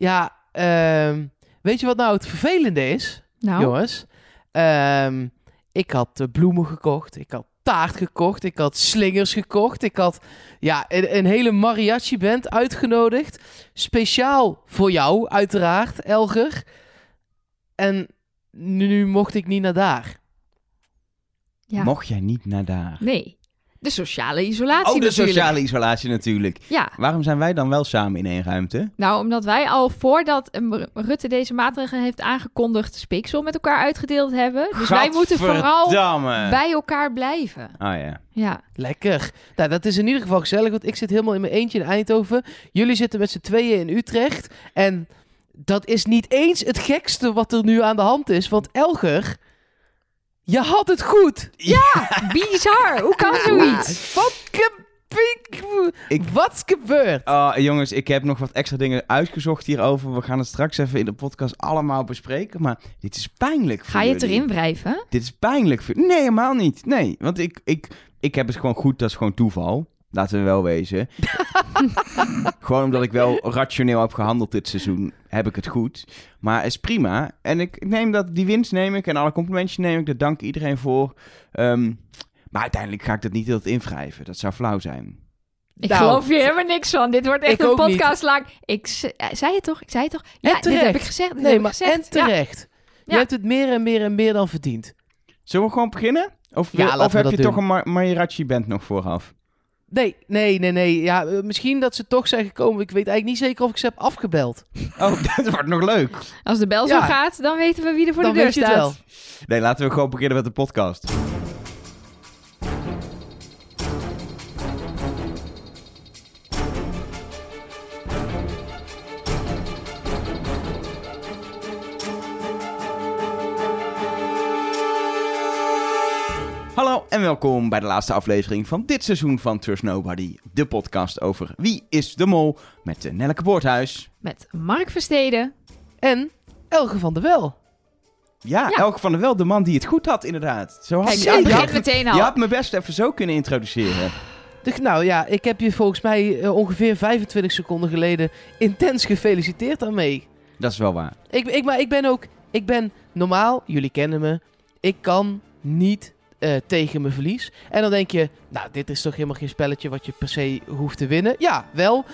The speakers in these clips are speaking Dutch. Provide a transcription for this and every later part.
Ja, ehm, weet je wat nou het vervelende is, Nou, jongens? Ehm, ik had eh, bloemen gekocht, ik had taart gekocht, ik had slingers gekocht, ik had ja, een, een hele mariachi-band uitgenodigd. Speciaal voor jou, uiteraard, Elger. En nu, nu mocht ik niet naar daar. ja. Mocht jij niet naar daar? nee. De sociale isolatie Oh, de natuurlijk. sociale isolatie natuurlijk. Ja, Waarom zijn wij dan wel samen in één ruimte? nou omdat wij al voordat Rutte deze maatregelen heeft aangekondigd... speeksel met elkaar uitgedeeld hebben. Dus wij moeten vooral bij elkaar blijven. Oh ja. Ja, Lekker. Nou, dat is in ieder geval gezellig, want ik zit helemaal in mijn eentje in Eindhoven. Jullie zitten met z'n tweeën in Utrecht. En dat is niet eens het gekste wat er nu aan de hand is. Want Elger, je had het goed. bizar. Hoe kan zoiets? Wat gebeurt? Ik- Wat is gebeurd? Oh, jongens, ik heb nog wat extra dingen uitgezocht hierover. We gaan het straks even in de podcast allemaal bespreken. Maar dit is pijnlijk voor Ga je het jullie. erin wrijven? Dit is pijnlijk voor... Nee, helemaal niet. Nee, want ik, ik, ik heb het gewoon goed. Dat is gewoon toeval. Laten we wel wezen. gewoon omdat ik wel rationeel heb gehandeld dit seizoen, heb ik het goed. Maar is prima. En ik neem dat, die winst neem ik en alle complimentjes neem ik. Daar dank iedereen voor. Ehm, maar uiteindelijk ga ik dat niet heel invrijven. Dat zou flauw zijn. Ik Nou, geloof hier helemaal niks van. Dit wordt echt een ook niet. podcast lang. Ik eh, zei het toch? Ik zei het toch? En Ja, dit terecht. heb ik gezegd. Dit Nee, maar gezegd. en terecht. Je Ja. hebt het meer en meer en meer dan verdiend. Zullen we gewoon beginnen? Of, Ja, wil- laten of heb je doen. toch een Mar Mariachi-band nog vooraf? Nee, nee, nee, nee. Ja, eh, misschien dat ze toch zijn gekomen. Ik weet eigenlijk niet zeker of ik ze heb afgebeld. Oh, dat wordt nog leuk. Als de bel zo Ja. gaat, dan weten we wie er voor Dan de deur weet je het staat. wel. Nee, laten we gewoon beginnen met de podcast. En welkom bij de laatste aflevering van dit seizoen van Trust Nobody. De podcast over Wie is de Mol met Nelleke Boorthuis. Met Mark Versteden. En Elge van der Wel. Ja, Ja. Elke van der Wel, de man die het goed had inderdaad. Zo had Kijk, je, had, meteen al. je had me best even zo kunnen introduceren. Dus, nou ja, ik heb je volgens mij eh, ongeveer 25 seconden geleden intens gefeliciteerd daarmee. Dat is wel waar. Ik, ik, maar ik ben ook, ik ben normaal, jullie kennen me, ik kan niet eh, tegen mijn verlies. En dan denk je, nou, dit is toch helemaal geen spelletje wat je per se hoeft te winnen. Ja, wel.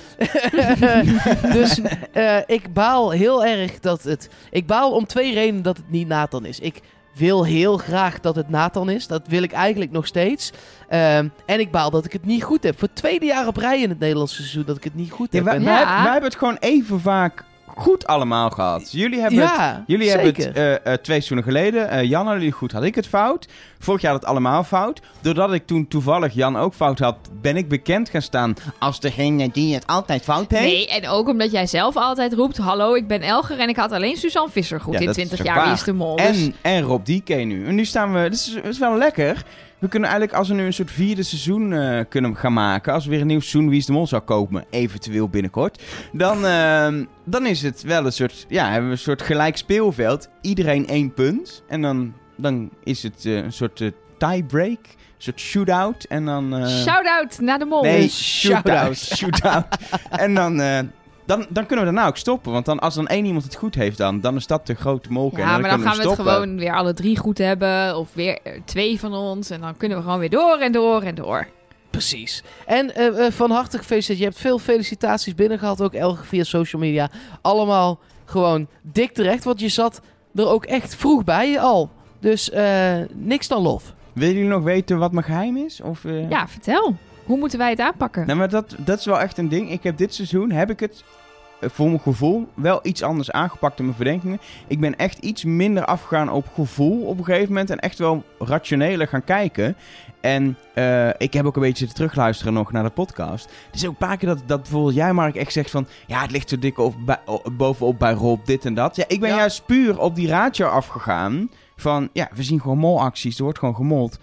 dus eh, ik baal heel erg dat het, ik baal om twee redenen dat het niet Nathan is. Ik wil heel graag dat het Nathan is. Dat wil ik eigenlijk nog steeds. Ehm, en ik baal dat ik het niet goed heb. Voor het tweede jaar op rij in het Nederlandse seizoen dat ik het niet goed Ja, heb. wij, En- wij, Ja. wij hebben het gewoon even vaak goed allemaal gehad. Jullie hebben het, jullie hebben het eh, eh, twee seizoenen geleden. eh Jan had jullie goed, had ik het fout. Vorig jaar had het allemaal fout. Doordat ik toen toevallig Jan ook fout had, ben ik bekend gaan staan als degene die het altijd fout heeft. Nee, en ook omdat jij zelf altijd roept... Hallo, ik ben Elger en ik had alleen Suzanne Visser goed Ja, in dat 20 is jaar. waar. Wie is de mol? Dus- En, en Rob DK nu. En nu staan we... Is, dit is wel lekker. We kunnen eigenlijk, als we nu een soort vierde seizoen eh, kunnen gaan maken... als we weer een nieuw seizoen Wie is de Mol zou kopen... eventueel binnenkort... dan, ehm, dan is het wel een soort... ja, hebben we een soort gelijk speelveld. Iedereen één punt. En dan, dan is het eh, een soort eh, tiebreak. Een soort shootout. En dan... Shout-out naar de mol. Nee, shootout. shootout. en dan, dan, dan kunnen we daarna ook stoppen. Want dan, als dan één iemand het goed heeft, dan, dan is dat de grote molken. Ja, en maar dan kunnen gaan we het gewoon weer alle drie goed hebben. Of weer eh, twee van ons. En dan kunnen we gewoon weer door en door en door. Precies. En eh, eh, van harte gefeliciteerd. Je hebt veel felicitaties binnengehad, ook Elge via social media. Allemaal gewoon dik terecht, want je zat er ook echt vroeg bij al. Dus eh, niks dan lof. Willen jullie nog weten wat mijn geheim is? Of, eh? Ja, vertel. Hoe moeten wij het aanpakken? Nou, maar dat, dat is wel echt een ding. Ik heb dit seizoen, heb ik het voor mijn gevoel wel iets anders aangepakt in mijn verdenkingen. Ik ben echt iets minder afgegaan op gevoel op een gegeven moment. En echt wel rationeler gaan kijken. En eh, ik heb ook een beetje zitten terugluisteren nog naar de podcast. Er is ook een paar keer dat, dat bijvoorbeeld jij, Mark, echt zegt van... Ja, het ligt zo dik op, bij, bovenop bij Rob, dit en dat. Ja, ik ben Ja. juist puur op die ratio afgegaan. Van, ja, we zien gewoon molacties. Er wordt gewoon gemold.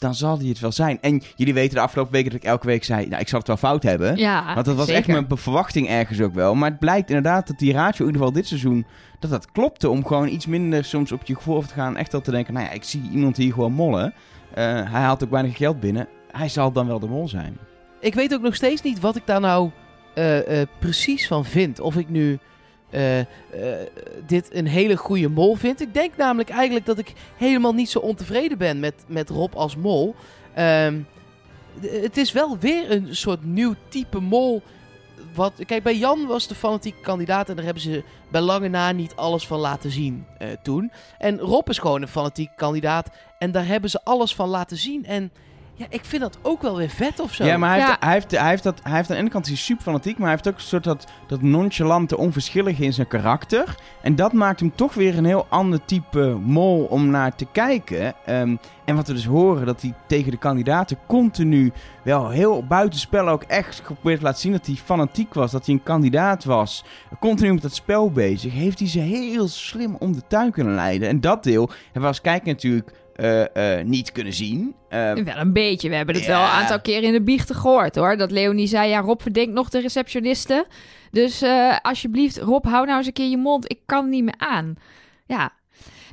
Dan zal die het wel zijn. En jullie weten de afgelopen weken dat ik elke week zei... Nou, ik zal het wel fout hebben. Ja, Want dat was echt mijn verwachting ergens ook wel. Maar het blijkt inderdaad dat die ratio, in ieder geval dit seizoen, dat dat klopte. Om gewoon iets minder soms op je gevoel te gaan. Echt wel te denken, nou ja, ik zie iemand hier gewoon mollen. Eh, hij haalt ook weinig geld binnen. Hij zal dan wel de mol zijn. Ik weet ook nog steeds niet wat ik daar nou eh, eh, precies van vind. Of ik nu eh, eh, dit een hele goede mol vind. Ik denk namelijk eigenlijk dat ik helemaal niet zo ontevreden ben met, met Rob als mol. Ehm, het is wel weer een soort nieuw type mol. Wat, kijk, bij Jan was de fanatieke kandidaat en daar hebben ze bij lange na niet alles van laten zien eh, toen. En Rob is gewoon een fanatieke kandidaat en daar hebben ze alles van laten zien. En ja, ik vind dat ook wel weer vet of zo. Ja, maar hij, Ja. Heeft, hij, heeft, hij, heeft dat, hij heeft aan de ene kant is hij super fanatiek, maar hij heeft ook een soort dat, dat nonchalante, onverschillige in zijn karakter. En dat maakt hem toch weer een heel ander type mol om naar te kijken. Ehm, en wat we dus horen, dat hij tegen de kandidaten continu wel heel buitenspel ook echt geprobeerd te laten zien dat hij fanatiek was, dat hij een kandidaat was. Continu met dat spel bezig, heeft hij ze heel slim om de tuin kunnen leiden. En dat deel hebben we als kijker natuurlijk eh, eh, niet kunnen zien. Ehm, Wel een beetje. We hebben het Ja. wel een aantal keren in de biechten gehoord hoor. Dat Leonie zei, ja Rob verdenkt nog de receptioniste. Dus eh, alsjeblieft, Rob, hou nou eens een keer je mond. Ik kan niet meer aan. Ja.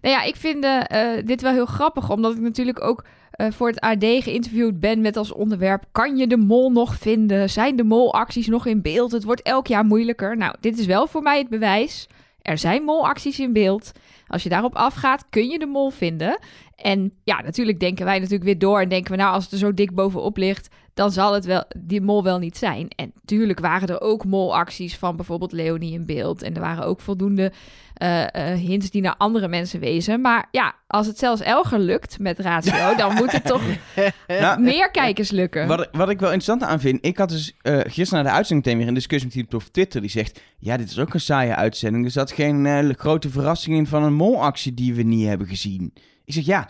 Nou ja, ik vind eh, eh, dit wel heel grappig. Omdat ik natuurlijk ook eh, voor het AD geïnterviewd ben met als onderwerp... Kan je de mol nog vinden? Zijn de molacties nog in beeld? Het wordt elk jaar moeilijker. Nou, dit is wel voor mij het bewijs. Er zijn molacties in beeld. Als je daarop afgaat, kun je de mol vinden. En ja, natuurlijk denken wij natuurlijk weer door en denken we nou, als het er zo dik bovenop ligt, dan zal het wel die mol wel niet zijn. En natuurlijk waren er ook molacties van bijvoorbeeld Leonie in beeld. En er waren ook voldoende eh, eh, hints die naar andere mensen wezen. Maar ja, als het zelfs Elger lukt met ratio, dan moet het toch nou, meer kijkers lukken. Wat, wat ik wel interessant aan vind, ik had dus eh, gisteren na de uitzending meteen weer een discussie met iemand op Twitter die zegt, ja, dit is ook een saaie uitzending. Er zat geen grote verrassing in van een molactie die we niet hebben gezien. Ik zeg, ja,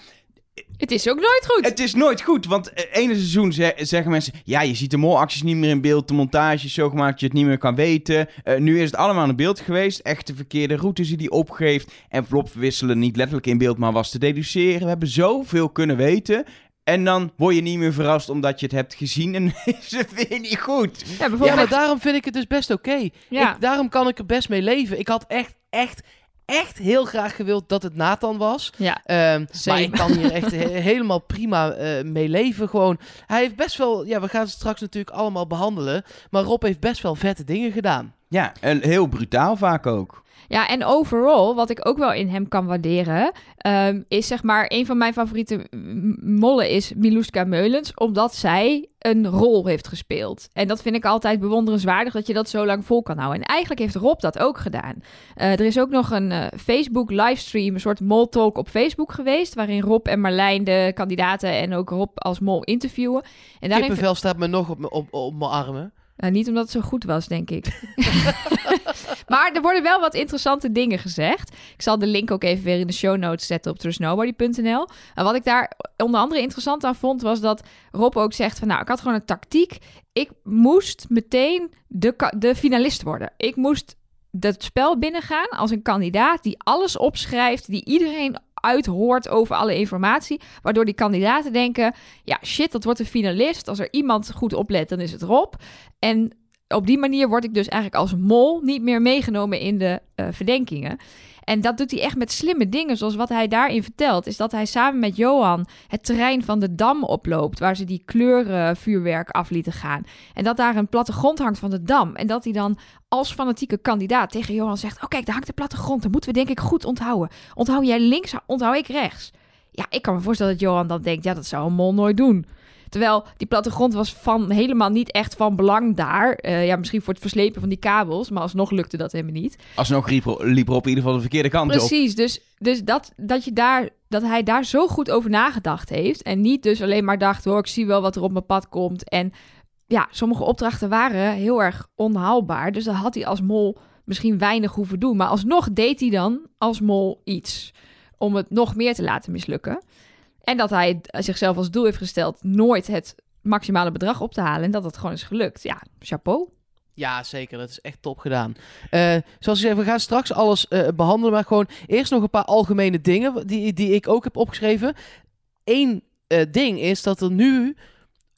Het is ook nooit goed. het is nooit goed, want eh, ene seizoen ze- zeggen mensen, ja, je ziet de molacties niet meer in beeld, de montage is zo gemaakt dat je het niet meer kan weten. Eh, nu is het allemaal in beeld geweest, echt de verkeerde routes die hij opgeeft. Envelop wisselen niet letterlijk in beeld, maar was te deduceren. We hebben zoveel kunnen weten. En dan word je niet meer verrast omdat je het hebt gezien en is het weer niet goed. Ja, Ja, bijvoorbeeld. maar daarom vind ik het dus best oké. Ja. Ik- Daarom kan ik er best mee leven. Ik had echt, echt, echt heel graag gewild dat het Nathan was. ja. Ehm, maar ik kan hier echt he- helemaal prima eh, mee leven. Gewoon, hij heeft best wel, ja, we gaan het straks natuurlijk allemaal behandelen. Maar Rob heeft best wel vette dingen gedaan. Ja, en heel brutaal vaak ook. Ja, en overal, wat ik ook wel in hem kan waarderen, ehm, is zeg maar, een van mijn favoriete mollen is Miluska Meulens, omdat zij een rol heeft gespeeld. En dat vind ik altijd bewonderenswaardig, dat je dat zo lang vol kan houden. En eigenlijk heeft Rob dat ook gedaan. Eh, er is ook nog een eh, Facebook livestream, een soort mol talk op Facebook geweest, waarin Rob en Marlijn de kandidaten en ook Rob als mol interviewen. En daarin Kippenvel staat me nog op, op mijn armen. Nou, niet omdat het zo goed was, denk ik. maar er worden wel wat interessante dingen gezegd. Ik zal de link ook even weer in de show notes zetten op trustnobody.nl. En wat ik daar onder andere interessant aan vond, was dat Rob ook zegt van... nou, ik had gewoon een tactiek. Ik moest meteen de, de finalist worden. Ik moest dat spel binnengaan als een kandidaat die alles opschrijft... die iedereen uithoort over alle informatie... waardoor die kandidaten denken... ja, shit, dat wordt een finalist. Als er iemand goed oplet, dan is het Rob. En op die manier word ik dus eigenlijk als mol niet meer meegenomen in de eh, verdenkingen. En dat doet hij echt met slimme dingen, zoals wat hij daarin vertelt. Is dat hij samen met Johan het terrein van de dam oploopt, waar ze die kleurenvuurwerk af lieten gaan. En dat daar een plattegrond hangt van de dam. En dat hij dan als fanatieke kandidaat tegen Johan zegt: Oh, kijk, daar hangt de plattegrond. Dat moeten we denk ik goed onthouden. Onthoud jij links, onthoud ik rechts. Ja, ik kan me voorstellen dat Johan dan denkt: Ja, dat zou een mol nooit doen. Terwijl die plattegrond was van helemaal niet echt van belang daar. Eh, ja, misschien voor het verslepen van die kabels, maar alsnog lukte dat helemaal niet. Alsnog liep, liep Rob in ieder geval de verkeerde kant op. Precies, dus, dus dat, dat, je daar, dat hij daar zo goed over nagedacht heeft. En niet dus alleen maar dacht, hoor, ik zie wel wat er op mijn pad komt. En ja, sommige opdrachten waren heel erg onhaalbaar. Dus dan had hij als mol misschien weinig hoeven doen. Maar alsnog deed hij dan als mol iets om het nog meer te laten mislukken. En dat hij zichzelf als doel heeft gesteld nooit het maximale bedrag op te halen. En dat het gewoon is gelukt. Ja, chapeau. Ja, zeker. Dat is echt top gedaan. Eh, zoals ik zei, we gaan straks alles eh, behandelen. Maar gewoon eerst nog een paar algemene dingen die, die ik ook heb opgeschreven. Eén eh, ding is dat er nu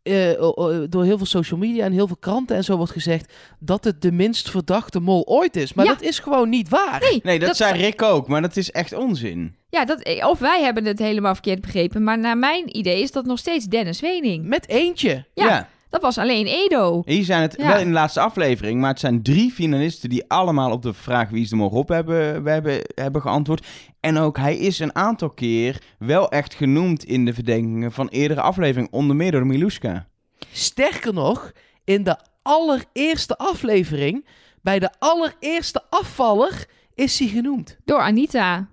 eh, door heel veel social media en heel veel kranten en zo wordt gezegd dat het de minst verdachte mol ooit is. Maar Ja. dat is gewoon niet waar. Nee, Nee, dat, zei Rick ook, maar dat is echt onzin. Ja, dat, of wij hebben het helemaal verkeerd begrepen. Maar naar mijn idee is dat nog steeds Dennis Wening. Met eentje. Ja, Dat was alleen Edo. Hier zijn het Ja. wel in de laatste aflevering, maar het zijn drie finalisten die allemaal op de vraag wie is de mol Rob hebben, we hebben, hebben geantwoord. En ook hij is een aantal keer wel echt genoemd in de verdenkingen van eerdere afleveringen, onder meer door Miluska. Sterker nog, in de allereerste aflevering, bij de allereerste afvaller, is hij genoemd. Door Anita.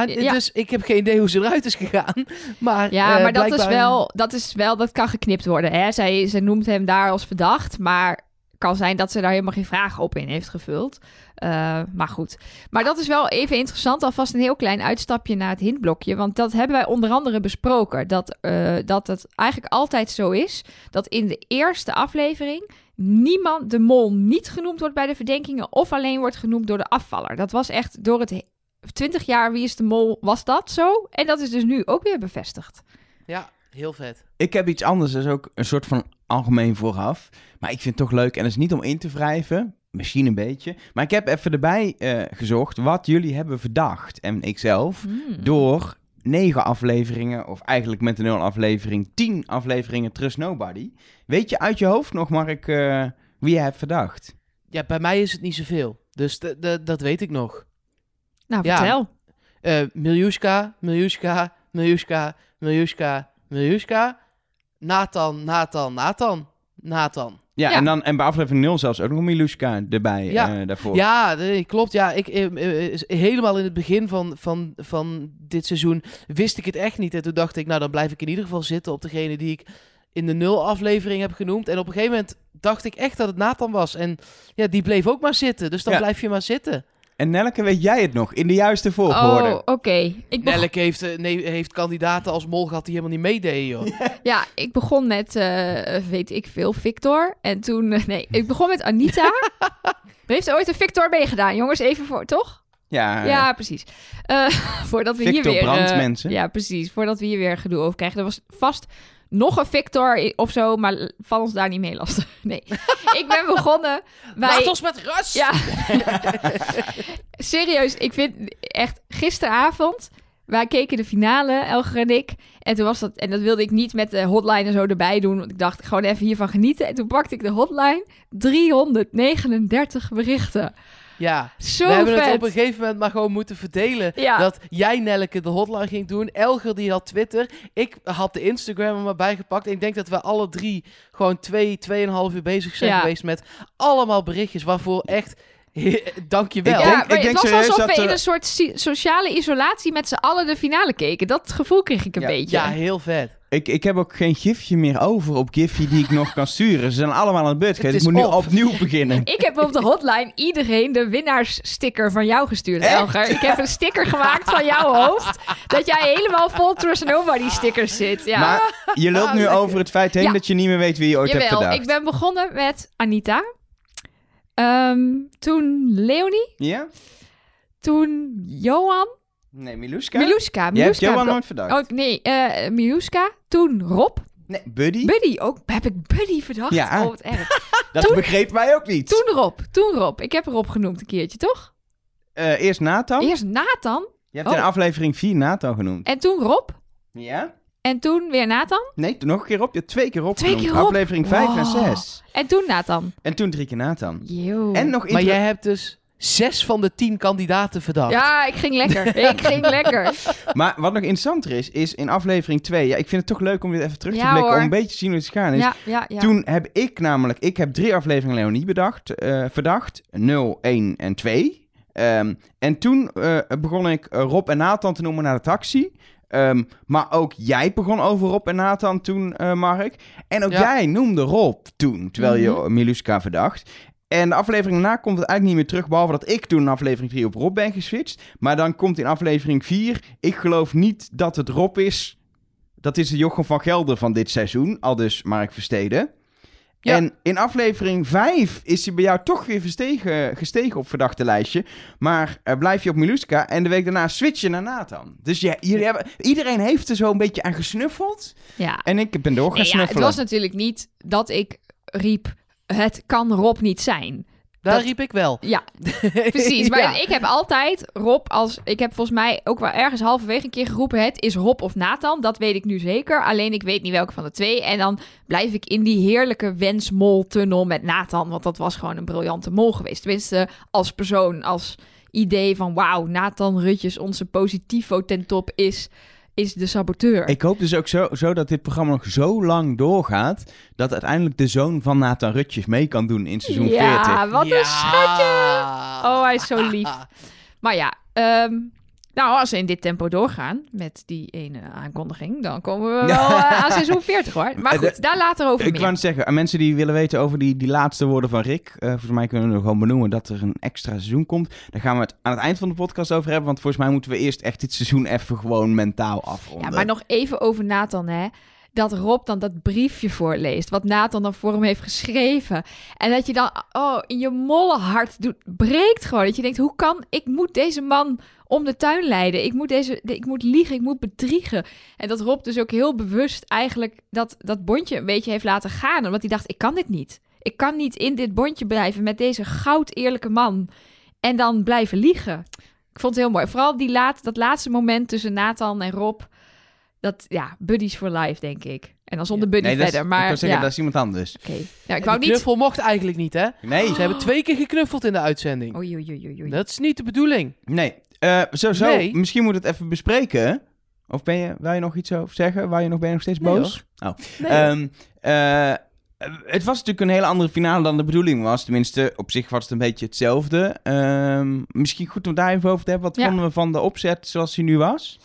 Aan- Ja. Dus ik heb geen idee hoe ze eruit is gegaan. Maar, Ja, eh, maar dat is, wel, dat is wel, dat kan geknipt worden. Hè? Zij, zij noemt hem daar als verdacht, maar kan zijn dat ze daar helemaal geen vragen op in heeft gevuld. Eh, maar goed. Maar dat is wel even interessant. Alvast een heel klein uitstapje naar het hintblokje. Want dat hebben wij onder andere besproken. Dat, eh, dat het eigenlijk altijd zo is dat in de eerste aflevering niemand de mol niet genoemd wordt bij de verdenkingen. Of alleen wordt genoemd door de afvaller. Dat was echt door het 20 jaar Wie is de Mol was dat zo. En dat is dus nu ook weer bevestigd. Ja, heel vet. Ik heb iets anders, dat is ook een soort van algemeen vooraf. Maar ik vind het toch leuk, en dat is niet om in te wrijven, misschien een beetje. Maar ik heb even erbij eh, gezocht wat jullie hebben verdacht, en ikzelf, Hmm. door negen afleveringen, of eigenlijk met de nul aflevering, tien afleveringen Trust Nobody. Weet je uit je hoofd nog, Mark, eh, wie je hebt verdacht? Ja, bij mij is het niet zoveel. Dus de, de- dat weet ik nog. Nou, Ja. vertel. Eh Miljuska, Miljuska, Miljuska, Miljuska, Miljuska. Nathan, Nathan, Nathan, Nathan. Ja, Ja. En, dan, en bij aflevering 0 zelfs ook nog Miluska erbij Ja. eh, daarvoor. Ja, nee, klopt. Ja, ik, eh, is- helemaal in het begin van, van, van dit seizoen wist ik het echt niet. En toen dacht ik, nou dan blijf ik in ieder geval zitten op degene die ik in de nul aflevering heb genoemd. En op een gegeven moment dacht ik echt dat het Nathan was. En ja, die bleef ook maar zitten. Dus dan Ja. blijf je maar zitten. En Nelke, weet jij het nog? In de juiste volgorde. Oh, oké. Ik, beg- Nelk heeft, eh, nee, heeft kandidaten als mol gehad die helemaal niet meededen, joh. ja, ik begon met, eh, weet ik veel, Victor. En toen, eh, nee, ik begon met Anita. er heeft ooit een Victor meegedaan, jongens, even voor, toch? Ja, Ja, precies. Eh, voordat we Victor hier weer... Brandt, eh, mensen. Ja, precies. Voordat we hier weer gedoe over krijgen. Er was vast nog een Victor of zo, maar val ons daar niet mee lastig. Nee. ik ben begonnen bij... Laat ons met rust! Ja. Serieus, ik vind echt gisteravond. Wij keken de finale, Elger en ik. En toen was dat, en dat wilde ik niet met de hotline en zo erbij doen. Want ik dacht gewoon even hiervan genieten. En toen pakte ik de hotline. 339 berichten. Ja. Zo we hebben vet. het op een gegeven moment maar gewoon moeten verdelen. Ja. Dat jij, Nelleke, de hotline ging doen. Elger, die had Twitter. Ik had de Instagram er maar bijgepakt. En ik denk dat we alle drie gewoon twee, tweeënhalf uur bezig zijn Ja. geweest met allemaal berichtjes. Waarvoor echt, dank je wel. Ja, denk- maar ik het denk was alsof dat we in er- een soort si- sociale isolatie met z'n allen de finale keken. Dat gevoel kreeg ik een Ja. beetje. Ja, heel vet. Ik, ik heb ook geen gifje meer over op Giphy die ik nog kan sturen. Ze zijn allemaal aan het beurt. Het Ik moet nu op. opnieuw beginnen. Ik heb op de hotline iedereen de winnaarssticker van jou gestuurd, Echt? Elger. Ik heb een sticker gemaakt van jouw hoofd. Dat jij helemaal vol Trust Nobody stickers zit. Ja. Maar je lult Ah, nu lekker. over het feit heen Ja. dat je niet meer weet wie je ooit hebt verdacht. ik ben begonnen met Anita. Ehm, toen Leonie. Ja? Toen Johan. Nee, Miluska? Miluska. Miluska Johan nooit verdacht. Oh, nee, eh Miluska. Toen Rob. Nee, Buddy? Buddy ook. Heb ik Buddy verdacht? Ja. Oh, wat erg. dat toen- begrepen wij ook niet. Toen Rob. Toen Rob. Ik heb Rob genoemd een keertje, toch? Eh, eerst Nathan. Eerst Nathan. Je hebt Oh. in aflevering 4 Nathan genoemd. En toen Rob. Ja? En toen weer Nathan. Nee, toen nog een keer op. Je hebt twee keer op Twee keer op? Aflevering 5 en Wow. 6. En toen Nathan. En toen drie keer Nathan. Yo. En nog Maar jij hebt dus zes van de tien kandidaten verdacht. Ja, ik ging lekker. ik ging lekker. Maar wat nog interessanter is, is in aflevering 2... Ja, ik vind het toch leuk om dit even terug te Ja, blikken... hoor. om een beetje te zien hoe het gegaan is. Ja, ja, ja. Toen heb ik namelijk... Ik heb drie afleveringen Leonie bedacht, eh, verdacht. 0, 1 en 2. Ehm, en toen eh, begon ik eh, Rob en Nathan te noemen naar de taxi. Ehm, maar ook jij begon over Rob en Nathan toen, eh, Mark. En ook Ja. jij noemde Rob toen, terwijl je Mhm. Miluska verdacht. En de aflevering daarna komt het eigenlijk niet meer terug, behalve dat ik toen in aflevering 3 op Rob ben geswitcht. Maar dan komt in aflevering 4, ik geloof niet dat het Rob is. Dat is de Jochem van Gelder van dit seizoen, al dus Mark Versteden. Ja. En in aflevering 5 is hij bij jou toch weer gestegen, gestegen op verdachte lijstje. Maar eh, blijf je op Miluska en de week daarna switch je naar Nathan. Dus ja, jullie hebben, iedereen heeft er zo een beetje aan gesnuffeld. ja. En ik ben door gaan Nee, ja, het was natuurlijk niet dat ik riep... Het kan Rob niet zijn. Daar Dat- riep ik wel. Ja, precies. Maar Ja. ik heb altijd Rob als... Ik heb volgens mij ook wel ergens halverwege een keer geroepen... Het is Rob of Nathan. Dat weet ik nu zeker. Alleen ik weet niet welke van de twee. En dan blijf ik in die heerlijke wensmol-tunnel met Nathan. Want dat was gewoon een briljante mol geweest. Tenminste, als persoon, als idee van... Wauw, Nathan Rutjes, onze positivo ten top is, is de saboteur. Ik hoop dus ook zo, zo dat dit programma nog zo lang doorgaat... dat uiteindelijk de zoon van Nathan Rutjes mee kan doen in seizoen ja, 40. wat een Ja. schatje! Oh, hij is zo lief. Maar ja, ehm, nou, als we in dit tempo doorgaan met die ene aankondiging, dan komen we wel eh, aan seizoen 40 hoor. Maar Eh, goed, de- daar later over Ik meer. wou net zeggen, aan mensen die willen weten over die, die laatste woorden van Rick... eh, volgens mij kunnen we gewoon benoemen dat er een extra seizoen komt. Daar gaan we het aan het eind van de podcast over hebben... want volgens mij moeten we eerst echt dit seizoen even gewoon mentaal afronden. Ja, maar nog even over Nathan, hè. Dat Rob dan dat briefje voorleest, wat Nathan dan voor hem heeft geschreven. En dat je dan, oh, in je molle hart doet, breekt gewoon. Dat je denkt, hoe kan, ik moet deze man om de tuin leiden. Ik moet, deze, ik moet liegen, ik moet bedriegen. En dat Rob dus ook heel bewust eigenlijk dat, dat bondje een beetje heeft laten gaan. Omdat hij dacht, ik kan dit niet. Ik kan niet in dit bondje blijven met deze goud eerlijke man. En dan blijven liegen. Ik vond het heel mooi. Vooral die laat, dat laatste moment tussen Nathan en Rob. Dat, ja, buddies for life, denk ik. En dan zonder buddy Nee, dat is- verder. ik Maar kan zeggen, ja, dat is iemand anders. oké. Ja, ik De wou niet... knuffel mocht eigenlijk niet, hè? Nee, Ze hebben twee keer geknuffeld in de uitzending. Oei, oei, oei, oei. Dat is niet de bedoeling. nee. Eh, zo, zo. Nee. Misschien moet het even bespreken. Of ben je, wil je nog iets over zeggen? Waar je nog, ben je nog steeds Nee, boos? Oh. Nee, Ehm, eh, het was natuurlijk een hele andere finale dan de bedoeling was. Tenminste, op zich was het een beetje hetzelfde. Ehm, misschien goed om daar even over te hebben. Wat Ja. vonden we van de opzet zoals die nu was?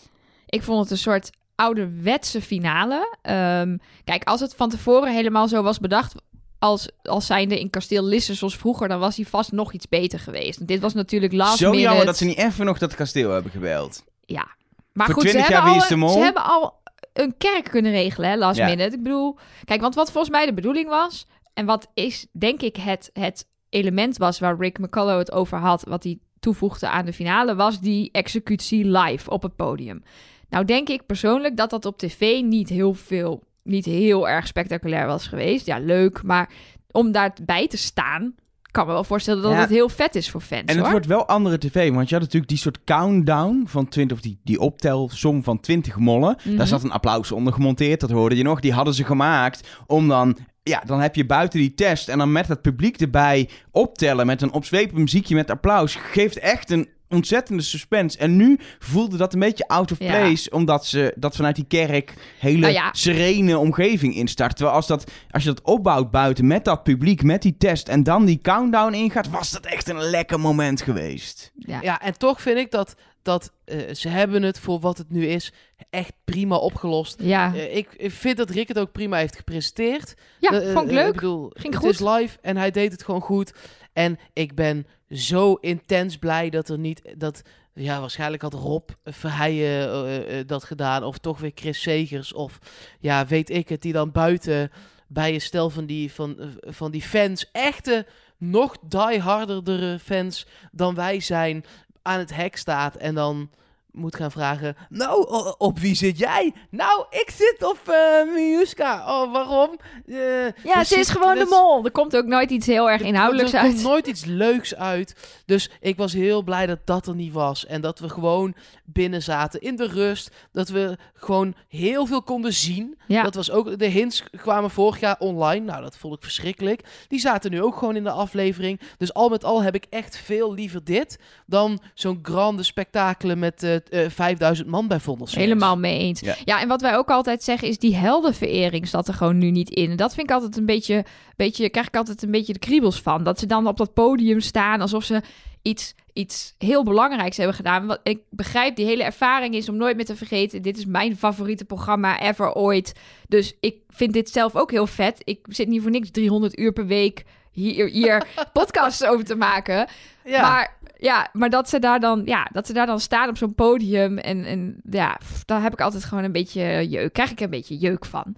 Ik vond het een soort ouderwetse finale. Ehm, kijk, als het van tevoren helemaal zo was bedacht... Als, als zijnde in kasteel Lisse zoals vroeger... dan was hij vast nog iets beter geweest. Dit was natuurlijk last Zo minute. jammer dat ze niet even nog dat kasteel hebben gebeld. Ja. Maar Voor goed, ze 20 hebben, al, ze hebben al een kerk kunnen regelen, hè, last Ja. minute. Ik bedoel, kijk, want wat volgens mij de bedoeling was... en wat is, denk ik, het, het element was waar Rick McCullough het over had... wat hij toevoegde aan de finale... was die executie live op het podium. Nou denk ik persoonlijk dat dat op tv niet heel veel... niet heel erg spectaculair was geweest. Ja, leuk, maar om daarbij te staan... kan me wel voorstellen dat Ja. het heel vet is voor fans, En het hoor. wordt wel andere tv, want je had natuurlijk die soort countdown van 20, of die, die optelsom van 20 mollen. Mhm. Daar zat een applaus onder gemonteerd, dat hoorde je nog. Die hadden ze gemaakt om dan, ja, dan heb je buiten die test en dan met het publiek erbij optellen met een opzwepend muziekje met applaus. Geeft echt een ontzettende suspense. En nu voelde dat een beetje out of Ja. place, omdat ze dat vanuit die kerk hele Nou ja. serene omgeving instart. Terwijl als, dat, als je dat opbouwt buiten met dat publiek, met die test en dan die countdown ingaat, was dat echt een lekker moment geweest. Ja. Ja, en toch vind ik dat, dat eh, ze hebben het voor wat het nu is echt prima opgelost. Ja, Eh, ik, ik vind dat Rick het ook prima heeft gepresenteerd. ja Eh, vond ik leuk. Ik bedoel, Ging het goed. is live en hij deed het gewoon goed. En ik ben zo intens blij dat er niet... Dat, ja, waarschijnlijk had Rob Verheijen dat gedaan. Of toch weer Chris Segers. Of ja, weet ik het. Die dan buiten bij een stel van die, van, van die fans... Echte, nog dieharderdere fans dan wij zijn... aan het hek staat en dan moet gaan vragen... Nou, op wie zit jij? Nou, ik zit op eh Miuska. Oh, waarom? Eh, Ja, het is gewoon de mol. Er komt ook nooit iets heel erg er- inhoudelijks er uit. komt nooit iets leuks uit. Dus ik was heel blij dat dat er niet was. En dat we gewoon binnen zaten in de rust. Dat we gewoon heel veel konden zien. Ja. Dat was ook, de hints kwamen vorig jaar online. Nou, dat vond ik verschrikkelijk. Die zaten nu ook gewoon in de aflevering. Dus al met al heb ik echt veel liever dit dan zo'n grande spektakel met eh eh, 5000 man bij Vondels. Helemaal mee eens. Ja. Ja. en wat wij ook altijd zeggen is die heldenverering zat er gewoon nu niet in. En dat vind ik altijd een beetje, beetje krijg ik altijd een beetje de kriebels van. Dat ze dan op dat podium staan alsof ze iets, iets heel belangrijks hebben gedaan. Wat ik begrijp, die hele ervaring is om nooit meer te vergeten. Dit is mijn favoriete programma ever ooit. Dus ik vind dit zelf ook heel vet. Ik zit niet voor niks 300 uur per week hier, hier podcasts over te maken. Ja. Maar ja, maar dat ze daar dan, ja, dat ze daar dan staan op zo'n podium en, en ja, daar heb ik altijd gewoon een beetje jeuk, krijg ik een beetje jeuk van.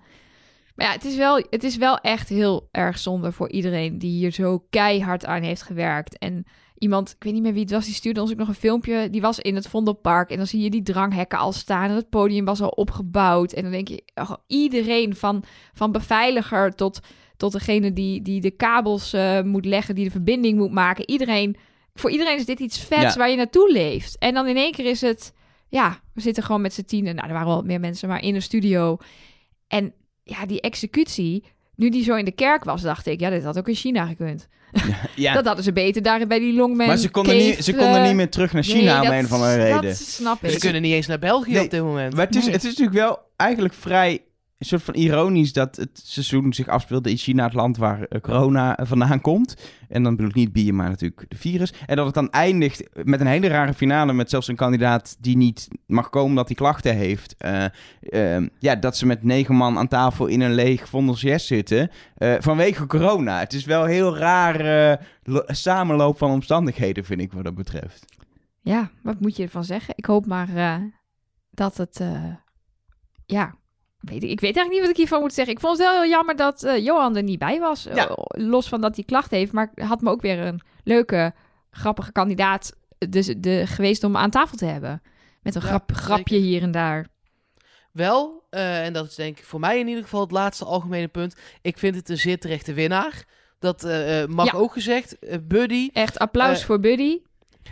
Maar ja, het is wel, het is wel echt heel erg zonde voor iedereen die hier zo keihard aan heeft gewerkt. En iemand, ik weet niet meer wie het was, die stuurde ons ook nog een filmpje. Die was in het Vondelpark en dan zie je die dranghekken al staan en het podium was al opgebouwd. En dan denk je, oh, iedereen van, van beveiliger tot tot degene die, die de kabels eh, moet leggen, die de verbinding moet maken. Iedereen, voor iedereen is dit iets vets Ja. waar je naartoe leeft. En dan in één keer is het, ja, we zitten gewoon met z'n tienen. Nou, er waren wel wat meer mensen, maar in een studio. En ja, die executie, nu die zo in de kerk was, dacht ik, ja, dit had ook in China gekund. Ja, Dat hadden ze beter daar bij die Longman maar ze konden, Cave, niet, ze konden eh, niet meer terug naar nee, China om dat- een of andere reden. Dat snap ik. Ze kunnen niet eens naar België Nee, op dit moment. Maar het is, Nee. het is natuurlijk wel eigenlijk vrij een soort van ironisch dat het seizoen zich afspeelde in China, het land waar eh, corona vandaan komt. En dan bedoel ik niet bier, maar natuurlijk de virus. En dat het dan eindigt met een hele rare finale met zelfs een kandidaat die niet mag komen omdat hij klachten heeft. Eh, ehm, ja, dat ze met negen man aan tafel in een leeg Vondels zitten eh, vanwege corona. Het is wel een heel raar eh, lo- samenloop van omstandigheden, vind ik, wat dat betreft. Ja, wat moet je ervan zeggen? Ik hoop maar eh, dat het. eh, ja, weet ik, ik weet eigenlijk niet wat ik hiervan moet zeggen. Ik vond het wel heel jammer dat eh, Johan er niet bij was. Ja. Eh, los van dat hij klachten heeft. Maar had me ook weer een leuke, grappige kandidaat dus, de, geweest om aan tafel te hebben. Met een Ja, grap, grapje zeker. hier en daar. Wel, eh, en dat is denk ik voor mij in ieder geval het laatste algemene punt. Ik vind het een zeer terechte winnaar. Dat eh, eh, mag Ja. ook gezegd. Eh, Buddy, Echt applaus Eh, voor Buddy.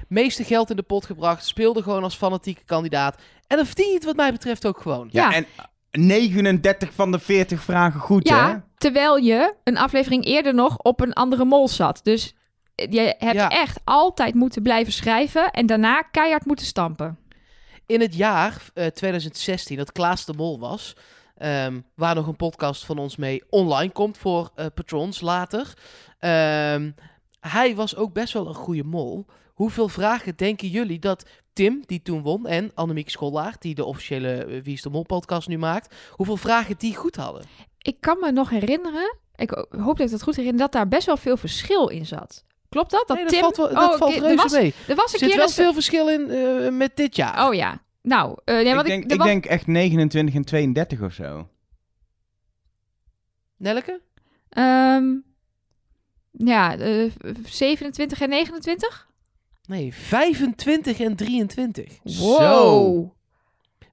meeste geld in de pot gebracht. Speelde gewoon als fanatieke kandidaat. En dan verdient het wat mij betreft ook gewoon. Ja. En 39 van de 40 vragen goed, hè? Ja, terwijl je een aflevering eerder nog op een andere mol zat. Dus je hebt Ja. echt altijd moeten blijven schrijven en daarna keihard moeten stampen. In het jaar eh, 2016, dat Klaas de Mol was... ehm, waar nog een podcast van ons mee online komt voor eh, patrons later. Ehm, hij was ook best wel een goede mol. Hoeveel vragen denken jullie dat Tim, die toen won, en Annemiek Schollaert, die de officiële eh, Wie is de Mol podcast nu maakt, hoeveel vragen die goed hadden? Ik kan me nog herinneren, ik hoop dat ik het goed herinner, dat daar best wel veel verschil in zat. Klopt dat? Dat nee, Tim... dat valt, wel, dat oh, valt reuze er was, mee. Er was een zit keer wel een- veel verschil in eh, met dit jaar. Oh ja. Nou, eh, nee, ik wat denk, ik, ik was- denk echt 29 en 32 of zo. Nelleke? ehm, ja, eh, 27 en 29? Nee, 25 en 23. Zo.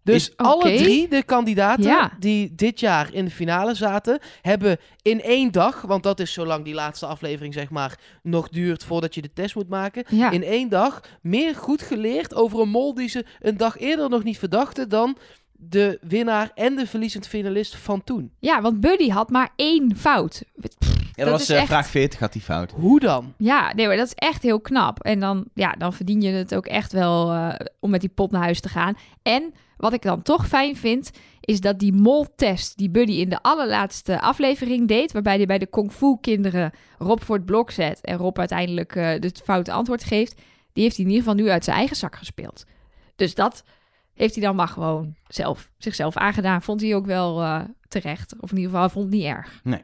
Dus Is- alle drie de kandidaten Ja. die dit jaar in de finale zaten, hebben in één dag, want dat is zolang die laatste aflevering zeg maar nog duurt voordat je de test moet maken, Ja. in één dag meer goed geleerd over een mol die ze een dag eerder nog niet verdachten dan de winnaar en de verliezend finalist van toen. ja, want Buddy had maar één fout. Dat, Dat was eh, echt- vraag 40, had die fout. Hoe dan? Ja, nee, maar dat is echt heel knap. En dan, ja, dan verdien je het ook echt wel eh, om met die pot naar huis te gaan. En wat ik dan toch fijn vind, is dat die mol-test die Buddy in de allerlaatste aflevering deed, waarbij hij bij de kung fu kinderen Rob voor het blok zet en Rob uiteindelijk eh het foute antwoord geeft, die heeft hij in ieder geval nu uit zijn eigen zak gespeeld. Dus dat heeft hij dan maar gewoon zelf, zichzelf aangedaan. Vond hij ook wel eh, terecht. Of in ieder geval, hij vond het niet erg. Nee,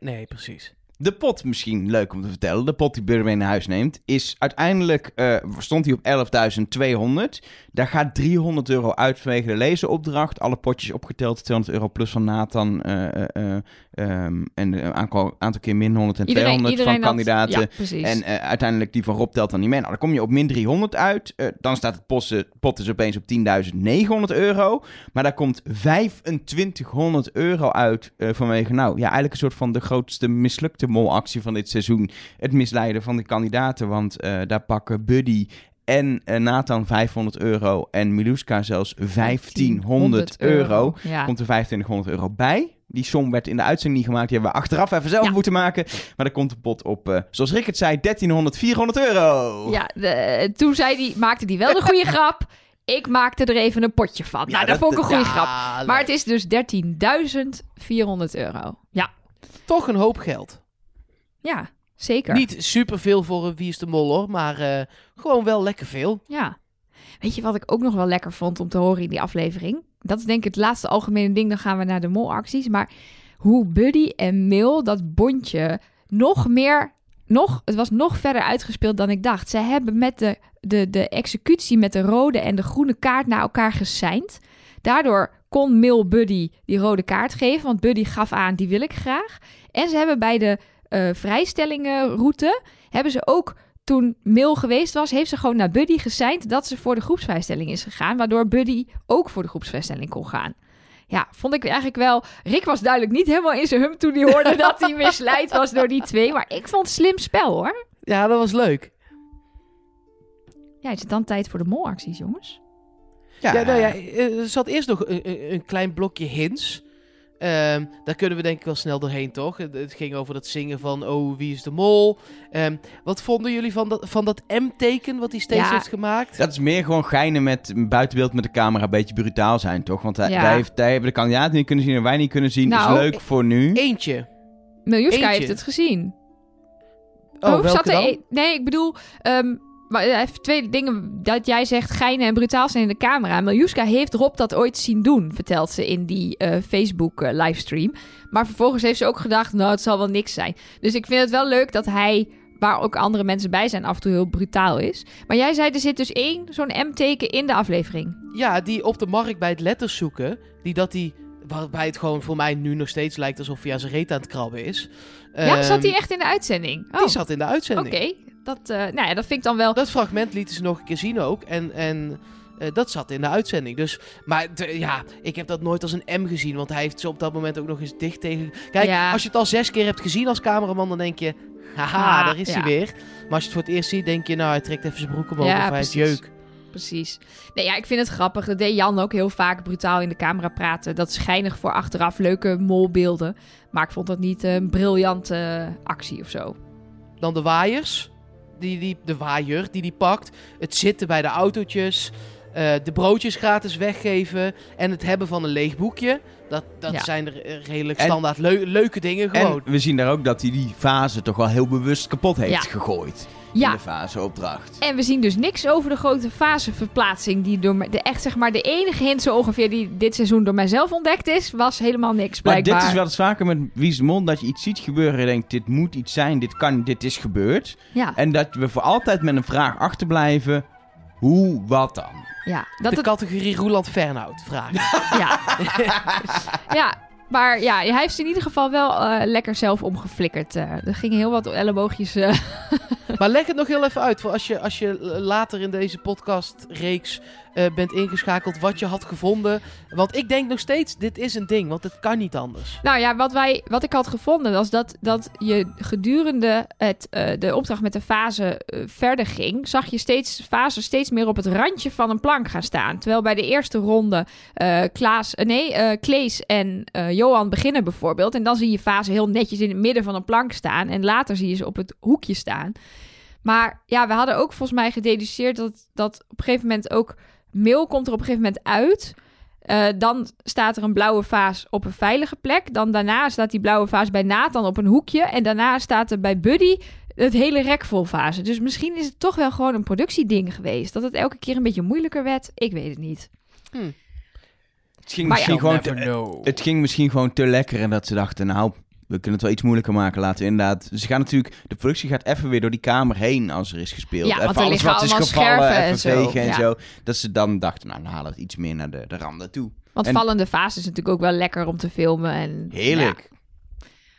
nee, precies. De pot, misschien leuk om te vertellen, de pot die Burger naar huis neemt, is uiteindelijk, eh, stond hij op 11.200. Daar gaat 300 euro uit vanwege de lezeropdracht. Alle potjes opgeteld, 200 euro plus van Nathan eh, eh, eh, ehm, en een aantal, aantal keer min 100 en 200 van had- kandidaten. ja. En uiteindelijk die van Rob telt dan niet mee. Nou, dan kom je op min 300 uit. Dan staat het pot, pot dus opeens op 10.900 euro. Maar daar komt 2500 euro uit vanwege, nou ja, eigenlijk een soort van de grootste mislukte molactie van dit seizoen. Het misleiden van de kandidaten. Want eh, daar pakken Buddy en eh, Nathan 500 euro en Miluska zelfs 1500 euro. Ja. Komt er 2500 euro bij. Die som werd in de uitzending niet gemaakt. Die hebben we achteraf even zelf Ja. moeten maken. Maar dan komt de pot op, eh, zoals Rick het zei, 1300, 400 euro. Ja, de- toen zei die, maakte hij wel de goede grap. Ik maakte er even een potje van. Ja, nou, dat, dat- vond ik een goede Ja, grap. Maar het is dus 13.400 euro. Ja, Toch een hoop geld. Ja, zeker. Niet superveel voor een Wie is de Mol hoor, maar eh, gewoon wel lekker veel. Ja. Weet je wat ik ook nog wel lekker vond om te horen in die aflevering? Dat is denk ik het laatste algemene ding. Dan gaan we naar de molacties. Maar hoe Buddy en Mil dat bondje nog meer... Nog, het was nog verder uitgespeeld dan ik dacht. Ze hebben met de, de, de executie met de rode en de groene kaart naar elkaar geseind. Daardoor kon Mil Buddy die rode kaart geven. Want Buddy gaf aan, die wil ik graag. En ze hebben bij de eh vrijstellingenroute... hebben ze ook toen Mil geweest was, heeft ze gewoon naar Buddy geseind dat ze voor de groepsvrijstelling is gegaan, waardoor Buddy ook voor de groepsvrijstelling kon gaan. ja, vond ik eigenlijk wel... Rick was duidelijk niet helemaal in zijn hum toen hij hoorde dat hij misleid was door die twee. Maar ik vond het slim spel, hoor. Ja, dat was leuk. Ja, is het dan tijd voor de molacties, jongens? Ja, nou ja, eh, er zat eerst nog een, een- een klein blokje hints. Ehm, daar kunnen we denk ik wel snel doorheen, toch? Het, ging over dat zingen van, oh, wie is de mol? Ehm, wat vonden jullie van dat, van dat M-teken wat hij steeds Ja. heeft gemaakt? Dat is meer gewoon geinen met buitenbeeld met de camera een beetje brutaal zijn, toch? Want hij, Ja. hij heeft, hij heeft de kandidaat niet kunnen zien en wij niet kunnen zien. Nou, is leuk voor nu. Eentje. Miljuska heeft het gezien. Oh, welke zat er dan? Nee, ik bedoel... ehm, maar even twee dingen dat jij zegt geinen en brutaal zijn in de camera. Miljuska heeft Rob dat ooit zien doen, vertelt ze in die eh, Facebook eh, livestream. Maar vervolgens heeft ze ook gedacht, nou, het zal wel niks zijn. Dus ik vind het wel leuk dat hij, waar ook andere mensen bij zijn, af en toe heel brutaal is. Maar jij zei, er zit dus één zo'n M-teken in de aflevering. Ja, die op de markt bij het letters zoeken. Die dat die... Waarbij het gewoon voor mij nu nog steeds lijkt alsof hij aan zijn reet aan het krabben is. ja, zat Ehm, hij echt in de uitzending? Oh, Die zat in de oké. uitzending. Dat, eh, nou ja, dat vind ik dan wel... Dat fragment lieten ze nog een keer zien ook. En, en eh, dat zat in de uitzending. Dus, maar ja, ik heb dat nooit als een M gezien. Want hij heeft ze op dat moment ook nog eens dicht tegen... Kijk, Ja. als je het al zes keer hebt gezien als cameraman, dan denk je... Haha, Ah, daar is ja. hij weer. Maar als je het voor het eerst ziet, denk je... Nou, hij trekt even zijn broek omhoog Ja, of hij heeft jeuk. Precies. Nee, ja, ik vind het grappig. Dat deed Jan ook heel vaak brutaal in de camera praten. Dat is schijnig voor achteraf leuke molbeelden. Maar ik vond dat niet een briljante actie of zo. Dan de waaiers. Die, die, de waaier die die pakt. Het zitten bij de autootjes. eh, de broodjes gratis weggeven. En het hebben van een leeg boekje. Dat, dat Ja. zijn er eh, redelijk En- standaard leu- leuke dingen gewoon. En we zien daar ook dat hij die fase toch wel heel bewust kapot heeft Ja. gegooid. In Ja, de faseopdracht. en we zien dus niks over de grote faseverplaatsing. Die door de, echt zeg maar de enige hint zo ongeveer die dit seizoen door mijzelf ontdekt is. Was helemaal niks Maar blijkbaar. dit is wel eens vaker met Wie is de Mol, dat je iets ziet gebeuren en denkt, dit moet iets zijn, dit kan, dit is gebeurd. Ja, En dat we voor altijd met een vraag achterblijven, hoe, wat dan? ja, dat de het, categorie Roeland Fernhout vragen. ja. ja, maar ja, hij heeft in ieder geval wel eh, lekker zelf omgeflikkerd. eh. er gingen heel wat elleboogjes eh, maar leg het nog heel even uit. Voor als je, als je later in deze podcastreeks eh bent ingeschakeld. Wat je had gevonden. Want ik denk nog steeds, dit is een ding. Want het kan niet anders. Nou ja, wat, wij, wat ik had gevonden was dat, dat je gedurende het, eh, de opdracht met de fase eh, verder ging, zag je steeds fase steeds meer op het randje van een plank gaan staan. Terwijl bij de eerste ronde Klaas, nee, Klees en Johan beginnen bijvoorbeeld. En dan zie je fase heel netjes in het midden van een plank staan. En later zie je ze op het hoekje staan. Maar ja, we hadden ook volgens mij gededuceerd dat, dat op een gegeven moment ook mail komt er op een gegeven moment uit. Eh, dan staat er een blauwe vaas op een veilige plek. Dan daarna staat die blauwe vaas bij Nathan op een hoekje. En daarna staat er bij Buddy het hele rek vol vazen. Dus misschien is het toch wel gewoon een productieding geweest. Dat het elke keer een beetje moeilijker werd. Ik weet het niet. Het ging, Maar ja. misschien gewoon te, het ging misschien gewoon te lekker en dat ze dachten, nou, we kunnen het wel iets moeilijker maken. Laten we inderdaad... Ze gaan natuurlijk... De productie gaat even weer door die kamer heen als er is gespeeld. Ja, even want alles wat is gevallen, even en zo, vegen en ja. zo. Dat ze dan dachten, nou, dan halen we het iets meer naar de, de randen toe. Want En- vallende vaas is natuurlijk ook wel lekker om te filmen. En, Heerlijk. ja.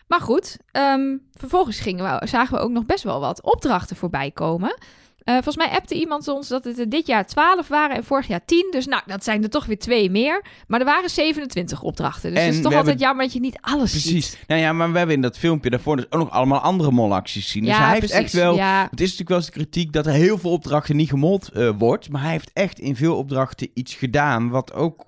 Maar goed, ehm, vervolgens gingen we, zagen we ook nog best wel wat opdrachten voorbij komen. Eh, volgens mij appte iemand ons dat het dit jaar 12 waren en vorig jaar 10. Dus nou, dat zijn er toch weer twee meer. Maar er waren 27 opdrachten. Dus En het is toch altijd hebben- jammer dat je niet alles ziet. Precies. Nou ja, maar we hebben in dat filmpje daarvoor dus ook nog allemaal andere molacties gezien. dus Ja, hij heeft echt wel... Ja, Het is natuurlijk wel eens de kritiek dat er heel veel opdrachten niet gemold eh, wordt. Maar hij heeft echt in veel opdrachten iets gedaan wat ook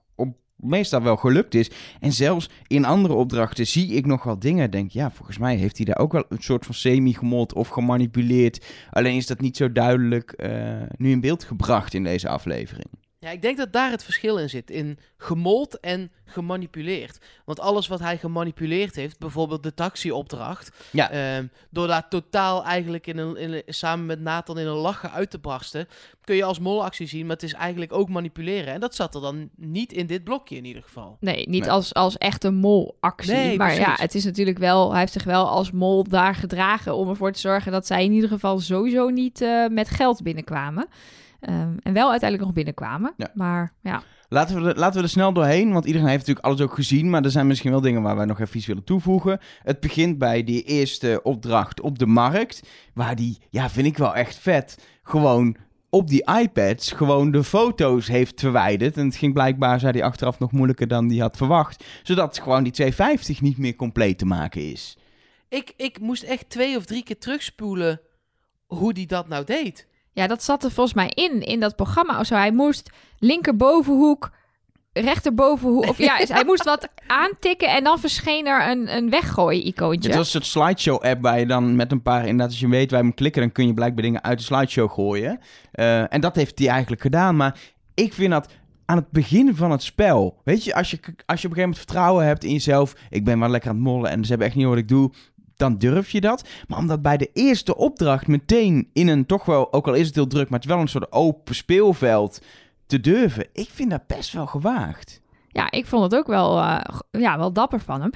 meestal wel gelukt is. En zelfs in andere opdrachten zie ik nog wel dingen. Denk, ja, volgens mij heeft hij daar ook wel een soort van semi-gemold of gemanipuleerd. Alleen is dat niet zo duidelijk eh, nu in beeld gebracht in deze aflevering. Ja, ik denk dat daar het verschil in zit. In gemold en gemanipuleerd. Want alles wat hij gemanipuleerd heeft, bijvoorbeeld de taxiopdracht. Ja. ehm, door daar totaal eigenlijk in een, in een- samen met Nathan in een lachen uit te barsten. Kun je als molactie zien, maar het is eigenlijk ook manipuleren. En dat zat er dan niet in dit blokje in ieder geval. nee, niet Nee. als, als echte molactie. Nee, maar ja, het is natuurlijk wel, hij heeft zich wel als mol daar gedragen om ervoor te zorgen dat zij in ieder geval sowieso niet eh, met geld binnenkwamen. Ehm, en wel uiteindelijk nog binnenkwamen. Ja. Maar ja, Laten we, er, laten we er snel doorheen, want iedereen heeft natuurlijk alles ook gezien. Maar er zijn misschien wel dingen waar wij nog even iets willen toevoegen. Het begint bij die eerste opdracht op de markt. Waar die, ja, vind ik wel echt vet, gewoon op die iPads gewoon de foto's heeft verwijderd. En het ging blijkbaar, zei hij achteraf, nog moeilijker dan hij had verwacht. Zodat gewoon die 250 niet meer compleet te maken is. Ik, ik moest echt twee of drie keer terugspoelen hoe die dat nou deed. Ja, dat zat er volgens mij in, in dat programma. Of zo. Hij moest linkerbovenhoek, rechterbovenhoek... Of ja, hij moest wat aantikken en dan verscheen er een, een weggooien-icoontje. Het was een soort slideshow-app waar je dan met een paar... Inderdaad, als je weet waar je moet klikken, dan kun je blijkbaar dingen uit de slideshow gooien. Eh, en dat heeft hij eigenlijk gedaan. Maar ik vind dat aan het begin van het spel. Weet je, als je, als je op een gegeven moment vertrouwen hebt in jezelf. Ik ben wel lekker aan het mollen en ze hebben echt niet wat ik doe. Dan durf je dat. Maar omdat bij de eerste opdracht meteen in een toch wel, ook al is het heel druk, maar het wel een soort open speelveld te durven. Ik vind dat best wel gewaagd. Ja, ik vond het ook wel, eh, ja, wel dapper van hem.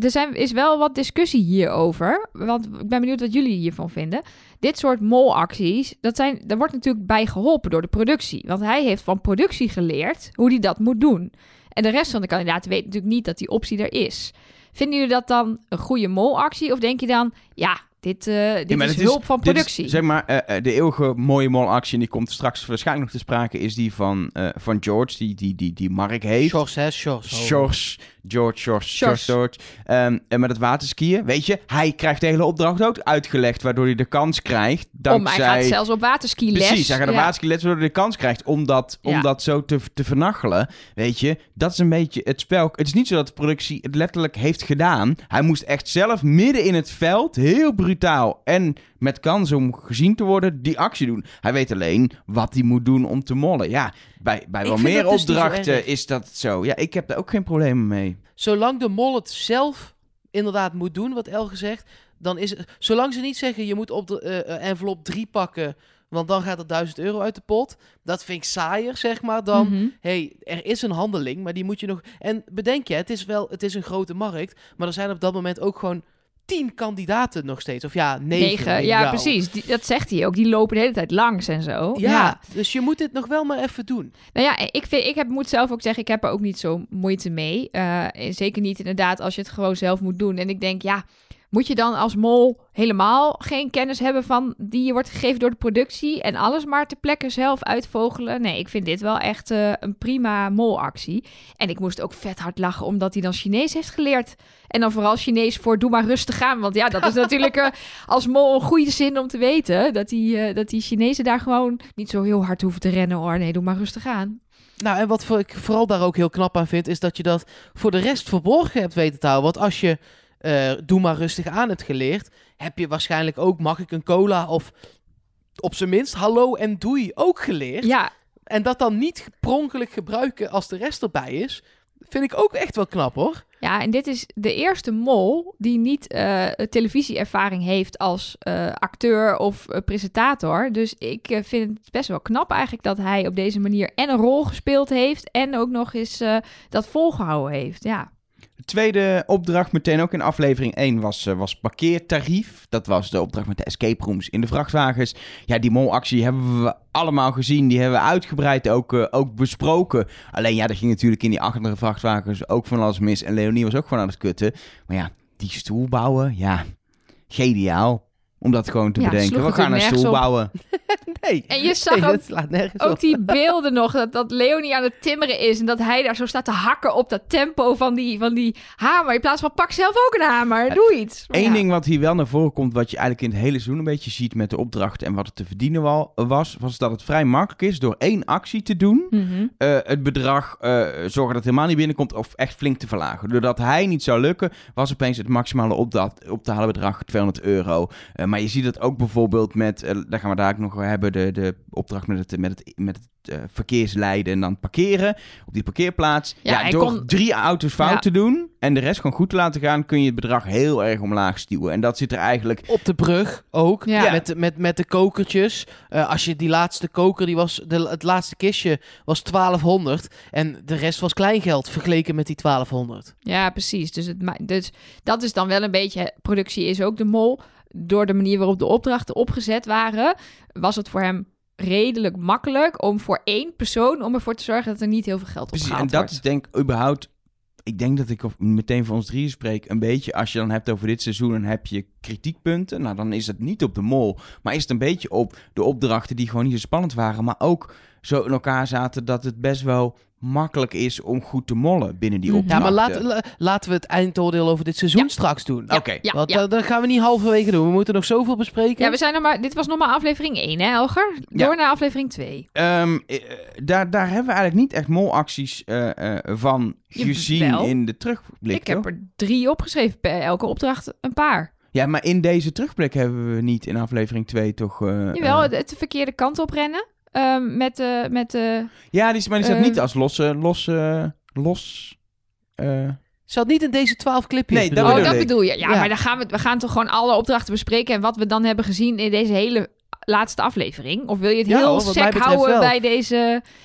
Er zijn, is wel wat discussie hierover. Want ik ben benieuwd wat jullie hiervan vinden. Dit soort molacties, dat zijn, daar wordt natuurlijk bij geholpen door de productie. Want hij heeft van productie geleerd hoe hij dat moet doen. En de rest van de kandidaten weet natuurlijk niet dat die optie er is. Vinden jullie dat dan een goede molactie? Of denk je dan, ja, dit, eh, dit Ja, is hulp van dit is, productie? zeg maar, eh, eh, de eeuwige mooie molactie, en die komt straks waarschijnlijk nog te sprake, is die van, eh, van George, die, die, die, die Mark heeft. Sjors, hè, Sjors. George, George, George, George, Sjors. George. Ehm, en met het waterskiën, weet je, hij krijgt de hele opdracht ook uitgelegd, waardoor hij de kans krijgt, Om, hij gaat zelfs op waterski les. Precies, hij gaat de Ja. waterski les, waardoor hij de kans krijgt om dat, om Ja. dat zo te, te vernachelen. Weet je, dat is een beetje het spel. Het is niet zo dat de productie het letterlijk heeft gedaan. Hij moest echt zelf midden in het veld, heel brutaal en met kans om gezien te worden, die actie doen. Hij weet alleen wat hij moet doen om te mollen. Ja, bij, bij wel meer dus opdrachten is dat zo. Ja, ik heb daar ook geen problemen mee. Zolang de mol het zelf inderdaad moet doen, wat Elge zegt, dan is het... Zolang ze niet zeggen, je moet op de eh, eh, envelop 3 pakken, want dan gaat er 1000 euro uit de pot. Dat vind ik saaier, zeg maar, dan... Mhm. hey, er is een handeling, maar die moet je nog... En bedenk je, het is wel, het is een grote markt, maar er zijn op dat moment ook gewoon tien kandidaten nog steeds. Of ja, negen. Ja, jou. precies. Die- dat zegt hij ook. Die lopen de hele tijd langs en zo. Ja, dus je moet dit nog wel maar even doen. Nou ja, ik, vind, ik heb, moet zelf ook zeggen, ik heb er ook niet zo moeite mee. Eh, zeker niet inderdaad als je het gewoon zelf moet doen. En ik denk, ja, moet je dan als mol helemaal geen kennis hebben van die je wordt gegeven door de productie en alles maar ter plekke zelf uitvogelen? Nee, ik vind dit wel echt eh, een prima molactie. En ik moest ook vet hard lachen omdat hij dan Chinees heeft geleerd. En dan vooral Chinees voor doe maar rustig aan. Want ja, dat is natuurlijk eh, als mol een goede zin om te weten. Dat die, eh, dat die Chinezen daar gewoon niet zo heel hard hoeven te rennen hoor. Nee, doe maar rustig aan. Nou, en wat ik vooral daar ook heel knap aan vind, is dat je dat voor de rest verborgen hebt weten te houden. Want als je eh, doe maar rustig aan hebt geleerd, heb je waarschijnlijk ook mag ik een cola of op zijn minst hallo en doei ook geleerd. Ja, En dat dan niet pronkelijk gebruiken als de rest erbij is, vind ik ook echt wel knap hoor. ja, en dit is de eerste mol die niet eh, televisieervaring heeft als eh, acteur of presentator. Dus ik vind het best wel knap eigenlijk dat hij op deze manier en een rol gespeeld heeft en ook nog eens dat volgehouden heeft. Ja. De tweede opdracht, meteen ook in aflevering 1, was, eh, was parkeertarief. Dat was de opdracht met de escape rooms in de vrachtwagens. Ja, die molactie hebben we allemaal gezien. Die hebben we uitgebreid ook, eh, ook besproken. Alleen ja, er ging natuurlijk in die andere vrachtwagens ook van alles mis. En Leonie was ook gewoon aan het kutten. Maar ja, die stoel bouwen, ja, geniaal. Om dat gewoon te Ja, bedenken. We gaan een stoel op. bouwen. Nee. En je zag nee, ook dat Ook op. die beelden nog, dat, dat Leonie aan het timmeren is en dat hij daar zo staat te hakken op dat tempo van die, van die hamer. In plaats van pak zelf ook een hamer, doe iets. Eén ja. ding wat hier wel naar voren komt, wat je eigenlijk in het hele seizoen een beetje ziet met de opdrachten en wat het te verdienen wa- was, was dat het vrij makkelijk is door één actie te doen, Mhm. eh, het bedrag eh, zorgen dat het helemaal niet binnenkomt of echt flink te verlagen. Doordat hij niet zou lukken, was opeens het maximale opdracht, op te halen bedrag 200 euro. Eh, maar je ziet het ook bijvoorbeeld met, eh, daar gaan we daar ook nog hebben, de, de opdracht met het, met het, met het eh, verkeersleiden en dan parkeren op die parkeerplaats. Ja, door kon- drie auto's fout Ja. te doen en de rest gewoon goed te laten gaan, kun je het bedrag heel erg omlaag stuwen. En dat zit er eigenlijk Op de brug ook. Ja. Met, de- met, met de kokertjes. Eh, als je die laatste koker, die was, de, het laatste kistje was 1200. En de rest was kleingeld vergeleken met die 1200. Ja, precies. Dus, het, ma- dus dat is dan wel een beetje, productie is ook de mol. Door de manier waarop de opdrachten opgezet waren, was het voor hem redelijk makkelijk om voor één persoon om ervoor te zorgen dat er niet heel veel geld Precies, en dat wordt. is denk ik überhaupt ik denk dat ik meteen voor ons drieën spreek. Een beetje, als je dan hebt over dit seizoen, dan heb je kritiekpunten. Nou, dan is het niet op de mol, maar is het een beetje op de opdrachten die gewoon niet zo spannend waren. Maar ook zo in elkaar zaten dat het best wel makkelijk is om goed te mollen binnen die Mhm. Ja, opdrachten. maar laat, la- laten we het eindoordeel over dit seizoen Ja. straks doen. Oké. Ja, Want ja. dat, gaan we niet halverwege doen. We moeten nog zoveel bespreken. Ja, we zijn nog maar, dit was nog maar aflevering 1, hè, Elger? Door Ja. naar aflevering 2. Ehm, eh, daar, daar hebben we eigenlijk niet echt molacties eh, eh, van gezien in de terugblik. Ik heb er drie opgeschreven, per elke opdracht een paar. Ja, maar in deze terugblik hebben we niet in aflevering 2 toch... eh, Jawel, eh, het, het de verkeerde kant op rennen. Ehm, met de... Met de ja, die, is- maar die staat eh, niet als losse... losse los... eh, Zat niet in deze twaalf clipjes. Nee, dat bedoel oh, ik. bedoel dat ik. bedoel je. Ja, Ja. maar dan gaan we, we gaan toch gewoon alle opdrachten bespreken... en wat we dan hebben gezien in deze hele laatste aflevering? Of wil je het Ja, heel hoor, wat mij sec betreft houden wel. bij deze...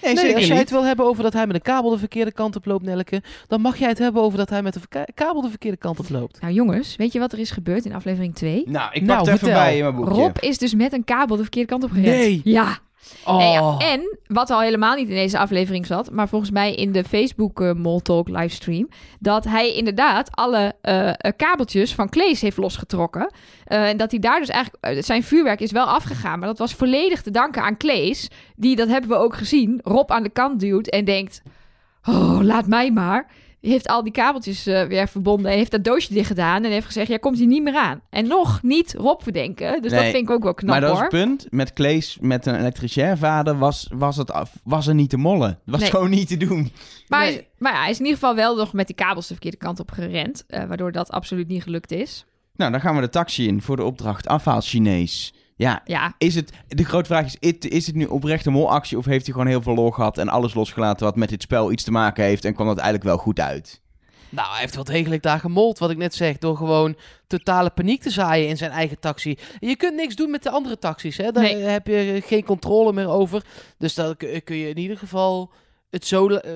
nee, Nee, zeker als jij het wil hebben over dat hij met een kabel de verkeerde kant op loopt, Nelke, dan mag jij het hebben over dat hij met een kabel de verkeerde kant op loopt. Nou jongens, weet je wat er is gebeurd in aflevering 2? Nou, ik pak Nou, het even vertel. bij in mijn boekje. Rob is dus met een kabel de verkeerde kant op gerend. Nee. Ja. Oh. En wat al helemaal niet in deze aflevering zat, maar volgens mij in de Facebook eh Mall Talk livestream, dat hij inderdaad alle eh, eh, kabeltjes van Klees heeft losgetrokken. Eh, en dat hij daar dus eigenlijk, eh, zijn vuurwerk is wel afgegaan, maar dat was volledig te danken aan Klees, die, dat hebben we ook gezien, Rob aan de kant duwt en denkt, oh, laat mij maar. Heeft al die kabeltjes eh, weer verbonden en heeft dat doosje dicht gedaan en heeft gezegd, jij komt hier niet meer aan. En nog niet Rob verdenken, dus dat vind ik ook wel knap maar dat is het punt. Met Klees, met een elektricien vader, was, was, het af, was er niet te mollen. Was Nee. gewoon niet te doen. Maar, Nee. hij is- maar ja, hij is in ieder geval wel nog met die kabels de verkeerde kant op gerend. eh, waardoor dat absoluut niet gelukt is. Nou, dan gaan we de taxi in voor de opdracht afhaal Chinees. Ja, Ja, is het, de grote vraag is, is het nu oprecht een molactie of heeft hij gewoon heel veel lol gehad en alles losgelaten wat met dit spel iets te maken heeft en kwam dat eigenlijk wel goed uit? Nou, hij heeft wel degelijk daar gemold, wat ik net zeg, door gewoon totale paniek te zaaien in zijn eigen taxi. Je kunt niks doen met de andere taxis, hè? daar Nee. heb je geen controle meer over. Dus dan kun je in ieder geval het zo eh,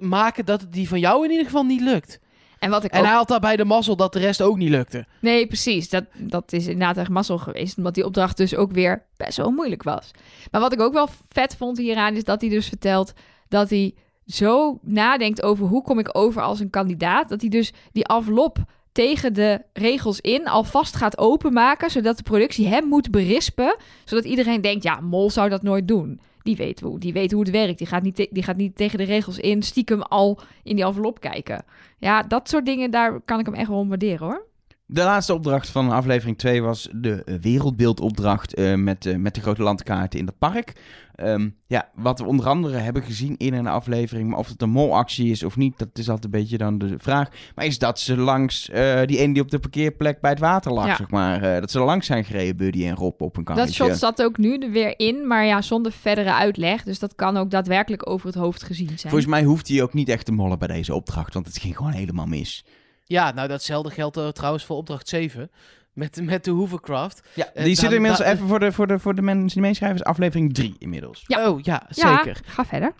maken dat het die van jou in ieder geval niet lukt. En wat ik En ook... hij had daarbij de mazzel dat de rest ook niet lukte. Nee, precies. Dat, dat is inderdaad echt mazzel geweest. Omdat die opdracht dus ook weer best wel moeilijk was. Maar wat ik ook wel vet vond hieraan... is dat hij dus vertelt dat hij zo nadenkt over... hoe kom ik over als een kandidaat. Dat hij dus die envelop tegen de regels in alvast gaat openmaken... zodat de productie hem moet berispen. Zodat iedereen denkt, ja, Mol zou dat nooit doen. Die weet hoe, die weet hoe het werkt. Die gaat, niet die gaat niet tegen de regels in, stiekem al in die envelop kijken. Ja, dat soort dingen, daar kan ik hem echt wel waarderen, hoor. De laatste opdracht van aflevering 2 was de wereldbeeldopdracht eh, met, eh, met de grote landkaarten in het park. Ehm, ja, wat we onder andere hebben gezien in een aflevering, maar of het een molactie is of niet, dat is altijd een beetje dan de vraag. Maar is dat ze langs eh, die ene die op de parkeerplek bij het water lag, Ja. zeg maar, dat ze langs zijn gereden, Buddy en Rob op een Dat karretje. shot zat ook nu er weer in, maar ja, zonder verdere uitleg. Dus dat kan ook daadwerkelijk over het hoofd gezien zijn. Volgens mij hoeft hij ook niet echt te mollen bij deze opdracht, want het ging gewoon helemaal mis. Ja, nou datzelfde geldt eh, trouwens voor opdracht 7. Met, met de Hovercraft. Ja, Eh, die zit dan- inmiddels even voor de, voor, de, voor de mensen die meeschrijven, is aflevering 3 inmiddels. Ja. Oh ja, ja, zeker. ga verder.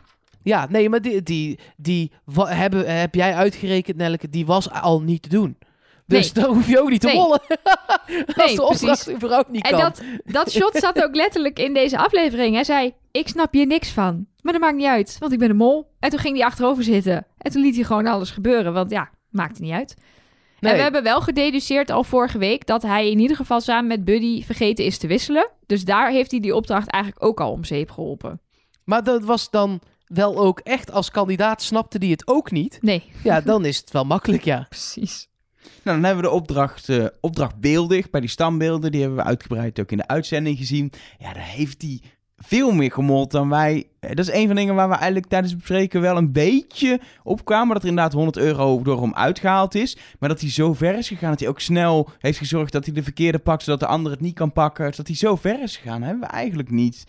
Ja, nee, maar die, die, die hebben, heb jij uitgerekend, Nelke, die was al niet te doen. Dus Nee. dan hoef je ook niet te Nee. mollen. Als Nee, de opdracht precies. überhaupt niet En kan. dat, dat shot zat ook letterlijk in deze aflevering. Hij zei, ik snap hier niks van. Maar dat maakt niet uit, want ik ben een mol. En toen ging hij achterover zitten. En toen liet hij gewoon alles gebeuren, want ja, maakte niet uit. Nee. En we hebben wel gededuceerd al vorige week dat hij in ieder geval samen met Buddy vergeten is te wisselen. Dus daar heeft hij die opdracht eigenlijk ook al om zeep geholpen. Maar dat was dan wel ook echt, als kandidaat snapte die het ook niet. Nee, Ja, dan is het wel makkelijk, ja. precies. Nou, dan hebben we de opdracht, eh, opdracht beeldig bij die stambeelden. Die hebben we uitgebreid ook in de uitzending gezien. Ja, daar heeft hij veel meer gemold dan wij. Eh, Dat is een van de dingen waar we eigenlijk tijdens het bespreken wel een beetje op kwamen. Dat er inderdaad 100 euro door hem uitgehaald is. Maar dat hij zo ver is gegaan. Dat hij ook snel heeft gezorgd dat hij de verkeerde pakt. Zodat de ander het niet kan pakken. Dat hij zo ver is gegaan. hebben we eigenlijk niet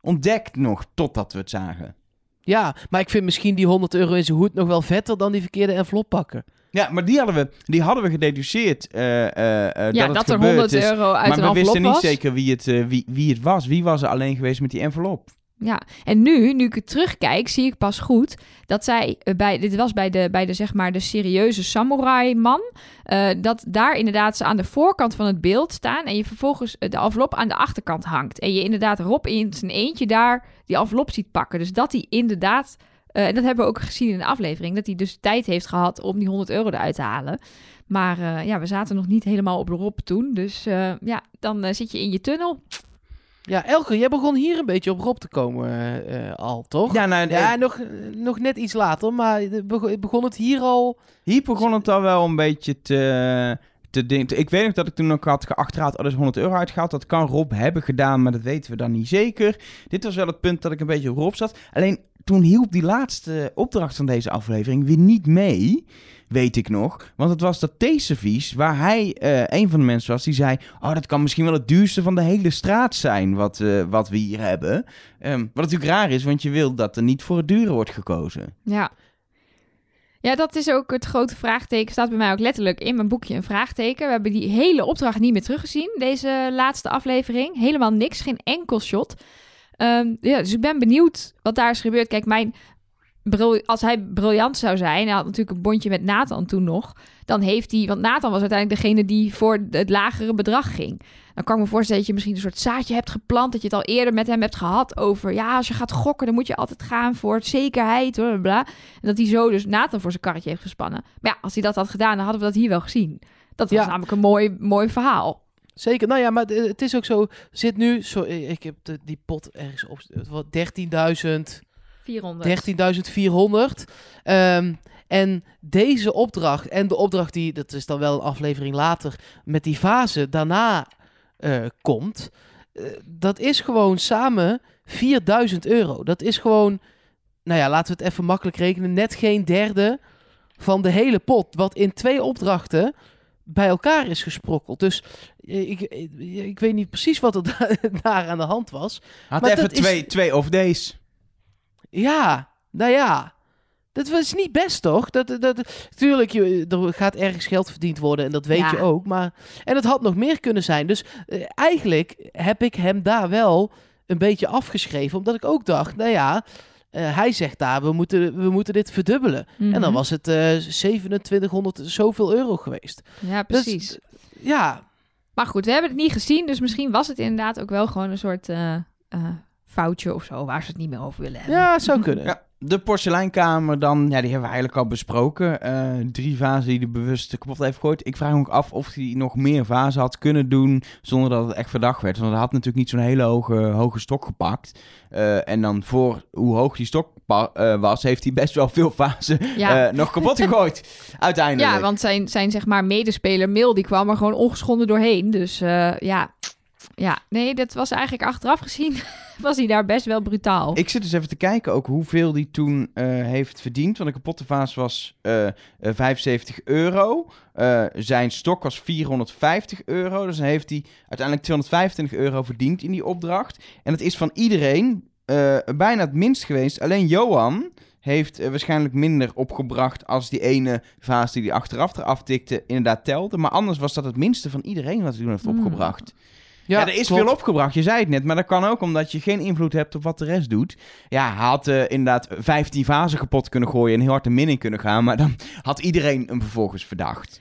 ontdekt nog totdat we het zagen. Ja, maar ik vind misschien die 100 euro in zijn hoed nog wel vetter dan die verkeerde envelop pakken. Ja, maar die hadden we, die hadden we gededuceerd. eh, eh, eh, Ja, dat, dat, het er gebeurd 100 is. euro uit maar een we wisten niet was. zeker wie het, wie, wie het was. Wie was er alleen geweest met die envelop? Ja, en nu, nu ik het terugkijk, zie ik pas goed dat zij bij, dit was bij de, bij de zeg maar de serieuze samurai man, eh, dat daar inderdaad ze aan de voorkant van het beeld staan en je vervolgens de envelop aan de achterkant hangt. En je inderdaad Rob in zijn eentje daar die envelop ziet pakken. Dus dat hij inderdaad Eh, en dat hebben we ook gezien in de aflevering. Dat hij dus tijd heeft gehad om die 100 euro eruit te halen. Maar eh, ja, we zaten nog niet helemaal op Rob toen. Dus eh, ja, dan zit je in je tunnel. Ja, Elke, jij begon hier een beetje op Rob te komen eh, eh, al, toch? Ja, nou, Ja, nog, nog net iets later, maar de- bego- begon het hier al... hier begon het al wel een beetje te... te ik weet nog dat ik toen ook had geachterhaald, oh, er is 100 euro uitgehaald. Dat kan Rob hebben gedaan, maar dat weten we dan niet zeker. Dit was wel het punt dat ik een beetje op Rob zat. Alleen toen hielp die laatste opdracht van deze aflevering weer niet mee. Weet ik nog. Want het was dat theeservies waar hij eh, een van de mensen was die zei... Oh, dat kan misschien wel het duurste van de hele straat zijn wat, eh, wat we hier hebben. Ehm, wat natuurlijk raar is, want je wil dat er niet voor het dure wordt gekozen. Ja. Ja, dat is ook het grote vraagteken. Staat bij mij ook letterlijk in mijn boekje een vraagteken. We hebben die hele opdracht niet meer teruggezien, deze laatste aflevering. Helemaal niks, geen enkel shot. Ehm, ja, dus ik ben benieuwd wat daar is gebeurd. Kijk, mijn als hij briljant zou zijn, hij had natuurlijk een bondje met Nathan toen nog, dan heeft hij, want Nathan was uiteindelijk degene die voor het lagere bedrag ging. Dan kan ik me voorstellen dat je misschien een soort zaadje hebt geplant, dat je het al eerder met hem hebt gehad over, ja, als je gaat gokken, dan moet je altijd gaan voor zekerheid, bla, bla, bla. En dat hij zo dus Nathan voor zijn karretje heeft gespannen. Maar ja, als hij dat had gedaan, dan hadden we dat hier wel gezien. Dat was Ja. namelijk een mooi, mooi verhaal. Zeker, nou ja, maar het- is ook zo... Zit nu, zo, ik heb de, die pot ergens op... wat 13.000... 400. 13.400. Ehm, en deze opdracht en de opdracht die, dat is dan wel een aflevering later, met die fase daarna eh, komt, eh, dat is gewoon samen 4000 euro. Dat is gewoon, nou ja, laten we het even makkelijk rekenen, net geen derde van de hele pot, wat in twee opdrachten bij elkaar is gesprokkeld. Dus ik, ik, ik weet niet precies wat er da- daar aan de hand was. Had Maar even is- twee, twee of deze. Ja, nou ja. Dat was niet best, toch? Dat, dat, tuurlijk, je, er gaat ergens geld verdiend worden en dat weet Ja. je ook. Maar, en het had nog meer kunnen zijn. Dus eh, eigenlijk heb ik hem daar wel een beetje afgeschreven. Omdat ik ook dacht, nou ja, eh, hij zegt daar, we moeten, we moeten dit verdubbelen. En dan Mhm. was het eh 2700 zoveel euro geweest. Ja, Dus, precies. ja, Maar goed, we hebben het niet gezien, dus misschien was het inderdaad ook wel gewoon een soort eh, eh, foutje of zo, waar ze het niet meer over willen hebben. ja, zou kunnen. Ja, de porseleinkamer dan, ja, die hebben we eigenlijk al besproken. Eh, drie vazen die er bewust kapot heeft gegooid. Ik vraag me ook af of hij nog meer vazen had kunnen doen zonder dat het echt verdacht werd. Want hij had natuurlijk niet zo'n hele hoge, hoge stok gepakt. Eh, en dan voor hoe hoog die stok eh, was, heeft hij best wel veel vazen Ja. nog kapot gegooid. Uiteindelijk. Ja, want zijn, zijn zeg maar medespeler Mil, die kwam er gewoon ongeschonden doorheen. Dus ja. Ja, nee, dat was eigenlijk achteraf gezien, was hij daar best wel brutaal. Ik zit dus even te kijken ook hoeveel die toen eh, heeft verdiend. Want de kapotte vaas was eh, eh, 75 euro. Eh, zijn stok was 450 euro. Dus dan heeft hij uiteindelijk 225 euro verdiend in die opdracht. En het is van iedereen eh, bijna het minst geweest. Alleen Johan heeft eh, waarschijnlijk minder opgebracht als die ene vaas die hij achteraf eraf tikte inderdaad telde. Maar anders was dat het minste van iedereen wat hij toen heeft Hmm. opgebracht. Ja, er is klopt. veel opgebracht, je zei het net. Maar dat kan ook omdat je geen invloed hebt op wat de rest doet. Ja, hij had eh, inderdaad 15 vazen kapot kunnen gooien en heel hard de min in kunnen gaan. Maar dan had iedereen hem vervolgens verdacht.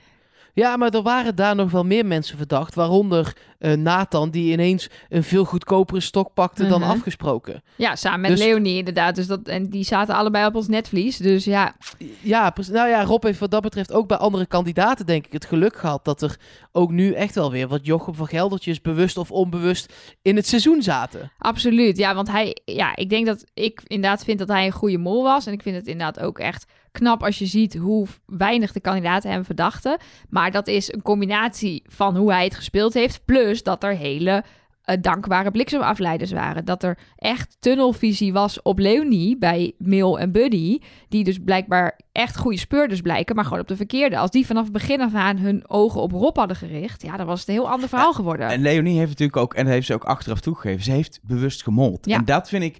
Ja, maar er waren daar nog wel meer mensen verdacht. Waaronder eh, Nathan, die ineens een veel goedkopere stok pakte dan Mhm. afgesproken. Ja, samen met Dus- Leonie inderdaad. Dus dat, en die zaten allebei op ons netvlies. Dus ja, Ja, nou ja, Rob heeft wat dat betreft ook bij andere kandidaten denk ik het geluk gehad dat er ook nu echt wel weer wat Jochem van Geldertjes bewust of onbewust in het seizoen zaten. absoluut. Ja, want hij, ja, ik denk dat ik inderdaad vind dat hij een goede mol was. En ik vind het inderdaad ook echt knap als je ziet hoe weinig de kandidaten hem verdachten. Maar dat is een combinatie van hoe hij het gespeeld heeft. Plus dat er hele eh, dankbare bliksemafleiders waren. Dat er echt tunnelvisie was op Leonie bij Mil en Buddy. Die dus blijkbaar echt goede speurders blijken, maar gewoon op de verkeerde. Als die vanaf het begin af aan hun ogen op Rob hadden gericht, ja, dan was het een heel ander verhaal geworden. En Leonie heeft natuurlijk ook, en dat heeft ze ook achteraf toegegeven, ze heeft bewust gemold. Ja. En dat vind ik,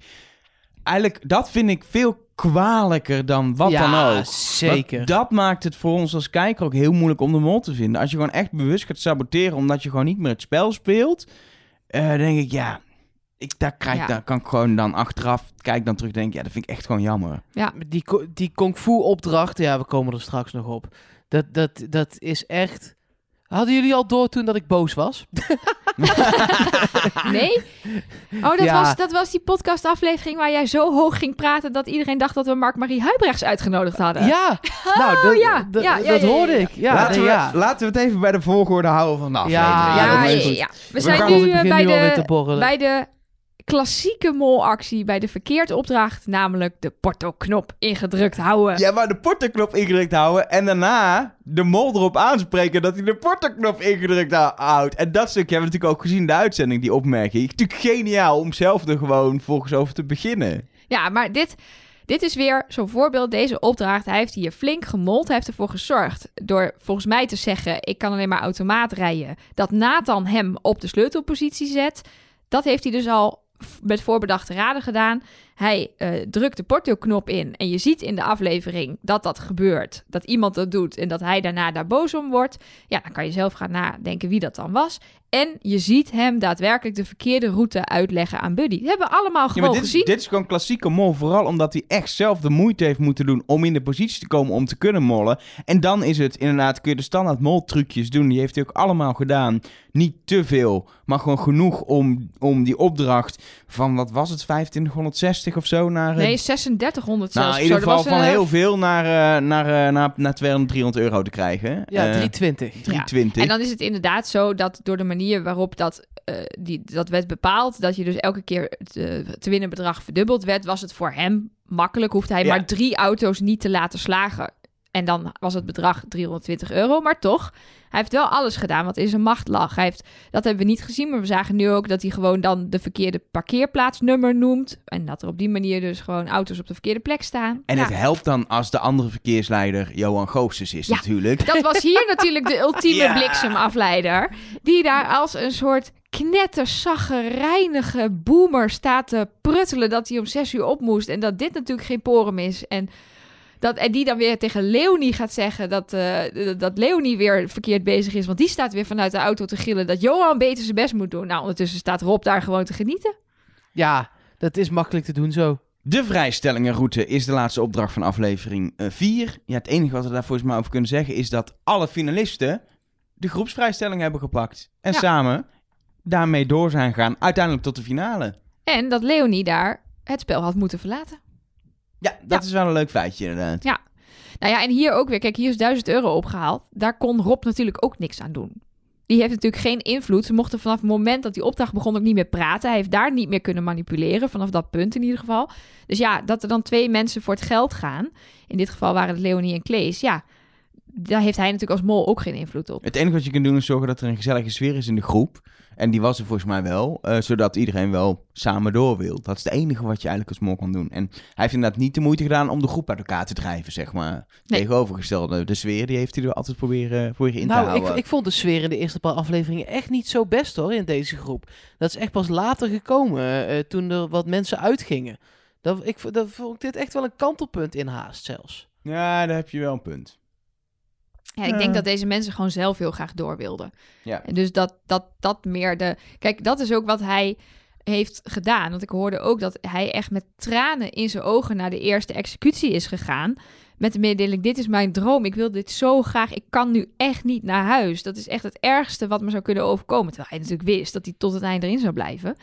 eigenlijk, dat vind ik veel kwalijker dan wat ja, dan ook. zeker. Want dat maakt het voor ons als kijker ook heel moeilijk om de mol te vinden. Als je gewoon echt bewust gaat saboteren omdat je gewoon niet meer het spel speelt, eh, dan denk ik, ja, ik, daar, krijg, Ja. daar kan ik gewoon dan achteraf, kijk dan terug, denk ik, ja, dat vind ik echt gewoon jammer. Die, ko- die kung fu opdracht, ja, we komen er straks nog op. Dat, dat, dat is echt Hadden jullie al door toen dat ik boos was? Nee? Oh, dat, Ja. was, dat was die podcastaflevering waar jij zo hoog ging praten... dat iedereen dacht dat we Mark-Marie Huibrechts uitgenodigd hadden. Ja, nou, dat, Oh, ja. dat- Ja, ja, dat ja, ja, hoorde ja. ik. Ja, laten, we, ja. laten we het even bij de volgorde houden van de aflevering. Ja, Ja. We We zijn nu eh, bij nu de, bij de klassieke molactie, bij de verkeerde opdracht, namelijk de porto-knop ingedrukt houden. Ja, maar de portoknop ingedrukt houden en daarna de mol erop aanspreken dat hij de portoknop ingedrukt hou- houdt. En dat stukje hebben we natuurlijk ook gezien in de uitzending, die opmerking. Natuurlijk geniaal om zelf er gewoon volgens over te beginnen. Ja, maar dit, dit is weer zo'n voorbeeld, deze opdracht. Hij heeft hier flink gemold. Hij heeft ervoor gezorgd door volgens mij te zeggen... ik kan alleen maar automaat rijden. Dat Nathan hem op de sleutelpositie zet. Dat heeft hij dus al met voorbedachte raden gedaan. Hij eh, drukt de porto-knop in. En je ziet in de aflevering dat dat gebeurt. Dat iemand dat doet en dat hij daarna daar boos om wordt. Ja, dan kan je zelf gaan nadenken wie dat dan was. En je ziet hem daadwerkelijk de verkeerde route uitleggen aan Buddy. Dat hebben we allemaal Ja, gewoon maar dit, gezien. dit is gewoon klassieke mol. Vooral omdat hij echt zelf de moeite heeft moeten doen om in de positie te komen om te kunnen mollen. En dan is het inderdaad, kun je de standaard moltrucjes doen. Die heeft hij ook allemaal gedaan. Niet te veel, maar gewoon genoeg om, om die opdracht van, wat was het, 2560 of zo naar... eh, Nee, 3600 zelfs. nou, in ieder geval was, van eh, heel veel naar, eh, naar, eh, naar, naar 200, 300 euro te krijgen. Ja, Eh, 320. 320. En dan is het inderdaad zo dat door de manier waarop dat, eh, die, dat werd bepaald, dat je dus elke keer het te winnen bedrag verdubbeld werd, was het voor hem makkelijk. Hoefde hij Ja. maar drie auto's niet te laten slagen. En dan was het bedrag 320 euro. Maar toch, hij heeft wel alles gedaan wat in zijn macht lag. Hij heeft, dat hebben we niet gezien, maar we zagen nu ook dat hij gewoon dan de verkeerde parkeerplaatsnummer noemt. En dat er op die manier dus gewoon auto's op de verkeerde plek staan. En Ja. het helpt dan als de andere verkeersleider Johan Goossens is Ja. natuurlijk. Dat was hier natuurlijk de ultieme Ja. bliksemafleider. Die daar als een soort knettersaggerijnige boomer staat te pruttelen dat hij om zes uur op moest. En dat dit natuurlijk geen porum is. En, dat, en die dan weer tegen Leonie gaat zeggen dat, eh, dat Leonie weer verkeerd bezig is. Want die staat weer vanuit de auto te gillen dat Johan beter zijn best moet doen. Nou, ondertussen staat Rob daar gewoon te genieten. Ja, dat is makkelijk te doen zo. De vrijstellingenroute is de laatste opdracht van aflevering 4. ja, het enige wat we daar volgens mij over kunnen zeggen is dat alle finalisten de groepsvrijstelling hebben gepakt. En Ja. samen daarmee door zijn gaan, uiteindelijk tot de finale. En dat Leonie daar het spel had moeten verlaten. Ja, dat is wel een leuk feitje inderdaad. Nou ja, en hier ook weer. Kijk, hier is 1000 euro opgehaald. Daar kon Rob natuurlijk ook niks aan doen. Die heeft natuurlijk geen invloed. Ze mochten vanaf het moment dat die opdracht begon ook niet meer praten. Hij heeft daar niet meer kunnen manipuleren. Vanaf dat punt in ieder geval. Dus ja, dat er dan twee mensen voor het geld gaan. In dit geval waren het Leonie en Klees. Ja, daar heeft hij natuurlijk als mol ook geen invloed op. Het enige wat je kunt doen is zorgen dat er een gezellige sfeer is in de groep. En die was er volgens mij wel, eh, zodat iedereen wel samen door wil. Dat is het enige wat je eigenlijk als mol kan doen. En hij heeft inderdaad niet de moeite gedaan om de groep uit elkaar te drijven, zeg maar. Nee. Tegenovergestelde, de sfeer die heeft hij er altijd proberen, proberen in te nou, houden. ik, ik vond de sfeer in de eerste paar afleveringen echt niet zo best hoor, in deze groep. Dat is echt pas later gekomen, eh, toen er wat mensen uitgingen. Dat, ik, dat vond ik dit echt wel een kantelpunt in haast zelfs. Ja, daar heb je wel een punt. Ja, ik denk dat deze mensen gewoon zelf heel graag door wilden. Ja. En dus dat, dat, dat meer de... Kijk, dat is ook wat hij heeft gedaan. Want ik hoorde ook dat hij echt met tranen in zijn ogen naar de eerste executie is gegaan. Met de mededeling, dit is mijn droom. Ik wil dit zo graag. Ik kan nu echt niet naar huis. Dat is echt het ergste wat me zou kunnen overkomen. Terwijl hij natuurlijk wist dat hij tot het einde erin zou blijven.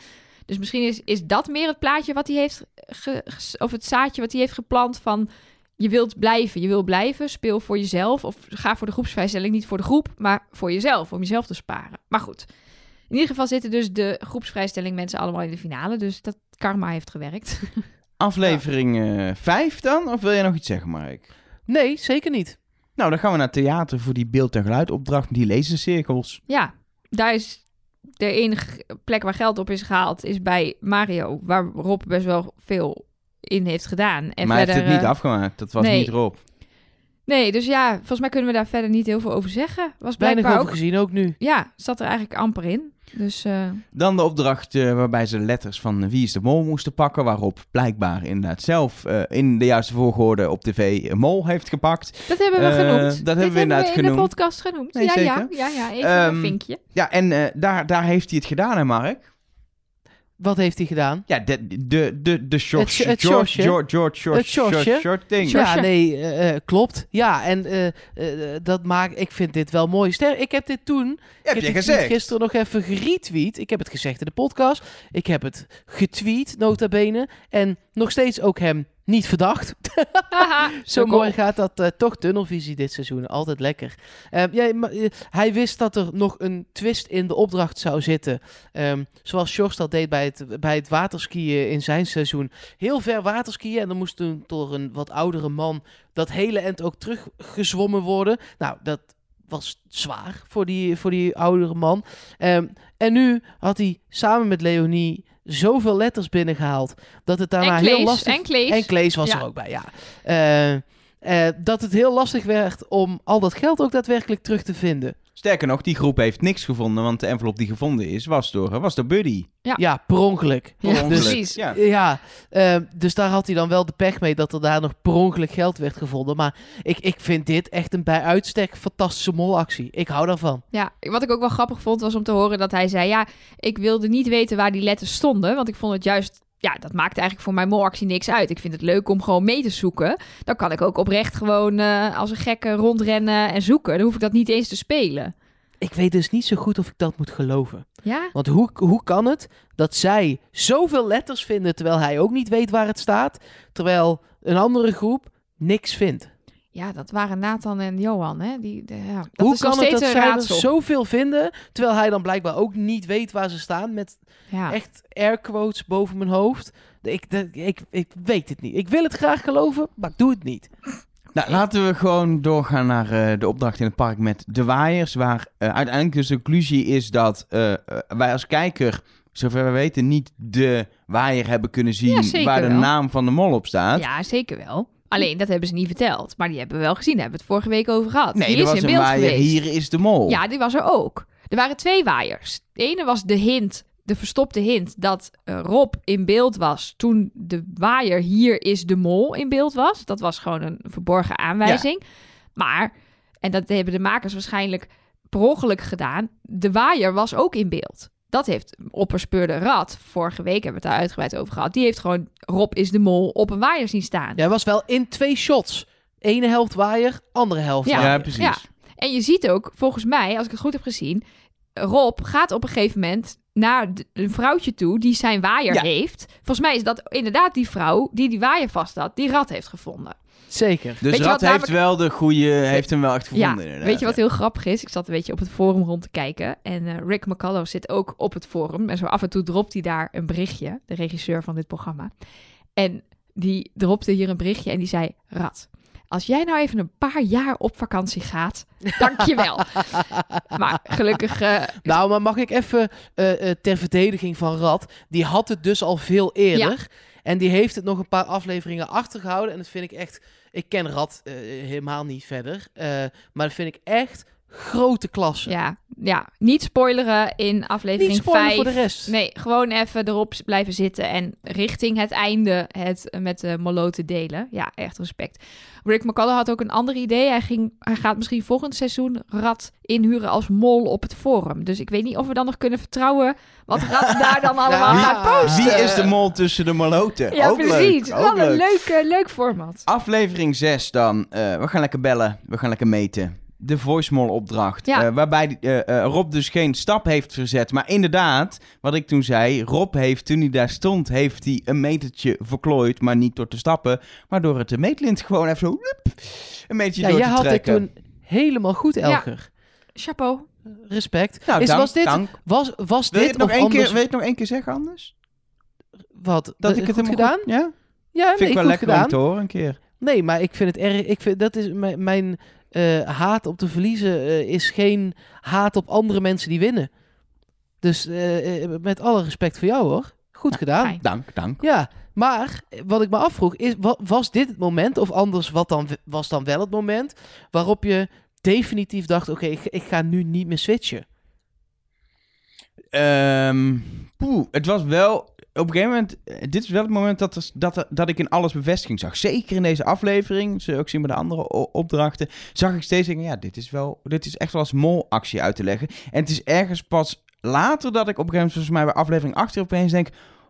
Dus misschien is, is dat meer het plaatje wat hij heeft... Ge, ge- of het zaadje wat hij heeft geplant van... Je wilt blijven, je wil blijven. Speel voor jezelf. Of ga voor de groepsvrijstelling. Niet voor de groep, maar voor jezelf. Om jezelf te sparen. Maar goed. In ieder geval zitten dus de groepsvrijstelling mensen allemaal in de finale. Dus dat karma heeft gewerkt. Aflevering 5 dan? Of wil jij nog iets zeggen, Mark? Nee, zeker niet. Nou, dan gaan we naar theater voor die beeld- en geluidopdracht, die lasercirkels. Ja, daar is de enige plek waar geld op is gehaald, is bij Mario. Waar Rob best wel veel in heeft gedaan. En maar verder, heeft het niet eh, afgemaakt, dat was nee. niet erop. Nee, dus ja, volgens mij kunnen we daar verder niet heel veel over zeggen. Was Weinig blijkbaar over ook... gezien ook nu. Ja, zat er eigenlijk amper in. Dus eh, Dan de opdracht eh, waarbij ze letters van Wie is de Mol moesten pakken. Waarop blijkbaar inderdaad zelf eh, in de juiste volgorde op tv Mol heeft gepakt. dat hebben we genoemd. dat Dit hebben we inderdaad in de genoemd. podcast genoemd. Nee, ja, ja, zeker. ja, ja, even Ehm, een vinkje. Ja, en eh, daar, daar heeft hij het gedaan, hè Mark? Wat heeft hij gedaan? Ja, de, de, de, de short, Het sh- het George. George, George, George, Het shortje. short. Short. Ja, George. nee, eh, eh, klopt. Ja, en eh, eh, dat maakt... Ik vind dit wel mooi. Ster, ik heb dit toen... Heb ik heb je gezegd? gisteren nog even geretweet. Ik heb het gezegd in de podcast. Ik heb het getweet, nota bene. En nog steeds ook hem niet verdacht. Zo mooi gaat dat eh, toch tunnelvisie dit seizoen. Altijd lekker. Eh, ja, maar, eh, hij wist dat er nog een twist in de opdracht zou zitten. Ehm, zoals Sjors dat deed bij het, bij het waterskiën in zijn seizoen. Heel ver waterskiën. En dan moest toen door een wat oudere man dat hele end ook teruggezwommen worden. Nou, dat was zwaar voor die, voor die oudere man. Ehm, en nu had hij samen met Leonie zoveel letters binnengehaald. Dat het daarna heel lastig en Klees. en Klees was Ja. er ook bij, ja. Eh, eh, dat het heel lastig werd om al dat geld ook daadwerkelijk terug te vinden. Sterker nog, die groep heeft niks gevonden, want de envelop die gevonden is, was door, was door Buddy. Ja. Ja, per ongeluk. Ja, Per ongeluk. precies. Ja. Ja, eh, dus daar had hij dan wel de pech mee dat er daar nog per ongeluk geld werd gevonden. Maar ik, ik vind dit echt een bij uitstek fantastische molactie. Ik hou daarvan. Ja, wat ik ook wel grappig vond was om te horen dat hij zei... ja, ik wilde niet weten waar die letters stonden... want ik vond het juist... Ja, dat maakt eigenlijk voor mijn molactie niks uit. Ik vind het leuk om gewoon mee te zoeken. Dan kan ik ook oprecht gewoon eh, als een gekke rondrennen en zoeken. Dan hoef ik dat niet eens te spelen. Ik weet dus niet zo goed of ik dat moet geloven. Ja? Want hoe, hoe kan het dat zij zoveel letters vinden terwijl hij ook niet weet waar het staat, terwijl een andere groep niks vindt? Ja, dat waren Nathan en Johan, hè? Die, de, ja, dat Hoe is nog kan het dat zij er zoveel vinden, terwijl hij dan blijkbaar ook niet weet waar ze staan, met Ja. echt air quotes boven mijn hoofd? Ik, ik, ik weet het niet. Ik wil het graag geloven, maar ik doe het niet. Nou, laten we gewoon doorgaan naar eh, de opdracht in het park met de waaiers. Waar eh, uiteindelijk dus de conclusie is dat eh, wij als kijker, zover we weten, niet de waaier hebben kunnen zien waar de wel. naam van de mol op staat. ja, zeker wel. Alleen, dat hebben ze niet verteld. Maar die hebben we wel gezien. Daar hebben we het vorige week over gehad. Nee, die er is was in een beeld waaier, geweest. hier is de mol. Ja, die was er ook. Er waren twee waaiers. De ene was de hint, de verstopte hint, dat eh, Rob in beeld was toen de waaier hier is de mol in beeld was. Dat was gewoon een verborgen aanwijzing. Maar, en dat hebben de makers waarschijnlijk per ongeluk gedaan, de waaier was ook in beeld. Dat heeft opperspeurde Rad, vorige week hebben we het daar uitgebreid over gehad, die heeft gewoon Rob is de mol op een waaier zien staan. Jij was wel in twee shots. Ene helft waaier, andere helft Ja. Ja, precies. Ja. En je ziet ook, volgens mij, als ik het goed heb gezien, Rob gaat op een gegeven moment naar een vrouwtje toe die zijn waaier Ja. heeft. Volgens mij is dat inderdaad die vrouw die die waaier vast had, die rat heeft gevonden. Zeker. Dus Weet Rad heeft namelijk- wel de goede, heeft hem wel echt gevonden ja, inderdaad. weet je wat ja. heel grappig is? Ik zat een beetje op het forum rond te kijken. En eh, Rick McCullough zit ook op het forum. En zo af en toe dropt hij daar een berichtje, de regisseur van dit programma. En die dropte hier een berichtje en die zei... Rat, als jij nou even een paar jaar op vakantie gaat, dankjewel. maar gelukkig... eh, Nou, maar mag ik even eh, ter verdediging van Rad. Die had het dus al veel eerder. En die heeft het nog een paar afleveringen achtergehouden. En dat vind ik echt... Ik ken Rad eh, helemaal niet verder. eh, maar dat vind ik echt grote klasse. ja, ja, niet spoileren in aflevering Niet spoilen 5. voor de rest. Nee, gewoon even erop blijven zitten en richting het einde het eh, met de moloten delen. Ja, echt respect. Rick McCullough had ook een ander idee. Hij, ging, hij gaat misschien volgend seizoen Rad inhuren als mol op het forum. Dus ik weet niet of we dan nog kunnen vertrouwen wat Rad daar dan allemaal Ja. gaat posten. Wie is de mol tussen de moloten? Ja, ook precies. leuk. Ook Wel een leuk. leuk, leuk format. Aflevering 6 dan. Eh, we gaan lekker bellen. We gaan lekker meten. De voicemail opdracht. Ja. Eh, waarbij eh, eh, Rob dus geen stap heeft verzet. Maar inderdaad, wat ik toen zei. Rob heeft, toen hij daar stond, heeft hij een metertje verklooid. Maar niet door te stappen. Maar door het de meetlint gewoon even zo... een metertje Ja, door te had dit trekken. toen helemaal goed, Elger. Chapeau. Respect. Nou, Is, dank, was dit, dank. Was, was Wil je, dit het nog één anders... keer, wil je het nog één keer zeggen anders? Wat? Dat ik het helemaal gedaan? goed- Ja? Ja, Vind nee, ik wel lekker gedaan. om te horen een keer. Nee, maar ik vind het erg. Ik vind, dat is mijn, mijn eh, haat op te verliezen eh, is geen haat op andere mensen die winnen. Dus eh, met alle respect voor jou hoor. Goed Ja, gedaan. fijn. Dank, dank. Ja, maar wat ik me afvroeg is, wa- was dit het moment of anders wat dan was dan wel het moment waarop je definitief dacht, oké, ik, ik ga nu niet meer switchen. Ehm, poeh, het was wel... Op een gegeven moment... eh, Dit is wel het moment dat, er- dat, dat ik in alles bevestiging zag. Zeker in deze aflevering. Zul je ook zien bij de andere opdrachten. Zag ik steeds denken... Ja, dit is, wel, dit is echt wel als mol-actie uit te leggen. En het is ergens pas later dat ik op een gegeven moment, volgens mij bij aflevering 8 opeens denk...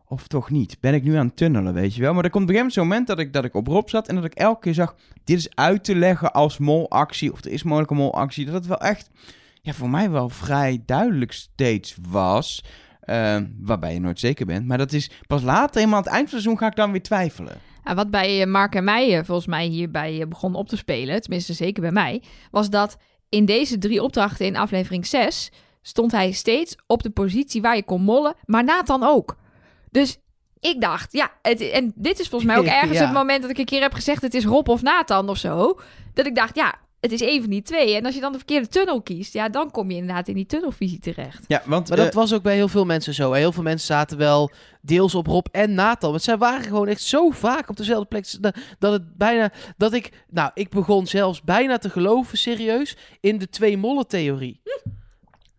Of toch niet? Ben ik nu aan het tunnelen, weet je wel? Maar er komt op een gegeven moment zo'n moment dat ik, dat ik op Rob zat... en dat ik elke keer zag, dit is uit te leggen als molactie... of er is mogelijk een molactie. Dat het wel echt, ja, voor mij wel vrij duidelijk steeds was... eh, waarbij je nooit zeker bent. Maar dat is pas later, helemaal aan het eind van het seizoen... ga ik dan weer twijfelen. Ja, wat bij eh, Mark en mij eh, volgens mij hierbij eh, begon op te spelen, tenminste zeker bij mij, was dat in deze drie opdrachten in aflevering 6 stond hij steeds op de positie waar je kon mollen, maar Nathan ook. Dus ik dacht, ja, het, en dit is volgens mij ook ergens Ja. het moment dat ik een keer heb gezegd het is Rob of Nathan of zo, dat ik dacht, ja, het is één van die twee. En als je dan de verkeerde tunnel kiest, ja, dan kom je inderdaad in die tunnelvisie terecht. Ja, want... Maar dat eh, was ook bij heel veel mensen zo. Heel veel mensen zaten wel deels op Rob en Nathan. Want zij waren gewoon echt zo vaak op dezelfde plek. Dat, dat het bijna. Dat ik. Nou, ik begon zelfs bijna te geloven, serieus. In de twee mollen theorie.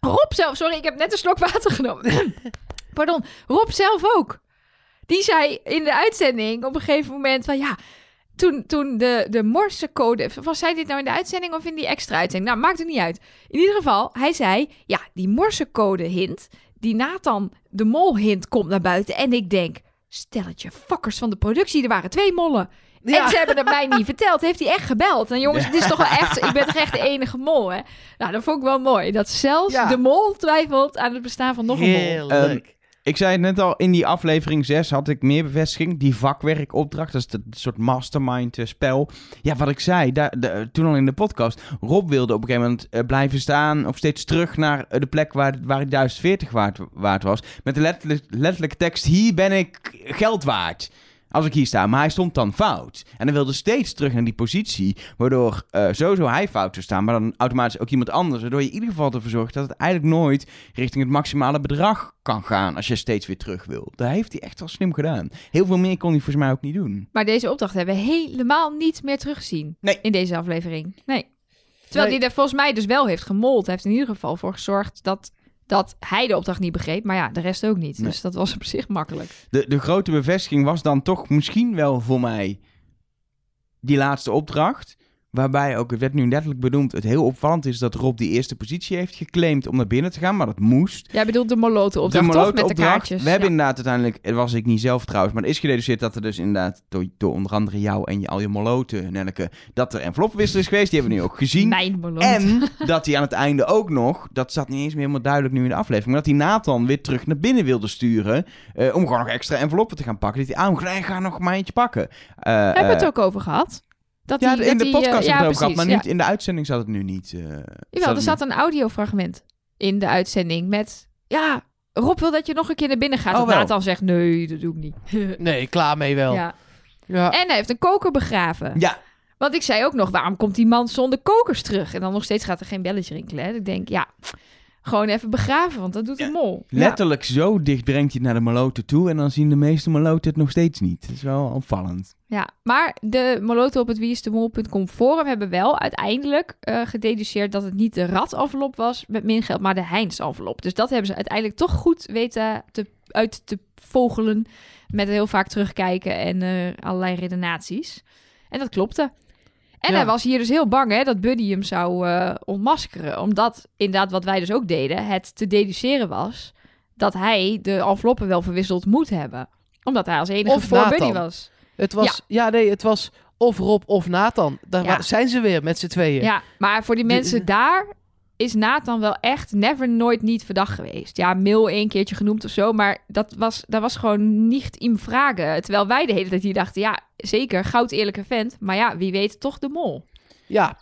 Rob zelf, sorry, ik heb net een slok water genomen. Pardon, Rob zelf ook. Die zei in de uitzending op een gegeven moment van ja, toen, toen de, de morsecode, was zei dit nou in de uitzending of in die extra uitzending? Nou, maakt het niet uit. In ieder geval, hij zei ja, die morsecode hint, die Nathan de mol hint komt naar buiten. En ik denk, stelletje fuckers van de productie, er waren twee mollen. Ja. En ze hebben het mij niet verteld. Heeft hij echt gebeld? En jongens, het is toch wel echt... Ik ben toch echt de enige mol, hè? Nou, dat vond ik wel mooi. Dat zelfs Ja. de mol twijfelt aan het bestaan van nog een mol. Heerlijk. Ik zei het net al, in die aflevering 6 had ik meer bevestiging. Die vakwerkopdracht, dat is het soort mastermind eh, spel. Ja, wat ik zei, daar, de- toen al in de podcast. Rob wilde op een gegeven moment eh, blijven staan of steeds terug naar eh, de plek waar, waar hij 1040 waard, waard was. Met de letterlijk, letterlijke tekst, hier ben ik geld waard. Als ik hier sta, maar hij stond dan fout. En hij wilde steeds terug naar die positie, waardoor eh, sowieso hij fout zou staan, maar dan automatisch ook iemand anders. Waardoor je in ieder geval ervoor zorgt dat het eigenlijk nooit richting het maximale bedrag kan gaan als je steeds weer terug wil. Dat heeft hij echt wel slim gedaan. Heel veel meer kon hij volgens mij ook niet doen. Maar deze opdracht hebben we helemaal niet meer teruggezien. Nee. In deze aflevering. Nee. Terwijl Nee. die er volgens mij dus wel heeft gemold. Hij heeft in ieder geval voor gezorgd dat, dat hij de opdracht niet begreep. Maar ja, de rest ook niet. Nee. Dus dat was op zich makkelijk. De, de grote bevestiging was dan toch misschien wel voor mij die laatste opdracht. Waarbij ook, het werd nu letterlijk benoemd, het heel opvallend is dat Rob die eerste positie heeft geclaimd om naar binnen te gaan, maar dat moest. Jij bedoelt de moloten opdracht, de toch? Met de kaartjes. We hebben Ja. inderdaad uiteindelijk, het was ik niet zelf trouwens, maar er is gededuceerd dat er dus inderdaad door, door onder andere jou en je, al je moloten, Nelleke, dat er enveloppenwissel is geweest. Die hebben we nu ook gezien. Mijn. En dat hij aan het einde ook nog, dat zat niet eens meer helemaal duidelijk nu in de aflevering, maar dat hij Nathan weer terug naar binnen wilde sturen. eh, om gewoon nog extra enveloppen te gaan pakken. Dat hij, ah, hij ga nog maar eentje pakken. Eh, Hebben we het eh, ook over gehad? Dat ja, die- in dat de die, podcast eh, hebben we het ja, over gehad, maar niet in de uitzending zat het nu niet. Jawel, zat er zat een audiofragment in de uitzending met... Ja, Rob wil dat je nog een keer naar binnen gaat. Oh, dat. Nathan zegt, nee, dat doe ik niet. Nee, klaar mee wel. ja. Ja. En hij heeft een koker begraven. Ja, Want ik zei ook nog, waarom komt die man zonder kokers terug? En dan nog steeds gaat er geen belletje rinkelen. Hè? Ik denk, ja, gewoon even begraven, want dat doet Ja, een mol. letterlijk zo dicht brengt hij het naar de maloten toe. En dan zien de meeste maloten het nog steeds niet. Dat is wel opvallend. Ja. maar de moloten op het wieisdemol.com forum hebben wel uiteindelijk eh gededuceerd dat het niet de rat-envelop was met min geld, maar de Heinz-envelop. Dus dat hebben ze uiteindelijk toch goed weten te, uit te vogelen met heel vaak terugkijken en eh, allerlei redenaties. En dat klopte. En Ja. hij was hier dus heel bang hè, dat Buddy hem zou eh, ontmaskeren. Omdat inderdaad wat wij dus ook deden, het te deduceren was dat hij de enveloppen wel verwisseld moet hebben. Omdat hij als enige Of voor Nathan. Buddy was. Het was, ja. nee, het was of Rob of Nathan. Daar Ja. zijn ze weer met z'n tweeën. Ja, maar voor die Die- mensen daar is Nathan wel echt never nooit niet verdacht geweest. Ja, mail één keertje genoemd of zo, maar dat was, dat was gewoon niet in vragen. Terwijl wij de hele tijd hier dachten, ja, zeker, goud eerlijke vent. Maar ja, wie weet toch de mol. Ja,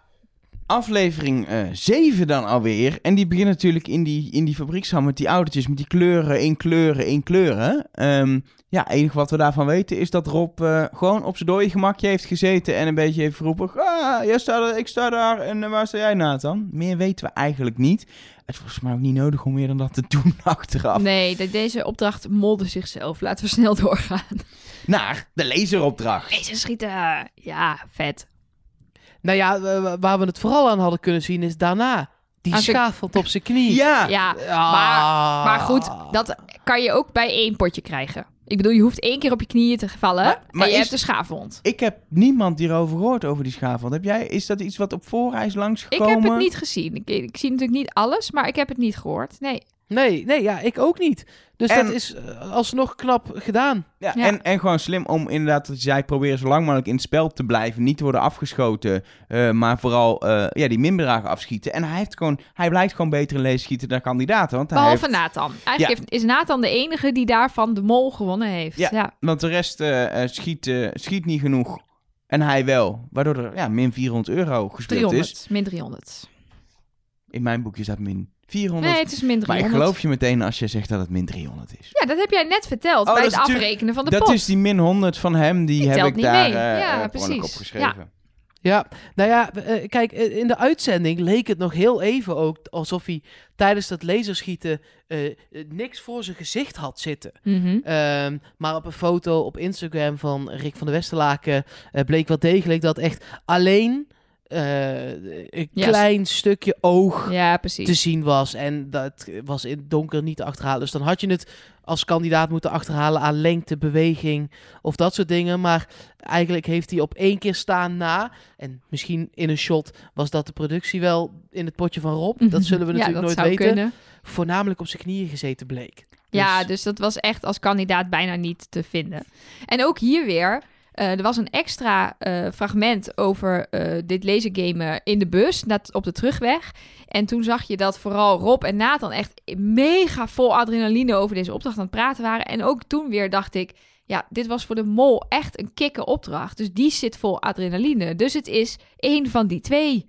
Aflevering 7 dan alweer. En die begint natuurlijk in die, in die fabriekshal met die autootjes, met die kleuren, in kleuren, in kleuren. Ehm, ja, het enige wat we daarvan weten is dat Rob eh, gewoon op zijn dode gemakje heeft gezeten en een beetje heeft geroepen... Ah, jij staat er, ik sta daar en eh, waar sta jij, Nathan? Meer weten we eigenlijk niet. Het was volgens mij ook niet nodig om meer dan dat te doen achteraf. Nee, de- deze opdracht molde zichzelf. Laten we snel doorgaan. Naar de laseropdracht. Deze schieten, ja, vet. Nou ja, wa- waar we het vooral aan hadden kunnen zien is daarna. Die Aan zijn- schavelt op zijn knie. Ja, Ja, Ah. maar, maar goed, dat kan je ook bij één potje krijgen. Ik bedoel, je hoeft één keer op je knieën te vallen Maar- maar en je is- hebt een schaafwond. ik heb niemand hierover gehoord over die schaafwond. Heb jij, is dat iets wat op voorreis Ik langsgekomen? heb het niet gezien. Ik, ik zie natuurlijk niet alles, maar ik heb het niet gehoord. Nee. Nee, nee, ja, ik ook niet. Dus En- dat is eh, alsnog knap gedaan. Ja, Ja. En, en gewoon slim om inderdaad, dat zij proberen zo lang mogelijk in het spel te blijven. Niet te worden afgeschoten, eh, maar vooral eh, ja, die minbedragen afschieten. En hij, heeft gewoon, hij blijkt gewoon beter in lezen schieten dan kandidaten. Want hij Behalve heeft, Nathan. Eigenlijk heeft, is Nathan de enige die daarvan de mol gewonnen heeft. Ja. Ja. Want de rest schiet, eh, schiet niet genoeg. En hij wel. Waardoor er ja, min 400 euro gespeeld is. 300. Min 300. In mijn boekje staat min 400. Nee, het is min 300. maar ik geloof je meteen als je zegt dat het min 300 is. Ja, dat heb jij net verteld Oh, bij dat het afrekenen van de dat pot. is die min 100 van hem, die, Die heb ik daar eh, Ja, gewoon precies. opgeschreven. Ja, nou ja, eh, kijk, eh, in de uitzending leek het nog heel even ook alsof hij tijdens dat laserschieten niks voor zijn gezicht had zitten. Mhm. Ehm, maar op een foto op Instagram van Rick van der Westerlaken bleek wel degelijk dat echt alleen eh, een klein stukje oog Ja, te zien was. En dat was in het donker niet te achterhalen. Dus dan had je het als kandidaat moeten achterhalen aan lengte, beweging of dat soort dingen. Maar eigenlijk heeft hij op één keer staan na. En misschien in een shot was dat de productie wel in het potje van Rob. Dat zullen we ja, natuurlijk nooit weten. Kunnen. Voornamelijk op zijn knieën gezeten bleek. Ja, Dus- dus dat was echt als kandidaat bijna niet te vinden. En ook hier weer, eh, er was een extra eh, fragment over eh, dit lasergamen in de bus, net op de terugweg. En toen zag je dat vooral Rob en Nathan echt mega vol adrenaline over deze opdracht aan het praten waren. En ook toen weer dacht ik, ja, dit was voor de mol echt een kikke opdracht. Dus die zit vol adrenaline. Dus het is één van die twee.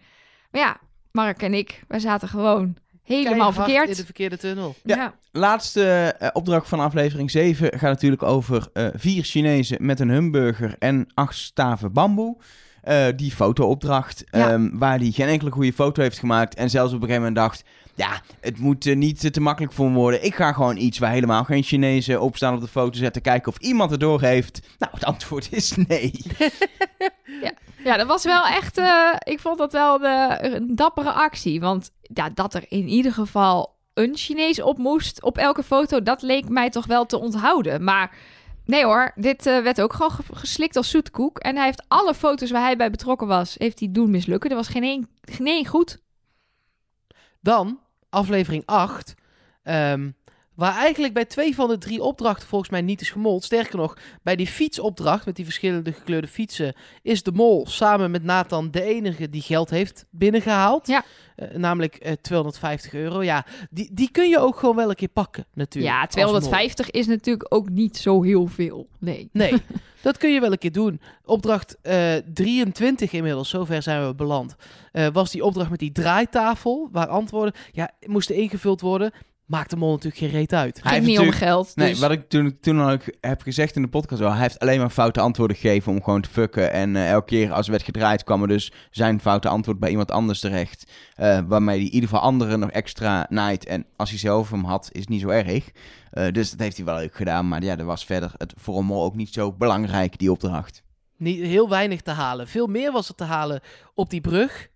Maar ja, Mark en ik, wij zaten gewoon helemaal verkeerd. in de verkeerde tunnel. Ja. ja. Laatste eh, opdracht van aflevering 7 gaat natuurlijk over eh, vier Chinezen met een hamburger en acht staven bamboe. Eh, die fotoopdracht, Ja. ehm, waar hij geen enkele goede foto heeft gemaakt. En zelfs op een gegeven moment dacht, ja, het moet niet te makkelijk voor me worden. Ik ga gewoon iets waar helemaal geen Chinezen op staan op de foto zetten. Kijken of iemand het door heeft. Nou, het antwoord is nee. Ja, dat was wel echt. eh, ik vond dat wel de, een dappere actie. Want ja, dat er in ieder geval een Chinees op moest op elke foto, dat leek mij toch wel te onthouden. Maar nee hoor, dit eh, werd ook gewoon ge- geslikt als zoetkoek. En hij heeft alle foto's waar hij bij betrokken was, heeft hij doen mislukken. Er was geen één, geen goed. Dan aflevering 8. ehm, waar eigenlijk bij twee van de drie opdrachten volgens mij niet is gemold. Sterker nog, bij die fietsopdracht met die verschillende gekleurde fietsen... is de mol samen met Nathan de enige die geld heeft binnengehaald. Ja. Eh, namelijk eh, 250 euro. Ja, die, die kun je ook gewoon wel een keer pakken natuurlijk. Ja, als mol. 250 is natuurlijk ook niet zo heel veel. Nee. Nee, dat kun je wel een keer doen. Opdracht eh 23 inmiddels, zover zijn we beland. eh, was die opdracht met die draaitafel, waar antwoorden ja, moesten ingevuld worden. Maakt de mol natuurlijk geen reet uit. Hij heeft niet om geld. Nee, dus- wat ik toen, toen al ook heb gezegd in de podcast, wel, hij heeft alleen maar foute antwoorden gegeven om gewoon te fucken. En eh, elke keer als er werd gedraaid, kwam er dus zijn foute antwoord bij iemand anders terecht. eh, waarmee hij in ieder geval anderen nog extra naait. En als hij zelf hem had, is het niet zo erg. Eh, dus dat heeft hij wel leuk gedaan. Maar ja, dat was verder het voor een mol ook niet zo belangrijk, die opdracht. Niet, heel weinig te halen. Veel meer was er te halen op die brug.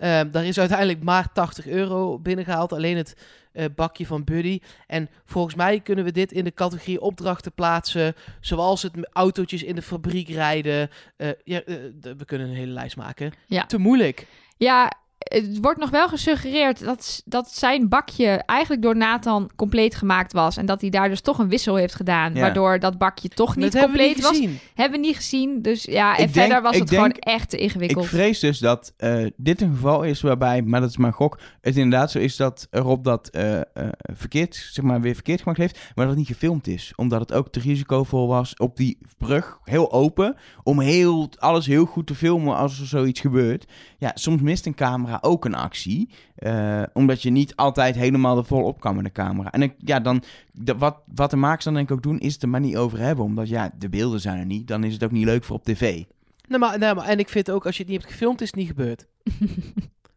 Ehm, daar is uiteindelijk maar 80 euro binnengehaald. Alleen het eh, bakje van Buddy. En volgens mij kunnen we dit in de categorie opdrachten plaatsen. Zoals het autootjes in de fabriek rijden. Eh, ja, eh, we kunnen een hele lijst maken. Ja. Te moeilijk. Ja, het wordt nog wel gesuggereerd dat, dat zijn bakje eigenlijk door Nathan compleet gemaakt was. En dat hij daar dus toch een wissel heeft gedaan. Ja. Waardoor dat bakje toch niet dat hebben we compleet niet was. gezien. Hebben we niet gezien. Dus ja, en Ik denk- verder was het denk- gewoon echt te ingewikkeld. Ik vrees dus dat eh, dit een geval is waarbij, maar dat is mijn gok, het inderdaad zo is dat Rob dat eh, eh, verkeerd, zeg maar, weer verkeerd gemaakt heeft, maar dat het niet gefilmd is. Omdat het ook te risicovol was op die brug, heel open, om heel, alles heel goed te filmen als er zoiets gebeurt. Ja, soms mist een camera ook een actie, eh, omdat je niet altijd helemaal er vol op kan met de camera. En ik, ja, dan, de- wat, wat de makers dan denk ik ook doen, is het er maar niet over hebben. Omdat ja, de beelden zijn er niet, dan is het ook niet leuk voor op tv. Nee, maar, nee, maar, en ik vind ook, als je het niet hebt gefilmd, is het niet gebeurd.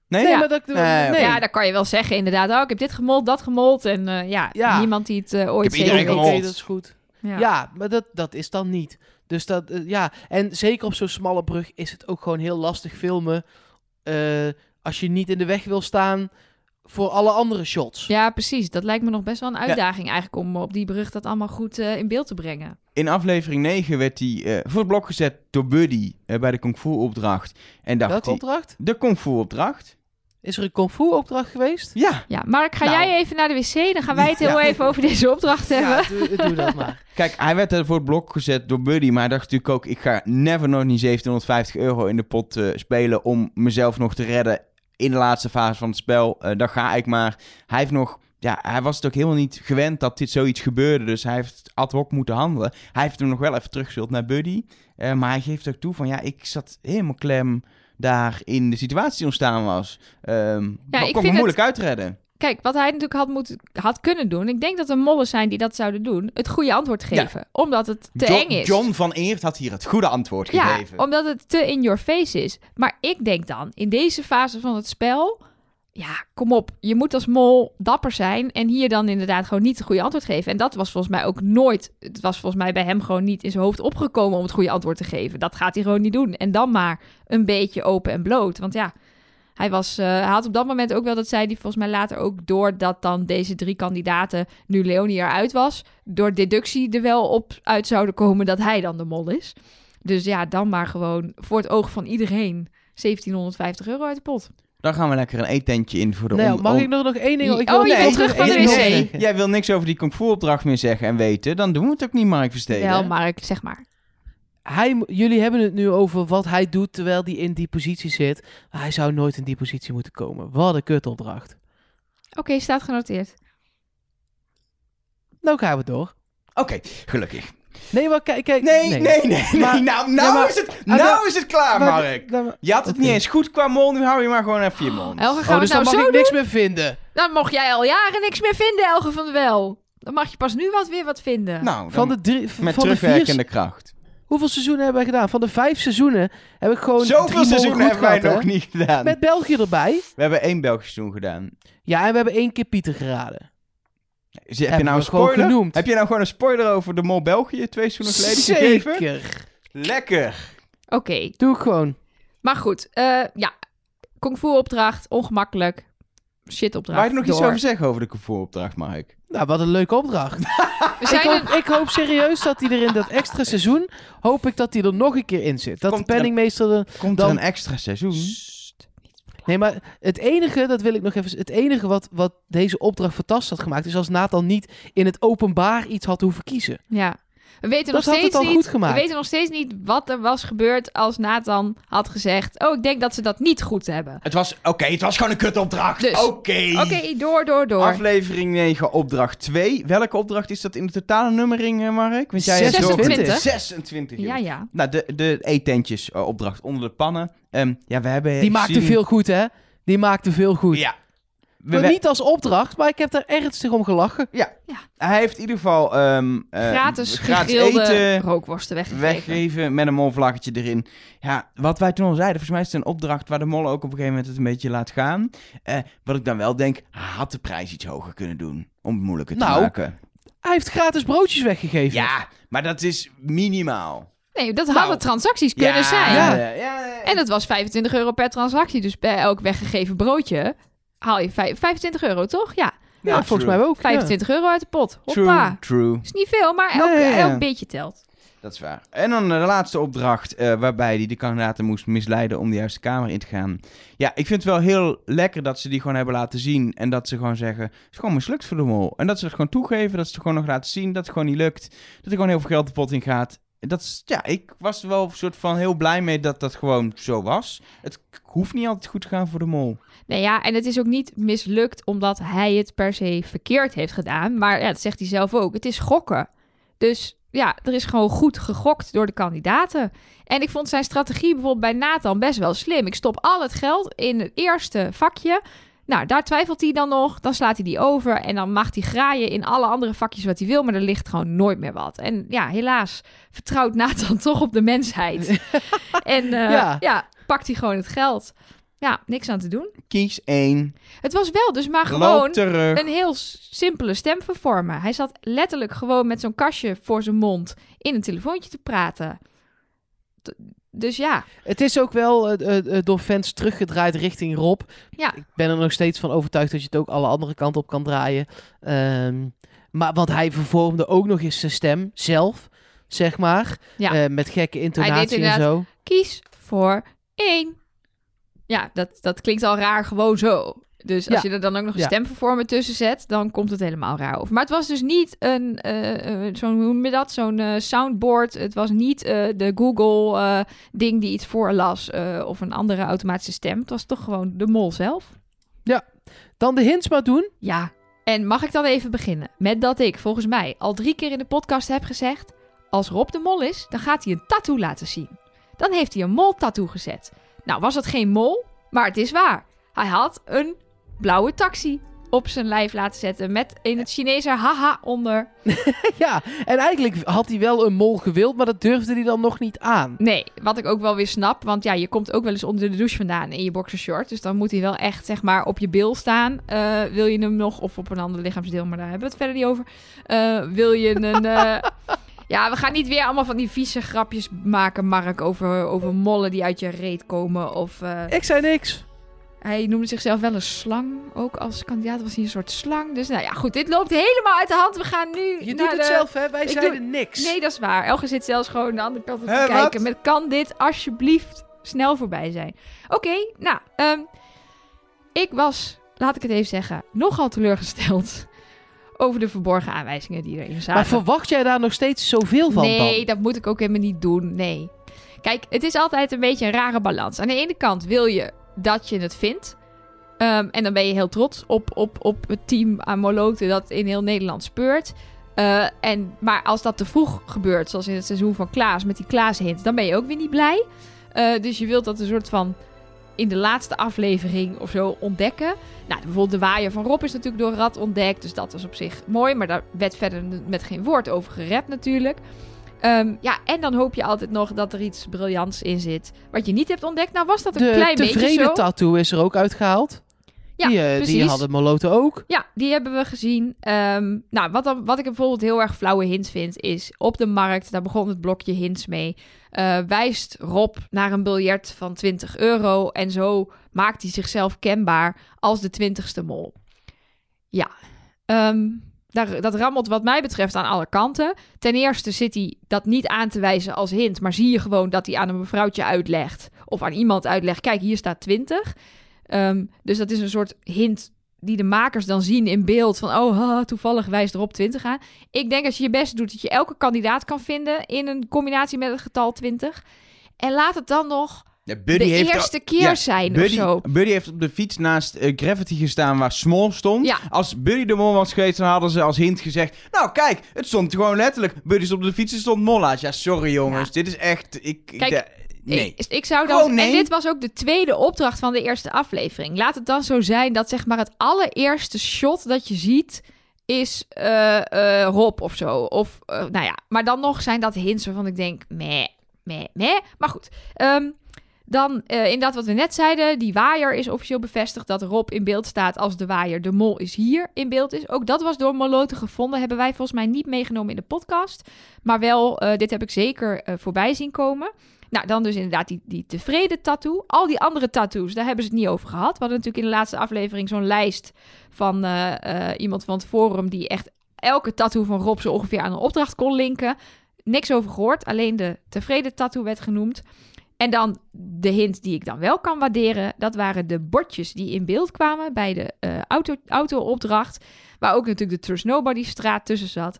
Nee, Nee, Ja. maar dat, Nee. Ja, dan kan je wel zeggen inderdaad. Oh, ik heb dit gemold, dat gemold. En eh, ja, Ja. niemand die het eh, ooit zeker weet. dat is goed. Ja. Ja, maar dat, dat is dan niet. Dus dat, ja. En zeker op zo'n smalle brug is het ook gewoon heel lastig filmen. Als je niet in de weg wil staan voor alle andere shots. Ja, precies. Dat lijkt me nog best wel een uitdaging eigenlijk om op die brug dat allemaal goed eh, in beeld te brengen. In aflevering 9 werd hij eh, voor het blok gezet door Buddy eh, bij de Kung Fu opdracht. En dacht Welke hij, opdracht? de Kung Fu opdracht. Is er een kung fu opdracht geweest? Ja, Ja, Mark, ga Nou. jij even naar de wc? Dan gaan wij het heel Ja. even over deze opdracht hebben. Ja, doe, doe dat maar. kijk, hij werd er voor het blok gezet door Buddy. Maar hij dacht natuurlijk ook, ik ga never nog niet 1750 euro in de pot eh, spelen om mezelf nog te redden in de laatste fase van het spel. Eh dan ga ik maar. Hij heeft nog... Ja, hij was het ook helemaal niet gewend dat dit zoiets gebeurde. Dus hij heeft ad hoc moeten handelen. Hij heeft hem nog wel even teruggespeeld naar Buddy. Eh, maar hij geeft ook toe van, ja, ik zat helemaal klem daar in de situatie die ontstaan was. Ehm Ja, kon ik me vind moeilijk uitredden. Kijk, wat hij natuurlijk had, moeten, had kunnen doen. Ik denk dat er mollen zijn die dat zouden doen. Het goede antwoord Ja. geven. Omdat het te eng is. John van Eert had hier het goede antwoord ja, gegeven. omdat het te in your face is. Maar ik denk dan, in deze fase van het spel... Ja, kom op. Je moet als mol dapper zijn. En hier dan inderdaad gewoon niet het goede antwoord geven. En dat was volgens mij ook nooit... Het was volgens mij bij hem gewoon niet in zijn hoofd opgekomen... om het goede antwoord te geven. Dat gaat hij gewoon niet doen. En dan maar een beetje open en bloot. Want ja, hij, was, eh, hij had op dat moment ook wel... Dat zei hij volgens mij later ook... doordat dan deze drie kandidaten... nu Leonie eruit was... door deductie er wel op uit zouden komen... dat hij dan de mol is. Dus ja, dan maar gewoon voor het oog van iedereen 1750 euro uit de pot. Dan gaan we lekker een eetentje in voor de Nee, om- mag ik nog, nog één ding? Oh, Ik wil je nog wil één- terug van de wc. Nee, jij wil niks over die kung fu opdracht meer zeggen en weten. Dan doen we het ook niet, Mark Versteden. Wel, Mark, zeg maar. Hij, jullie hebben het nu over wat hij doet terwijl hij in die positie zit. Hij zou nooit in die positie moeten komen. Wat een kutopdracht. Oké, staat genoteerd. Nou gaan we door. Oké, gelukkig. Nee, maar kijk, kijk. Nee, nee, nee. nee, Maar- nou, nee, nou, maar- is het, Ah, nou nou- is het klaar, Maar- Mark. nou, Je had het niet eens goed qua mol, nu hou je maar gewoon even je mond. Elge, gaan Oh, we dus dan mag ik doen? niks meer vinden. Dan mocht jij al jaren niks meer vinden, Elge van der Wel. Dan mag je pas nu wat weer wat vinden. Nou, Van de drie, met van de vier, terugwerkende kracht. Hoeveel seizoenen hebben wij gedaan? Van de vijf seizoenen heb ik gewoon drie Zoveel seizoenen goed hebben wij gehad, nog hè? niet gedaan. Met België erbij. We hebben één Belgisch seizoen gedaan. Ja, en we hebben één keer Pieter geraden. Heb je Hebben nou een spoiler? genoemd. Heb je nou gewoon een spoiler over de mol België twee seizoenen geleden gegeven? Zeker. Lekker. Oké, Doe ik gewoon. maar goed. eh, ja, kung fu opdracht, ongemakkelijk. Shit opdracht. Waar je nog iets over zeggen over de kung fu opdracht, Mark? Nou, wat een leuke opdracht. We Ik zijn hoop, ik hoop serieus dat hij er in dat extra seizoen, hoop ik dat hij er nog een keer in zit. Dat Komt de er penningmeester er... Komt Dan- er een extra seizoen? Nee, maar het enige, dat wil ik nog even... Het enige wat, wat deze opdracht fantastisch had gemaakt, is als Nathan niet in het openbaar iets had hoeven kiezen. Ja. We weten, Dat nog steeds al niet, we weten nog steeds niet wat er was gebeurd als Nathan had gezegd... Oh, ik denk dat ze dat niet goed hebben. Het was, oké, het was gewoon een kutopdracht. Dus, Oké. Oké, door, door, door. Aflevering 9, opdracht 2. Welke opdracht is dat in de totale nummering, eh, Mark? Want jij hebt 26. doorge- 26. ja, ja. Nou, de, de eetentjes eh, opdracht onder de pannen. Ehm, ja, we hebben Die maakte veel goed, hè? Die maakte veel goed. Ja. We, Maar we- niet als opdracht, maar ik heb daar ernstig om gelachen. Hij heeft in ieder geval ehm, eh, Gratis, gratis gegrilde eten rookworsten weggegeven. weggeven met een molvlaggetje erin. Ja, wat wij toen al zeiden, volgens mij is het een opdracht waar de mol ook op een gegeven moment het een beetje laat gaan. Eh, wat ik dan wel denk, hij had de prijs iets hoger kunnen doen om het moeilijker te Nou, maken. Hij heeft gratis broodjes weggegeven. Ja, maar dat is minimaal. Nee, dat Nou, hadden transacties kunnen zijn. Ja. ja, ja. En het was 25 euro per transactie. Dus bij elk weggegeven broodje haal je vijf- 25 euro, toch? Ja, Ja, volgens mij ook. ja. 25 euro uit de pot. Hoppa. true. Is niet veel, maar elk, Nee, elk beetje telt. Dat is waar. En dan eh, de laatste opdracht, eh, waarbij hij de kandidaten moest misleiden om de juiste kamer in te gaan. Ja, ik vind het wel heel lekker dat ze die gewoon hebben laten zien. En dat ze gewoon zeggen, het is gewoon mislukt voor de mol. En dat ze het gewoon toegeven, dat ze het gewoon nog laten zien, dat het gewoon niet lukt. Dat er gewoon heel veel geld de pot in gaat. Dat is, ja, ik was er wel een soort van heel blij mee dat dat gewoon zo was. Het hoeft niet altijd goed te gaan voor de mol. Nee, ja, en het is ook niet mislukt omdat hij het per se verkeerd heeft gedaan. Maar ja, dat zegt hij zelf ook. Het is gokken. Dus ja, er is gewoon goed gegokt door de kandidaten. En ik vond zijn strategie bijvoorbeeld bij Nathan best wel slim. Ik stop al het geld in het eerste vakje. Nou, daar twijfelt hij dan nog. Dan slaat hij die over. En dan mag hij graaien in alle andere vakjes wat hij wil. Maar er ligt gewoon nooit meer wat. En ja, helaas vertrouwt Nathan toch op de mensheid. en eh, Ja. ja. pakt hij gewoon het geld. Ja, niks aan te doen. Kies één, Het was wel dus maar gewoon een heel simpele stemvervormer. Hij zat letterlijk gewoon met zo'n kastje voor zijn mond in een telefoontje te praten. Dus ja, Het is ook wel eh, eh, eh, door fans teruggedraaid richting Rob. Ja. Ik ben er nog steeds van overtuigd dat je het ook alle andere kanten op kan draaien. Ehm, maar want hij vervormde ook nog eens zijn stem zelf, zeg maar. Ja. Eh, met gekke intonatie en zo. kies voor één. Ja, dat, dat klinkt al raar gewoon zo. Dus als Ja. je er dan ook nog een Ja. stemvervormer tussen zet, dan komt het helemaal raar over. Maar het was dus niet een, eh, zo'n, hoe noem je dat, zo'n eh, soundboard. Het was niet de Google-ding die iets voorlas of een andere automatische stem. Het was toch gewoon de mol zelf. Dan de hints maar doen. Ja, en mag ik dan even beginnen met dat ik volgens mij al drie keer in de podcast heb gezegd... als Rob de mol is, dan gaat hij een tattoo laten zien. Dan heeft hij een mol-tattoo gezet. Nou, was het geen mol, maar het is waar. Hij had een blauwe taxi op zijn lijf laten zetten met in het Chinese haha onder. ja, en eigenlijk had hij wel een mol gewild, maar dat durfde hij dan nog niet aan. Nee, wat ik ook wel weer snap, want ja, je komt ook wel eens onder de douche vandaan in je boxershort. Dus dan moet hij wel echt, zeg maar, op je bil staan. Eh, wil je hem nog, of op een ander lichaamsdeel, maar daar hebben we het verder niet over. Eh, wil je een... eh, Ja, we gaan niet weer allemaal van die vieze grapjes maken, Mark, over, over mollen die uit je reet komen. Of eh, Ik zei niks. hij noemde zichzelf wel een slang, ook als kandidaat was hij een soort slang. Dus nou ja, goed, dit loopt helemaal uit de hand. We gaan nu Je naar doet het de- zelf, hè? Wij Ik zeiden niks. Nee, dat is waar. Elge zit zelfs gewoon aan de andere kant te kijken. wat? Met kan dit alsjeblieft snel voorbij zijn? Oké, nou, ehm, ik was, laat ik het even zeggen, nogal teleurgesteld over de verborgen aanwijzingen die erin zaten. maar verwacht jij daar nog steeds zoveel van nee, dan? dat moet ik ook helemaal niet doen. Nee. Kijk, het is altijd een beetje een rare balans. Aan de ene kant wil je dat je het vindt. Ehm, en dan ben je heel trots op, op, op het team aan Moloten dat in heel Nederland speurt. Eh, en, maar als dat te vroeg gebeurt, zoals in het seizoen van Klaas met die Klaas-hint, dan ben je ook weer niet blij. Eh, dus je wilt dat een soort van in de laatste aflevering of zo ontdekken. Nou, bijvoorbeeld de waaier van Rob is natuurlijk door Rad ontdekt. Dus dat was op zich mooi. Maar daar werd verder met geen woord over gerept natuurlijk. Ehm, ja, en dan hoop je altijd nog dat er iets briljants in zit. Wat je niet hebt ontdekt. Nou was dat een De klein beetje tevreden zo. tattoo is er ook uitgehaald. Ja, die, eh, die hadden Moloten ook. Ja, die hebben we gezien. Ehm, nou, wat, dan, wat ik bijvoorbeeld heel erg flauwe hints vind, is op de markt, daar begon het blokje hints mee, eh, wijst Rob naar een biljet van 20 euro en zo maakt hij zichzelf kenbaar als de twintigste mol. Ja, ehm, daar, dat rammelt wat mij betreft aan alle kanten. Ten eerste zit hij dat niet aan te wijzen als hint, maar zie je gewoon dat hij aan een mevrouwtje uitlegt of aan iemand uitlegt, kijk, hier staat 20. Ehm, dus dat is een soort hint die de makers dan zien in beeld van oh ha, toevallig wijst erop 20 aan. Ik denk als je je best doet dat je elke kandidaat kan vinden in een combinatie met het getal 20 en laat het dan nog Ja, de eerste al- keer ja, zijn Buddy, of zo. Buddy heeft op de fiets naast eh, Gravity gestaan waar Small stond. Ja. Als Buddy de mol was geweest, dan hadden ze als hint gezegd... Nou, kijk, het stond gewoon letterlijk. Buddy stond op de fiets en stond Molla's. Ja, sorry jongens. Dit is echt... Ik, Kijk, nee. Ik, ik zou dan, nee. En dit was ook de tweede opdracht van de eerste aflevering. Laat het dan zo zijn dat zeg maar het allereerste shot dat je ziet is eh, eh, Rob of zo. Of eh, nou ja, maar dan nog zijn dat hints waarvan ik denk, meh, meh, meh. Maar goed, Ehm, dan inderdaad wat we net zeiden, die waaier is officieel bevestigd dat Rob in beeld staat als de waaier. De mol is hier in beeld is. Ook dat was door Moloten gevonden, hebben wij volgens mij niet meegenomen in de podcast. Maar wel, dit heb ik zeker voorbij zien komen. Nou, dan dus inderdaad die, die tevreden tattoo. Al die andere tattoos, daar hebben ze het niet over gehad. We hadden natuurlijk in de laatste aflevering zo'n lijst van eh, eh, iemand van het forum... die echt elke tattoo van Rob zo ongeveer aan een opdracht kon linken. Niks over gehoord, alleen de tevreden tattoo werd genoemd. En dan de hint die ik dan wel kan waarderen... dat waren de bordjes die in beeld kwamen bij de eh, auto, auto-opdracht... waar ook natuurlijk de Trust Nobody straat tussen zat...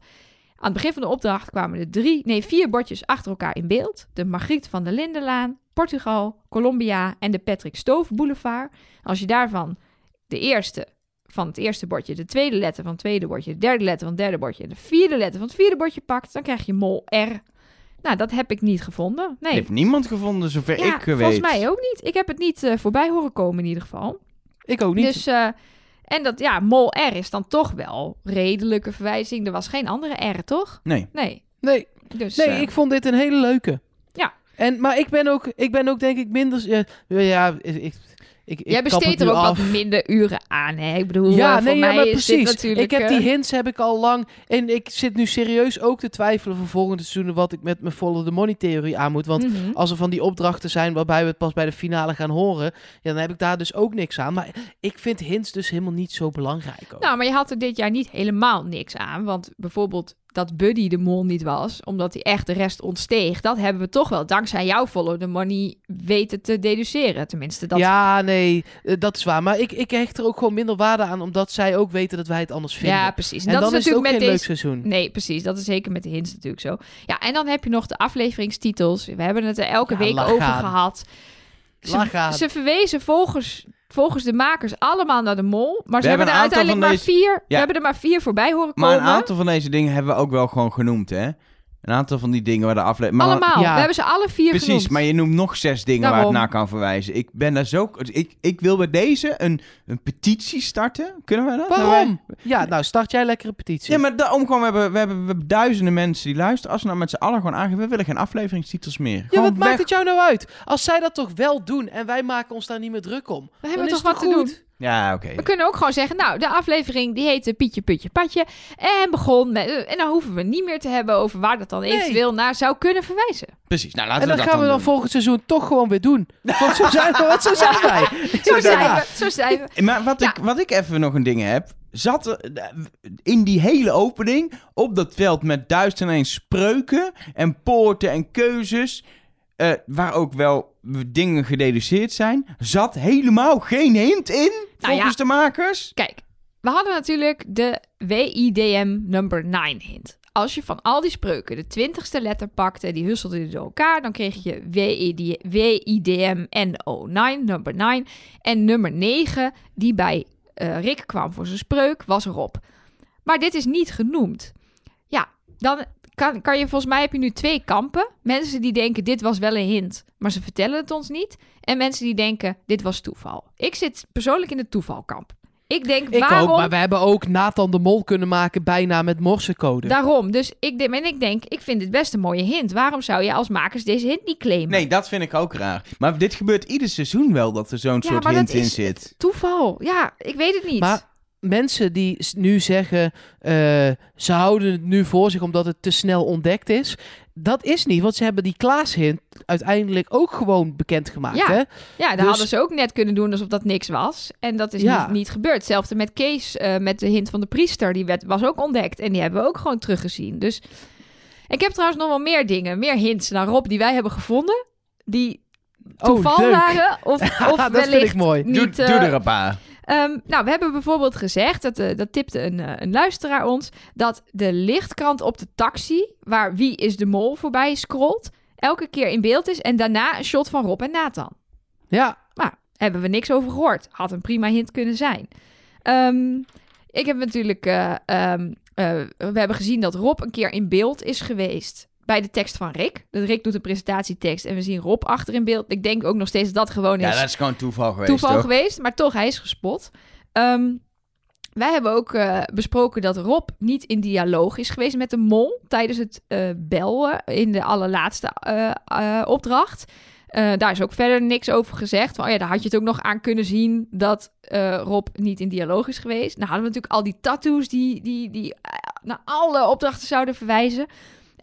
Aan het begin van de opdracht kwamen er drie, nee, vier bordjes achter elkaar in beeld. De Margriet van der Lindenlaan, Portugal, Colombia en de Patrick Stoof Boulevard. Als je daarvan de eerste van het eerste bordje, de tweede letter van het tweede bordje, de derde letter van het derde bordje en de vierde letter van het vierde bordje pakt, dan krijg je mol R. Nou, dat heb ik niet gevonden. Nee. Heeft niemand gevonden, zover ja, ik weet. volgens mij ook niet. Ik heb het niet eh, voorbij horen komen in ieder geval. Ik ook niet. Dus, eh, en dat, ja, mol R is dan toch wel redelijke verwijzing. Er was geen andere R, toch? Nee. Nee. nee, Dus, nee eh, ik vond dit een hele leuke. Ja. En, maar ik ben ook, ik ben ook denk ik minder... Ja, ja ik, ik, ik, ik Jij besteedt er ook af. wat minder uren aan, hè? Ik bedoel, Ja, eh, voor nee, ja, mij maar is precies. natuurlijk... ik heb die eh, hints heb ik al lang. En ik zit nu serieus ook te twijfelen voor volgende seizoenen wat ik met mijn volle de money theorie aan moet. Want mhm. als er van die opdrachten zijn waarbij we het pas bij de finale gaan horen, ja, dan heb ik daar dus ook niks aan. Maar ik vind hints dus helemaal niet zo belangrijk. Ook. Nou, maar je had er dit jaar niet helemaal niks aan. Want bijvoorbeeld dat Buddy de mol niet was, omdat hij echt de rest ontsteeg. Dat hebben we toch wel dankzij jouw follow the money weten te deduceren. Tenminste, dat Ja, nee, eh, dat is waar. Maar ik, ik hecht er ook gewoon minder waarde aan, omdat zij ook weten dat wij het anders vinden. Ja, precies. En, en dat dan is het ook natuurlijk geen met leuk seizoen. Nee, precies. Dat is zeker met de hints natuurlijk zo. Ja, en dan heb je nog de afleveringstitels. We hebben het er elke Ja, week over gehad. Ze, ze verwezen volgens, volgens de makers allemaal naar de mol. Maar ze hebben, hebben er uiteindelijk maar vier. We hebben er maar vier voorbij horen Maar komen. een aantal van deze dingen hebben we ook wel gewoon genoemd, hè? Een aantal van die dingen waar de aflevering... allemaal. Ja. We hebben ze alle vier Precies, genoemd. maar je noemt nog zes dingen waar het naar kan verwijzen. Ik ben daar zo... Ik, ik wil bij deze een, een petitie starten. Kunnen we dat? Waarom? Ja, nou, start jij lekker een petitie. Ja, maar daarom gewoon, we hebben, we, hebben, we hebben duizenden mensen die luisteren. Als we nou met z'n allen gewoon aangeven, we willen geen afleveringstitels meer. Ja, Gewoon wat maakt het jou nou uit? Als zij dat toch wel doen en wij maken ons daar niet meer druk om. We hebben dan toch is wat het te goed. doen. Ja, oké. We kunnen ook gewoon zeggen, nou, de aflevering die heette Pietje, Putje, Patje. En begon met, eh, en dan hoeven we niet meer te hebben over waar dat dan Nee. eventueel naar zou kunnen verwijzen. Precies, nou laten En we dat gaan we dan doen. volgend seizoen toch gewoon weer doen. Want zo zijn we, want zo zijn wij. Zo zijn we, zo zijn we. Maar wat, Ja. ik, wat ik even nog een ding heb, zat eh, in die hele opening op dat veld met duizend en spreuken en poorten en keuzes, eh, waar ook wel dingen gededuceerd zijn, zat helemaal geen hint in, Nou volgens ja. de makers. Kijk, we hadden natuurlijk de WIDM number 9 hint. Als je van al die spreuken de twintigste letter pakte, die husselde je door elkaar, dan kreeg je WID, WIDM NO9, number 9. En nummer 9, die bij eh, Rick kwam voor zijn spreuk, was Rob. Maar dit is niet genoemd. Ja, dan kan, kan je volgens mij heb je nu twee kampen. Mensen die denken dit was wel een hint, maar ze vertellen het ons niet. En mensen die denken dit was toeval. Ik zit persoonlijk in het toevalkamp. Ik denk Ik waarom ook, maar we hebben ook Nathan de Mol kunnen maken bijna met morsecode. Daarom. Dus ik denk, en ik denk, ik vind dit best een mooie hint. Waarom zou je als makers deze hint niet claimen? Nee, dat vind ik ook raar. Maar dit gebeurt ieder seizoen wel, dat er zo'n Ja, soort maar hint dat in is- zit. Toeval. Ja, ik weet het niet. Maar mensen die nu zeggen, eh, ze houden het nu voor zich omdat het te snel ontdekt is. Dat is niet, want ze hebben die Klaas-hint uiteindelijk ook gewoon bekendgemaakt. Ja. Hè? ja, dat dus- hadden ze ook net kunnen doen alsof dat niks was. En dat is Ja. niet, niet gebeurd. Hetzelfde met Kees, eh, met de hint van de priester. Die werd, was ook ontdekt. En die hebben we ook gewoon teruggezien. Dus ik heb trouwens nog wel meer dingen. Meer hints naar Rob die wij hebben gevonden. Die toeval oh, leuk. waren. Of, of dat vind wellicht ik mooi. niet... Doe, eh, doe er een paar. Ehm, nou, we hebben bijvoorbeeld gezegd, dat, eh, dat tipte een, eh, een luisteraar ons, dat de lichtkrant op de taxi, waar Wie is de Mol voorbij scrolt, elke keer in beeld is en daarna een shot van Rob en Nathan. Ja, Nou, hebben we niks over gehoord. Had een prima hint kunnen zijn. Ehm, ik heb natuurlijk, eh, ehm, eh, we hebben gezien dat Rob een keer in beeld is geweest bij de tekst van Rick. Dat Rick doet de presentatietekst en we zien Rob achter in beeld. Ik denk ook nog steeds dat dat gewoon Ja, is dat is gewoon toeval geweest, toeval toch? geweest, maar toch, hij is gespot. Ehm, wij hebben ook eh, besproken dat Rob niet in dialoog is geweest met de mol tijdens het eh bellen in de allerlaatste eh, opdracht. Daar is ook verder niks over gezegd. Van, oh ja, daar had je het ook nog aan kunnen zien dat Rob niet in dialoog is geweest. Nou hadden we natuurlijk al die tattoos die, die, die naar alle opdrachten zouden verwijzen.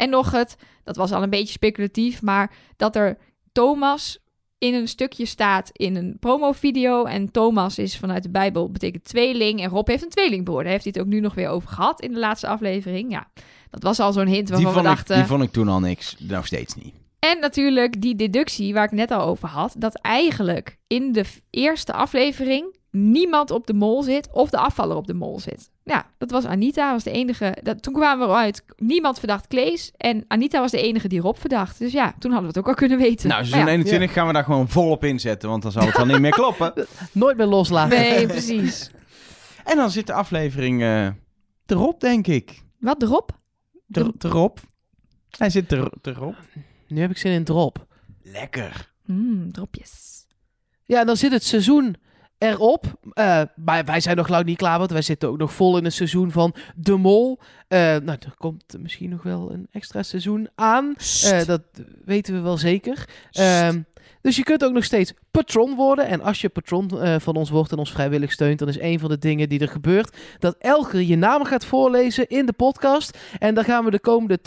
En nog het, dat was al een beetje speculatief, maar dat er Thomas in een stukje staat in een promovideo. En Thomas is vanuit de Bijbel betekent tweeling. En Rob heeft een tweelingbroer. Daar heeft hij het ook nu nog weer over gehad in de laatste aflevering. Ja, dat was al zo'n hint Die waarvan vond, we ik, dachten... die vond ik toen al niks. Nog steeds niet. En natuurlijk die deductie waar ik net al over had. Dat eigenlijk in de eerste aflevering niemand op de mol zit of de afvaller op de mol zit. Ja, dat was Anita, was de enige. Dat, toen kwamen we eruit, niemand verdacht Klees. En Anita was de enige die Rob verdacht. Dus ja, toen hadden we het ook al kunnen weten. Nou, seizoen ja, 21 gaan we daar gewoon volop inzetten, want dan zal het wel niet meer kloppen. nooit meer loslaten. Nee, precies. En dan zit de aflevering eh, erop, denk ik. Wat, Rob? Er, erop. Hij zit er, erop. Nu heb ik zin in drop. Lekker. Mm, dropjes. Ja, dan zit het seizoen erop. Eh, maar wij zijn nog lang niet klaar, want wij zitten ook nog vol in het seizoen van De Mol. Eh, nou, er komt misschien nog wel een extra seizoen aan. Eh, dat weten we wel zeker. Ehm, Dus je kunt ook nog steeds patron worden. En als je patron eh, van ons wordt en ons vrijwillig steunt, dan is een van de dingen die er gebeurt dat Elger je naam gaat voorlezen in de podcast. En daar gaan we de komende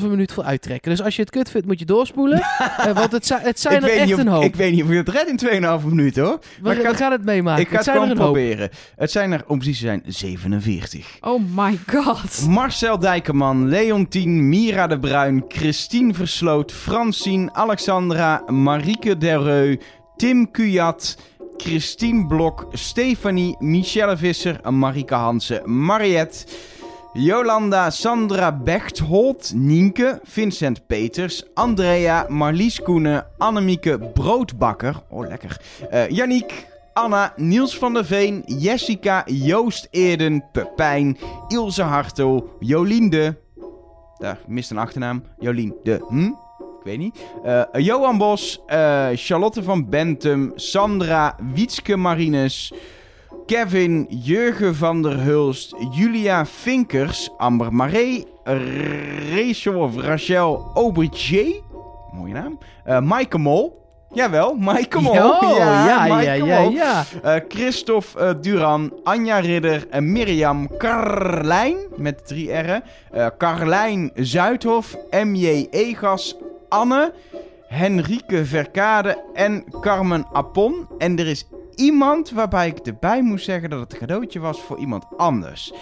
2,5 minuut voor uittrekken. Dus als je het kut vindt, moet je doorspoelen. Eh, want het, het zijn ik, er weet echt niet een of, hoop. ik weet niet of je het redt in 2,5 minuten hoor. we, maar ik ga we het- gaan het meemaken. ik ga het zijn er gewoon proberen. Het zijn er, om precies te zijn, 47. Oh my god. Marcel Dijkerman, Leontien, Mira de Bruin, Christine Versloot, Francine, Alexandra, Marieke Derreu, Tim Kuyat, Christine Blok, Stefanie, Michelle Visser, Marike Hansen, Mariette, Jolanda, Sandra Bechtholt, Nienke, Vincent Peters, Andrea, Marlies Koenen, Annemieke Broodbakker, oh lekker, eh Yannick, Anna, Niels van der Veen, Jessica, Joost Eerden, Pepijn, Ilse Hartel, Jolien Daar mist een achternaam. Jolien de... Hm? Weet niet. Eh, Johan Bos, eh, Charlotte van Bentum, Sandra, Wietske Marines, Kevin, Jurgen van der Hulst, Julia Vinkers, Amber Maree, Rachel of Rachel mooie naam, eh Maaike Mol. Jawel, Maaike Mol. Jo, ja, ja, Maaike ja, Mol. ja. Eh, Christophe eh, Duran, Anja Ridder, uh, Mirjam Carlijn met drie R'en. eh Carlijn Zuidhof, MJ Egas, Anne, Henrike Verkade en Carmen Appon. En er is iemand waarbij ik erbij moest zeggen dat het een cadeautje was voor iemand anders.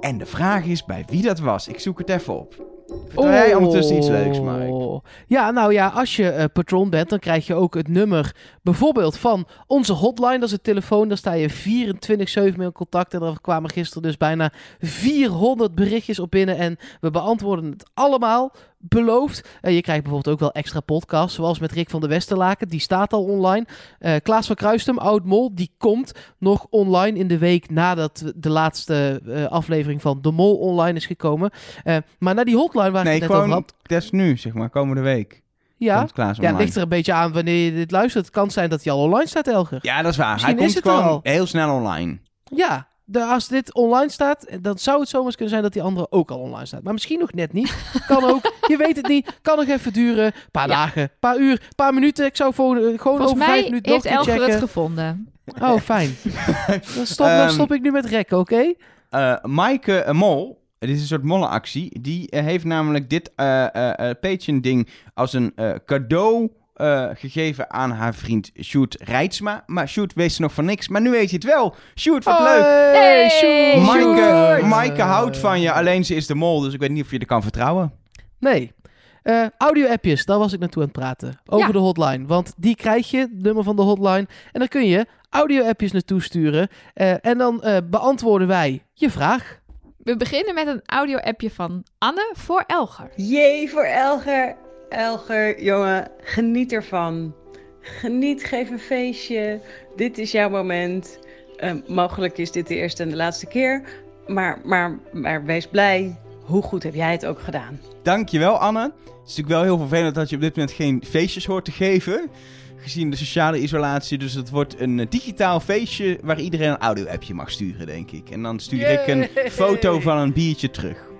En de vraag is bij wie dat was. Ik zoek het even op. Vertel jij ondertussen iets leuks? Oh. Ja, nou ja, als je eh, patron bent, dan krijg je ook het nummer bijvoorbeeld van onze hotline. Dat is het telefoon, daar sta je 24-7 mee in contact. En er kwamen gisteren dus bijna 400 berichtjes op binnen. En we beantwoorden het allemaal, beloofd. Eh, je krijgt bijvoorbeeld ook wel extra podcasts, zoals met Rick van der Westerlaken. Die staat al online. Eh, Klaas van Kruistum, Oud Mol, die komt nog online in de week nadat de laatste eh, aflevering van De Mol online is gekomen. Maar naar die hotline waar ik Nee, het net over had. is nu, zeg maar, komende week. Ja, ja, ligt er een beetje aan wanneer je dit luistert. Het kan zijn dat hij al online staat, Elger. Ja, dat is waar. Misschien Hij komt gewoon al. heel snel online. Ja, de, als dit online staat, dan zou het zomaar kunnen zijn dat die andere ook al online staat. Maar misschien nog net niet. Kan ook. Je weet het niet. Kan nog even duren. Een paar Ja. dagen, paar uur, paar minuten. Ik zou voor, gewoon Volgens over vijf minuten nog heeft een keer Elger het checken. gevonden. Oh, fijn. Dan stop, dan Ehm, stop ik nu met rekken, oké? Eh Maaike eh, Mol, dit is een soort mollenactie, die eh, heeft namelijk dit eh eh, eh, Patreon-ding als een eh, cadeau eh, gegeven aan haar vriend Sjoerd Rijtsma. Maar Sjoerd wist nog van niks, maar nu weet je het wel. Sjoerd, wat leuk! Hey, Sjoerd. Maaike, houdt van je, alleen ze is de mol, dus ik weet niet of je er kan vertrouwen. Nee. Eh, audio-appjes, daar was ik naartoe aan het praten. Over Ja. de hotline. Want die krijg je, het nummer van de hotline. En dan kun je audio-appjes naartoe sturen. Eh, en dan eh, beantwoorden wij je vraag. We beginnen met een audio-appje van Anne voor Elger. Jee voor Elger. Elger, jongen, geniet ervan. Geniet, geef een feestje. Dit is jouw moment. Eh, mogelijk is dit de eerste en de laatste keer. Maar, maar, maar wees blij. Hoe goed heb jij het ook gedaan? Dankjewel Anne. Het is natuurlijk wel heel vervelend dat je op dit moment geen feestjes hoort te geven. Gezien de sociale isolatie. Dus het wordt een eh, digitaal feestje waar iedereen een audio-appje mag sturen, denk ik. En dan stuur ik een foto van een biertje terug.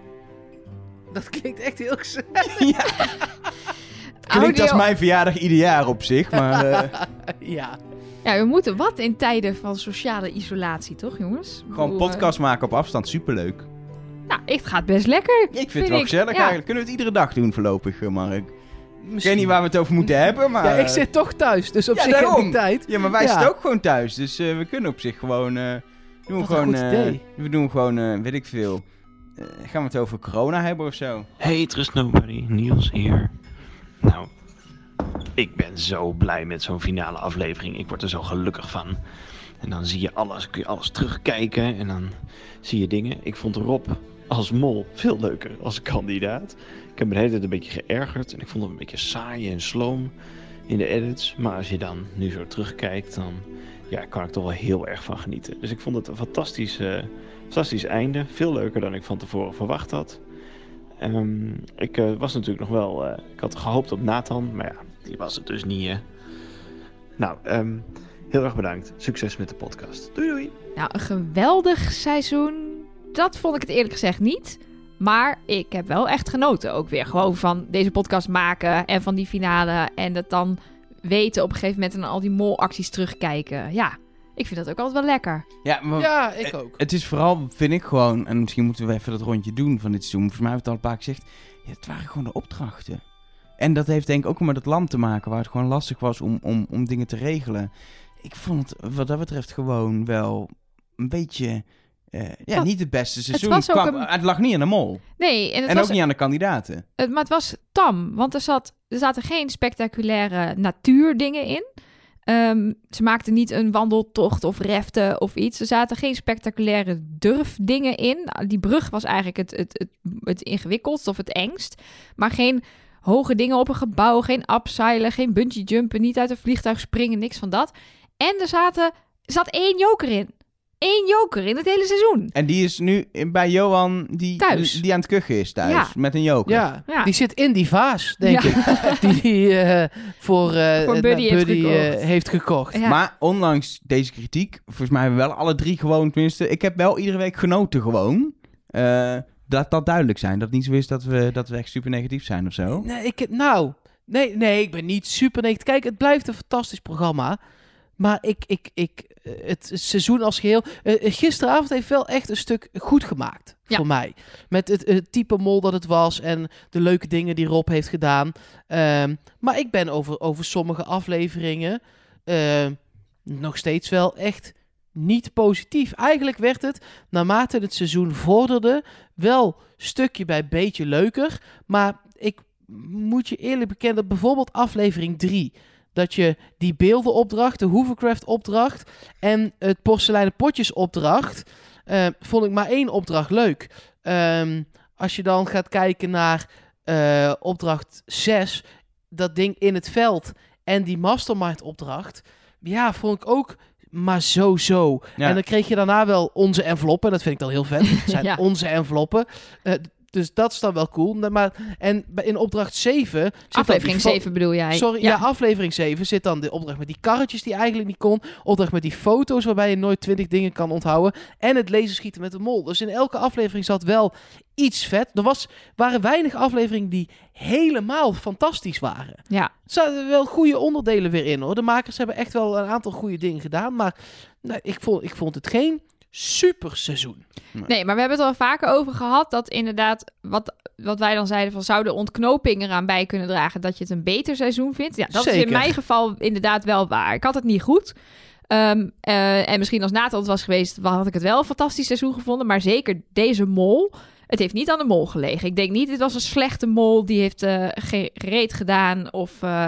Dat klinkt echt heel ja, klinkt als mijn verjaardag ieder jaar op zich. Maar eh, Ja. Ja, we moeten wat in tijden van sociale isolatie, toch jongens? Gewoon bedoel, podcast maken op afstand, superleuk. eh, nou, het gaat best lekker. Ik vind, Vind het wel ik, gezellig ja. eigenlijk. Kunnen we het iedere dag doen voorlopig, eh, Mark. Ik weet niet waar we het over moeten hebben, maar... Ja, ik eh, zit toch thuis, dus op Ja, zich heb ik tijd. Ja, maar wij Ja. zitten ook gewoon thuis. Dus eh, we kunnen op zich gewoon... eh doen we gewoon, goed eh, idee. we doen gewoon, eh, weet ik veel. Eh, gaan we het over corona hebben of zo? Hey, Trust Nobody, Niels hier. Nou, ik ben zo blij met zo'n finale aflevering. Ik word er zo gelukkig van. En dan zie je alles, kun je alles terugkijken en dan zie je dingen. Ik vond Rob als mol veel leuker als kandidaat. Ik heb me de hele tijd een beetje geërgerd en ik vond hem een beetje saai en sloom in de edits. Maar als je dan nu zo terugkijkt, dan ja, kan ik toch wel heel erg van genieten. Dus ik vond het een fantastisch, eh, fantastisch einde. Veel leuker dan ik van tevoren verwacht had. Ehm, ik eh, was natuurlijk nog wel. eh, ik had gehoopt op Nathan, maar ja, die was het dus niet. Nou, ehm, heel erg bedankt. Succes met de podcast. Doei doei. Nou, een geweldig seizoen. Dat vond ik het eerlijk gezegd niet. Maar ik heb wel echt genoten ook weer. Gewoon van deze podcast maken en van die finale. En het dan weten op een gegeven moment en al die molacties terugkijken. Ja, ik vind dat ook altijd wel lekker. Ja, maar Ja, ik ook. het is vooral, vind ik gewoon, en misschien moeten we even dat rondje doen van dit seizoen. Volgens mij hebben we het al een paar keer gezegd. Ja, het waren gewoon de opdrachten. En dat heeft denk ik ook met het land te maken, waar het gewoon lastig was om, om, om dingen te regelen. Ik vond het wat dat betreft gewoon wel een beetje, eh, ja, niet het beste seizoen. ook Kwam- een- Het lag niet aan de mol. Nee, en het en was ook niet aan de kandidaten. Het, maar het was tam, want er, zat, er zaten geen spectaculaire natuurdingen in. Ehm, ze maakten niet een wandeltocht of reften of iets. Er zaten geen spectaculaire durfdingen in. Die brug was eigenlijk het, het, het, het ingewikkeldst of het engst. Maar geen hoge dingen op een gebouw, geen abseilen, geen bungee jumpen, niet uit een vliegtuig springen, niks van dat. En er, zaten, zat één joker in. Eén joker in het hele seizoen. En die is nu bij Johan, die, Thuis. die aan het kuchen is thuis, Ja. met een joker. Ja, Ja. die zit in die vaas, denk Ja. ik. Die hij eh, voor, Voor Buddy heeft Buddy, gekocht. heeft gekocht. Ja. Maar ondanks deze kritiek, volgens mij hebben we wel alle drie gewoon, tenminste, ik heb wel iedere week genoten gewoon. Eh, dat dat duidelijk zijn. Dat het niet zo is dat we, dat we echt super negatief zijn of zo. Nee, ik, nou, nee, nee, ik ben niet super negatief. Kijk, het blijft een fantastisch programma. Maar ik, ik, ik, het seizoen als geheel. eh, eh, gisteravond heeft wel echt een stuk goed gemaakt. Ja. Voor mij. Met het, het type mol dat het was. En de leuke dingen die Rob heeft gedaan. Ehm, maar ik ben over, over sommige afleveringen. ehm, nog steeds wel echt niet positief. Eigenlijk werd het, naarmate het seizoen vorderde. wel stukje bij beetje leuker. Maar ik moet je eerlijk bekennen dat bijvoorbeeld aflevering 3 dat je die beeldenopdracht, de Hovercraft opdracht en het porseleinen potjes opdracht, eh, vond ik maar één opdracht leuk. Ehm, als je dan gaat kijken naar eh, opdracht 6, dat ding in het veld en die mastermind opdracht, ja, vond ik ook maar zo zo. Ja. En dan kreeg je daarna wel onze enveloppen. Dat vind ik dan heel vet. Het zijn Ja. onze enveloppen. Eh, dus dat is dan wel cool. Maar, en in opdracht 7... zit dan Aflevering die fo- 7 bedoel jij? Sorry, ja. aflevering 7 zit dan de opdracht met die karretjes die eigenlijk niet kon. Opdracht met die foto's waarbij je nooit 20 dingen kan onthouden. En het laserschieten met de mol. Dus in elke aflevering zat wel iets vet. Er was, waren weinig afleveringen die helemaal fantastisch waren. Ja. Er zaten wel goede onderdelen weer in hoor. De makers hebben echt wel een aantal goede dingen gedaan. Maar nou, ik, vond, ik vond het geen super seizoen. Nee, maar we hebben het al vaker over gehad dat inderdaad, wat, wat wij dan zeiden van zou de ontknoping eraan bij kunnen dragen dat je het een beter seizoen vindt. Ja, dat is in mijn geval inderdaad wel waar. Ik had het niet goed. Ehm, eh, en misschien als Nathan het was geweest, had ik het wel een fantastisch seizoen gevonden. Maar zeker deze mol, het heeft niet aan de mol gelegen. Ik denk niet, dit was een slechte mol, die heeft eh ge- gereed gedaan of... eh,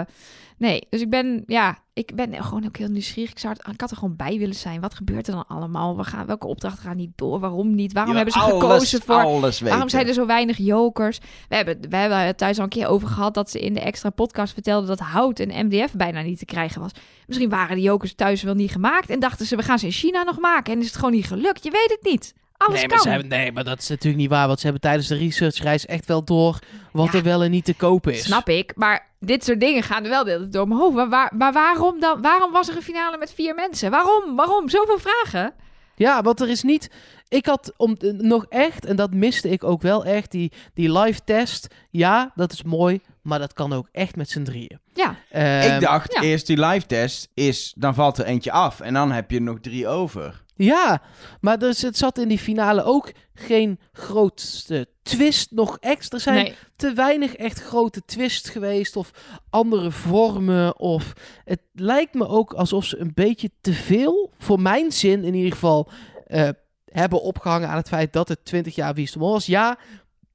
nee, dus ik ben, ja, ik ben gewoon ook heel nieuwsgierig. Ik, zou het, ik had er gewoon bij willen zijn. Wat gebeurt er dan allemaal? We gaan, welke opdrachten gaan niet door? Waarom niet? Waarom hebben ze alles- gekozen voor... Alles. Waarom zijn er zo weinig jokers? We hebben, we hebben het thuis al een keer over gehad dat ze in de extra podcast vertelden dat hout en MDF bijna niet te krijgen was. Misschien waren de jokers thuis wel niet gemaakt en dachten ze we gaan ze in China nog maken en is het gewoon niet gelukt. Je weet het niet. Alles nee, kan. maar hebben, nee, maar dat is natuurlijk niet waar. Want ze hebben tijdens de researchreis echt wel door wat Ja. er wel en niet te kopen is. Snap ik, maar dit soort dingen gaan er wel de hele tijd door mijn hoofd. Maar, waar- maar waarom dan? Waarom was er een finale met vier mensen? Waarom? Waarom? Zoveel vragen. Ja, want er is niet. Ik had om eh, nog echt, en dat miste ik ook wel echt, die, die live test. Ja, dat is mooi, maar dat kan ook echt met z'n drieën. Ja, Ehm, ik dacht ja. eerst die live test is, dan valt er eentje af. En dan heb je er nog drie over. Ja, maar dus het zat in die finale ook geen grootste twist nog extra. Er zijn nee. te weinig echt grote twist geweest of andere vormen. Of het lijkt me ook alsof ze een beetje te veel, voor mijn zin in ieder geval, eh, hebben opgehangen aan het feit dat het 20 jaar Wie was. Ja,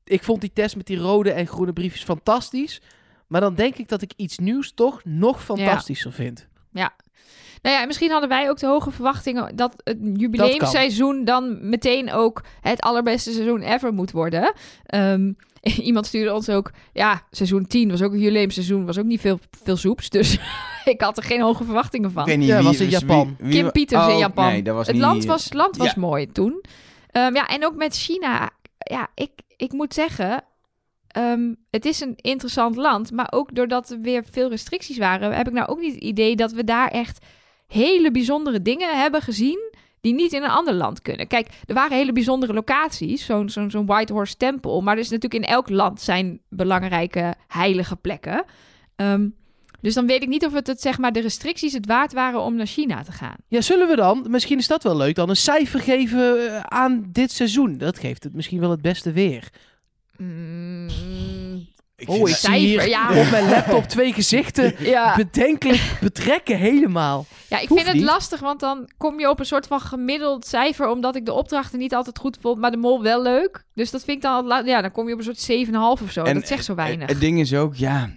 ik vond die test met die rode en groene briefjes fantastisch. Maar dan denk ik dat ik iets nieuws toch nog fantastischer vind. Nou ja, en misschien hadden wij ook de hoge verwachtingen dat het jubileumseizoen dan meteen ook het allerbeste seizoen ever moet worden. Ehm, iemand stuurde ons ook, ja, seizoen 10 was ook een jubileumseizoen, was ook niet veel, veel soeps. Dus ik had er geen hoge verwachtingen van. Ik weet niet Ja, wie was in Japan. wie- wie- Kim Pieters in Oh, Japan. Nee, dat was het niet... land was, land was Ja. mooi toen. Ehm, ja, en ook met China. Ja, ik, ik moet zeggen, ehm, het is een interessant land. Maar ook doordat er weer veel restricties waren, heb ik nou ook niet het idee dat we daar echt hele bijzondere dingen hebben gezien. Die niet in een ander land kunnen. Kijk, er waren hele bijzondere locaties. Zo'n zo'n White Horse Tempel. Maar er is natuurlijk in elk land zijn belangrijke heilige plekken. Ehm, Dus dan weet ik niet of het, het zeg maar de restricties het waard waren om naar China te gaan. Ja, zullen we dan, misschien is dat wel leuk, dan een cijfer geven eh, aan dit seizoen? Dat geeft het misschien wel het beste weer. Mm, Ik Oh, vind ik dat- zie hier Cijfer, ja. op mijn laptop twee gezichten ja. bedenkelijk betrekken helemaal. ja, ik hoeft vind het niet. lastig, want dan kom je op een soort van gemiddeld cijfer, omdat ik de opdrachten niet altijd goed vond, maar de mol wel leuk. Dus dat vind ik dan, ja, dan kom je op een soort 7,5 of zo. En- dat zegt zo weinig. Het, het ding is ook, ja,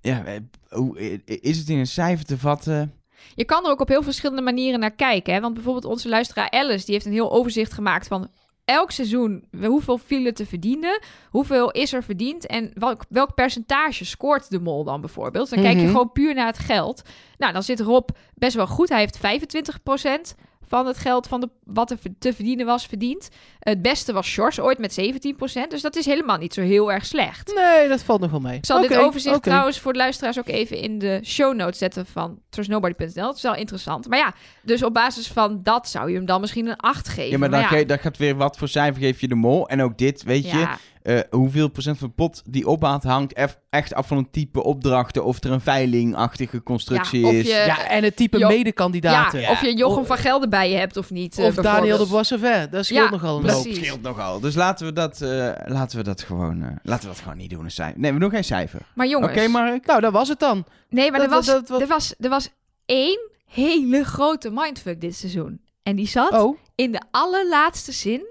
ja hoe, eh, is het in een cijfer te vatten? Je kan er ook op heel verschillende manieren naar kijken. Hè? Want bijvoorbeeld onze luisteraar Alice, die heeft een heel overzicht gemaakt van elk seizoen hoeveel viel te verdienen, hoeveel is er verdiend en welk, welk percentage scoort de mol dan bijvoorbeeld. Dan kijk je Mhm. gewoon puur naar het geld. Nou, dan zit Rob best wel goed. Hij heeft 25% van het geld van de, wat er te verdienen was verdiend. Het beste was Shores ooit met 17%. Dus dat is helemaal niet zo heel erg slecht. Nee, dat valt nog wel mee. Ik zal dit overzicht trouwens voor de luisteraars ook even in de show notes zetten van trustnobody.nl. Dat is wel interessant. Maar ja, dus op basis van dat zou je hem dan misschien een 8 geven. Ja, maar dan, ja, ge- dan gaat weer wat voor cijfer geef je de mol. En ook dit, weet je, eh, hoeveel procent van de pot die ophaalt hangt echt af van een type opdrachten. Of er een veilingachtige constructie Ja, is. je- Ja, en het type Jo- medekandidaten. ja, of je Jochem Of- van Gelder bij je hebt of niet. eh, Of Daniel de. Boissevet. Dat scheelt Ja, nogal een precies. hoop. Dat scheelt nogal. Dus laten we dat, eh, laten we dat gewoon, eh, laten we dat gewoon niet doen. Een cijfer. Nee, we doen geen cijfer. Maar jongens, Oké, Mark? Nou, dat was het dan. nee, maar er dat- was, dat- dat- er, was, er was één hele grote mindfuck dit seizoen. En die zat Oh, in de allerlaatste zin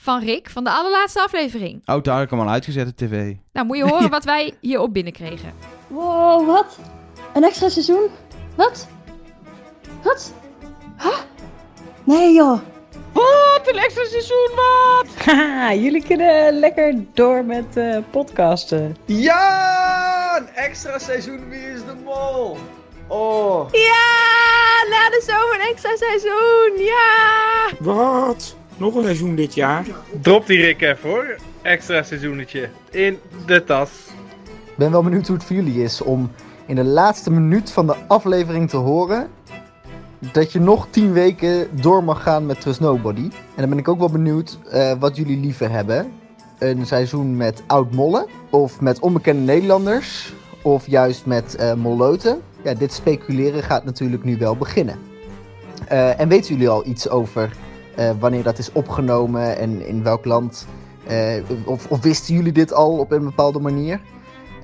van Rick, van de allerlaatste aflevering. Oh, daar had ik hem al uitgezet op tv. Nou, moet je horen wat wij hierop binnenkregen. Wow, wat? Een extra seizoen? Wat? Wat? Huh? Nee joh. Wat? Een extra seizoen, wat? Haha, jullie kunnen lekker door met eh, podcasten. Ja! Een extra seizoen Wie is de Mol? Oh. Ja, na de zomer een extra seizoen. Ja. Wat? Nog een seizoen dit jaar? Drop die Rick even hoor. Extra seizoenetje. In de tas. Ik ben wel benieuwd hoe het voor jullie is om in de laatste minuut van de aflevering te horen dat je nog 10 weken door mag gaan met Trust Nobody. En dan ben ik ook wel benieuwd eh, wat jullie liever hebben. Een seizoen met oud mollen of met onbekende Nederlanders of juist met eh molloten. Ja, dit speculeren gaat natuurlijk nu wel beginnen. Eh, en weten jullie al iets over eh, wanneer dat is opgenomen en in welk land? Eh, of, of wisten jullie dit al op een bepaalde manier?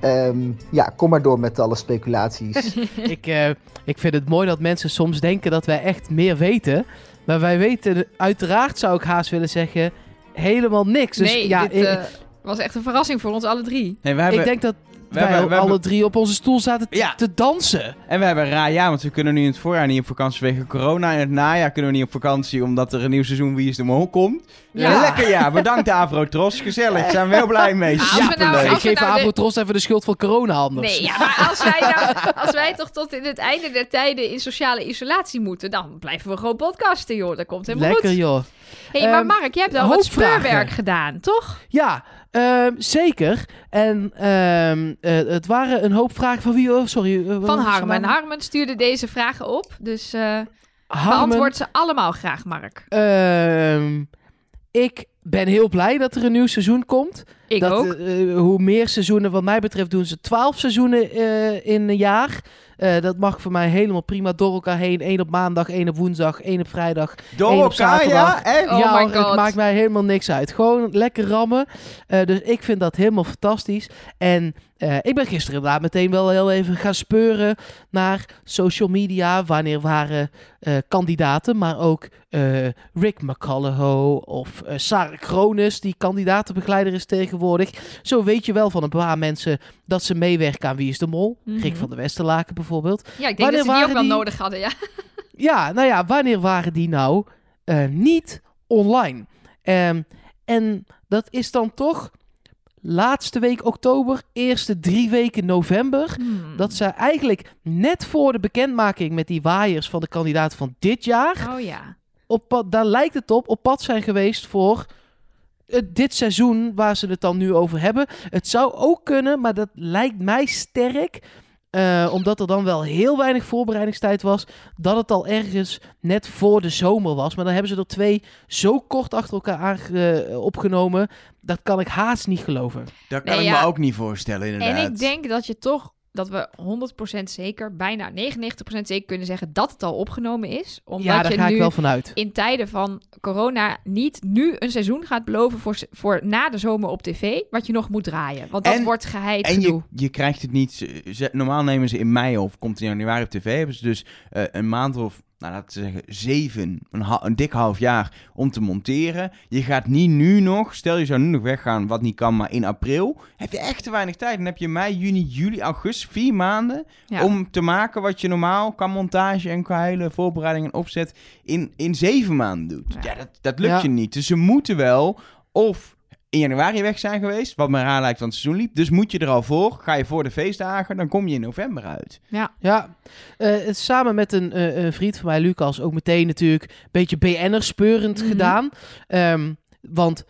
Ehm, ja, kom maar door met alle speculaties. ik, eh, ik vind het mooi dat mensen soms denken dat wij echt meer weten. Maar wij weten, uiteraard zou ik haast willen zeggen, helemaal niks. Dus nee, ja, dit ik, was echt een verrassing voor ons alle drie. Nee, we hebben, ik denk dat we wij hebben- we alle hebben- drie op onze stoel zaten te, Ja. te dansen. En we hebben een raar jaar, want we kunnen nu in het voorjaar niet op vakantie vanwege corona. In het najaar kunnen we niet op vakantie omdat er een nieuw seizoen Wie is de Mol komt. Ja. Lekker ja, bedankt Avrotros. Gezellig, zijn we heel blij mee. Nou- Superleuk. Ik geef nou de- Avotros even de schuld van corona anders. Nee, ja, maar als wij, nou, als wij toch tot in het einde der tijden in sociale isolatie moeten, dan blijven we gewoon podcasten, joh. Dat komt helemaal Lekker goed. joh. hey, maar Ehm, Mark, jij hebt al wat speurwerk gedaan, toch? Ja, ehm, zeker. En ehm, eh, het waren een hoop vragen van wie? Oh, sorry. eh, Van Harmen. Harmen stuurde deze vragen op, dus eh beantwoord ze allemaal graag, Mark. Ehm, ik ben heel blij dat er een nieuw seizoen komt. Ik dat, ook. hoe meer seizoenen, wat mij betreft, doen ze twaalf seizoenen in een jaar. Eh, dat mag voor mij helemaal prima door elkaar heen. Eén op maandag, één op woensdag, één op vrijdag. Door één op elkaar, zaterdag. ja? Echt? Oh ja, my hoor, het God. maakt mij helemaal niks uit. Gewoon lekker rammen. Eh, dus ik vind dat helemaal fantastisch. En eh, ik ben gisteren inderdaad meteen wel heel even gaan speuren naar social media. Wanneer waren eh, kandidaten, maar ook eh, Rick McCullough of Sarah Kronis, die kandidatenbegeleider is tegenwoordig. Zo weet je wel van een paar mensen dat ze meewerken aan Wie is de Mol. Mhm. Rick van der Westerlaken bijvoorbeeld. Ja, ik denk wanneer dat ze die ook wel die- nodig hadden, ja. Ja, nou ja, wanneer waren die nou niet online? Ehm, en dat is dan toch laatste week oktober, eerste drie weken november. Hmm. Dat ze eigenlijk net voor de bekendmaking met die waaiers van de kandidaten van dit jaar, Oh ja. op pad, daar lijkt het op, op pad zijn geweest voor dit seizoen waar ze het dan nu over hebben. Het zou ook kunnen, maar dat lijkt mij sterk. Eh, omdat er dan wel heel weinig voorbereidingstijd was. Dat het al ergens net voor de zomer was. Maar dan hebben ze er twee zo kort achter elkaar aange- opgenomen. Dat kan ik haast niet geloven. Dat kan Nee, ik ja. me ook niet voorstellen, inderdaad. En ik denk dat je toch dat we 100% zeker, bijna 99% zeker kunnen zeggen dat het al opgenomen is. Omdat ja, daar je ga nu ik wel vanuit. in tijden van corona niet nu een seizoen gaat beloven voor, voor na de zomer op tv, wat je nog moet draaien. Want dat En- wordt geheid En je, gedoe. je krijgt het niet... ze- normaal nemen ze in mei of komt in januari op tv. Hebben ze dus eh, een maand of, nou laten we zeggen, zeven, een, dik half jaar om te monteren. Je gaat niet nu nog, stel je zou nu nog weggaan, wat niet kan, maar in april. Heb je echt te weinig tijd. Dan heb je mei, juni, juli, augustus, vier maanden Ja. om te maken wat je normaal qua montage en qua hele voorbereiding en opzet in, in zeven maanden doet. Ja. Ja, dat, dat lukt Ja. je niet. Dus ze moeten wel of in januari weg zijn geweest, wat me raar lijkt, want het seizoen liep. Dus moet je er al voor. Ga je voor de feestdagen, dan kom je in november uit. Ja, eh, het samen met een, eh, een vriend van mij, Lucas, ook meteen natuurlijk een beetje BN'er speurend Mhm. gedaan. Ehm, want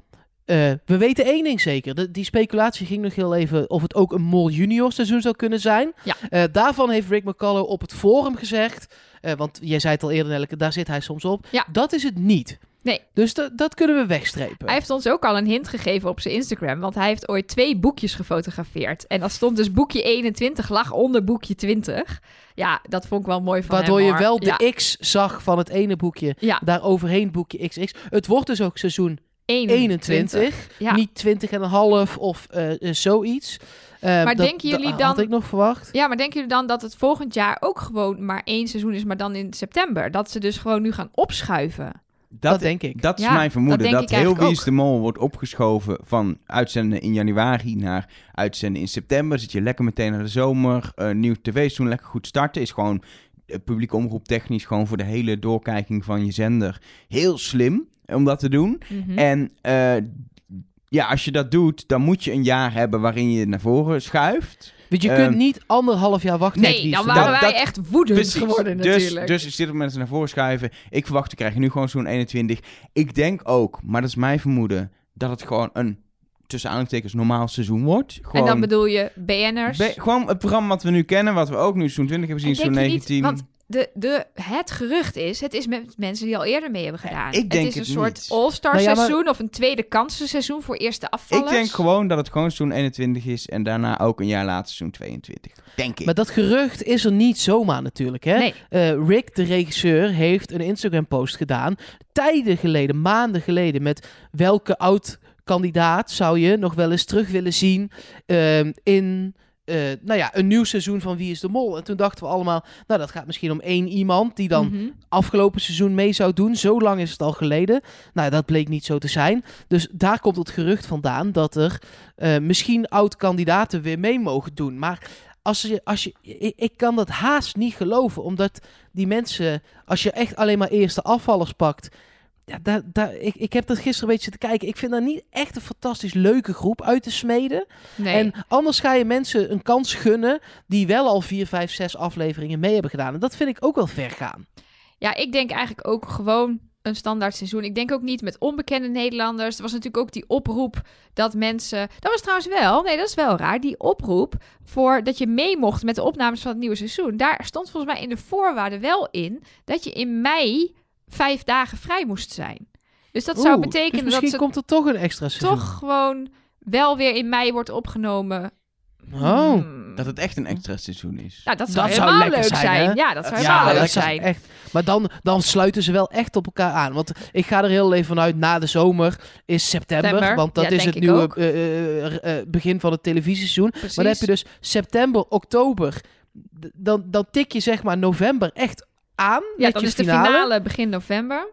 eh, we weten één ding zeker. De, die speculatie ging nog heel even of het ook een Mol Junior seizoen zou kunnen zijn. Ja. Eh, daarvan heeft Rick McCullough op het forum gezegd, eh, want jij zei het al eerder, Nelleke, daar zit hij soms op. Ja. Dat is het niet. Nee. Dus da- dat kunnen we wegstrepen. Hij heeft ons ook al een hint gegeven op zijn Instagram, want hij heeft ooit twee boekjes gefotografeerd. En dat stond dus boekje 21 lag onder boekje 20. Ja, dat vond ik wel mooi van Waardoor hem, je wel de ja. X zag van het ene boekje. Ja, Daar overheen boekje XX. Het wordt dus ook seizoen 21. Ja. Niet 20 en een half of eh, eh, zoiets. Eh, Maar dat- denken jullie dat dan- had ik nog verwacht. Ja, maar denken jullie dan dat het volgend jaar ook gewoon maar één seizoen is, maar dan in september? Dat ze dus gewoon nu gaan opschuiven? Dat, denk ik. Dat is Ja, mijn vermoeden. dat heel Wie is de Mol wordt opgeschoven van uitzenden in januari naar uitzenden in september. Zit je lekker meteen naar de zomer. eh, nieuw tv-seizoen, lekker goed starten. Is gewoon uh, publieke omroep technisch gewoon voor de hele doorkijking van je zender heel slim om dat te doen. Mhm. En eh, ja, als je dat doet, dan moet je een jaar hebben waarin je naar voren schuift. Want je Ehm, kunt niet anderhalf jaar wachten. Nee, dan waren wij dat- echt woedend Precies. geworden dus, natuurlijk. Dus ik zit op mensen naar voren schuiven. Ik verwacht, we krijgen nu gewoon zo'n 21. Ik denk ook, maar dat is mijn vermoeden, dat het gewoon een, tussen aanhalingstekens, normaal seizoen wordt. Gewoon, en dan bedoel je BN'ers? gewoon het programma wat we nu kennen, wat we ook nu seizoen 20 hebben En gezien, niet- 19. want de, de, het gerucht is, het is met mensen die al eerder mee hebben gedaan. ik denk het is een het soort niet. all-star Nou ja, maar- seizoen of een tweede kansenseizoen voor eerste afvallers. Ik denk gewoon dat het gewoon seizoen 21 is en daarna ook een jaar later seizoen 22. Denk ik. Maar dat gerucht is er niet zomaar natuurlijk. Hè? Nee. Eh, Rick, de regisseur, heeft een Instagram-post gedaan. Tijden geleden, maanden geleden. Met welke oud-kandidaat zou je nog wel eens terug willen zien ehm, in. Eh, nou ja, een nieuw seizoen van Wie is de Mol? En toen dachten we allemaal, nou dat gaat misschien om één iemand die dan Mhm. afgelopen seizoen mee zou doen. Zo lang is het al geleden. Nou, dat bleek niet zo te zijn. Dus daar komt het gerucht vandaan dat er eh, misschien oud-kandidaten weer mee mogen doen. Maar als je, als je, ik, ik kan dat haast niet geloven, omdat die mensen, als je echt alleen maar eerste afvallers pakt. Ja, daar, daar, ik, ik heb dat gisteren een beetje te kijken. Ik vind dat niet echt een fantastisch leuke groep uit te smeden. Nee. En anders ga je mensen een kans gunnen die wel al vier, vijf, zes afleveringen mee hebben gedaan. En dat vind ik ook wel ver gaan. Ja, ik denk eigenlijk ook gewoon een standaard seizoen. Ik denk ook niet met onbekende Nederlanders. Er was natuurlijk ook die oproep dat mensen... Dat was trouwens wel, nee, dat is wel raar. Die oproep voor dat je mee mocht met de opnames van het nieuwe seizoen. Daar stond volgens mij in de voorwaarden wel in dat je in mei vijf dagen vrij moest zijn. Dus dat zou Oeh, betekenen dus misschien dat ze komt er toch een extra seizoen. toch gewoon wel weer in mei wordt opgenomen. Oh. Hmm. Dat het echt een extra seizoen is. Nou, dat zou Dat zou helemaal lekker leuk zijn? Ja, dat zou Ja, helemaal leuk zijn. Echt. Maar dan, dan sluiten ze wel echt op elkaar aan. Want ik ga er heel even vanuit, na de zomer is september. September, Want dat ja, is het nieuwe eh, eh, eh, begin van het televisieseizoen. Precies. Maar dan heb je dus september, oktober. Dan, dan tik je zeg maar november echt aan Ja, dan je is de finale. finale begin november.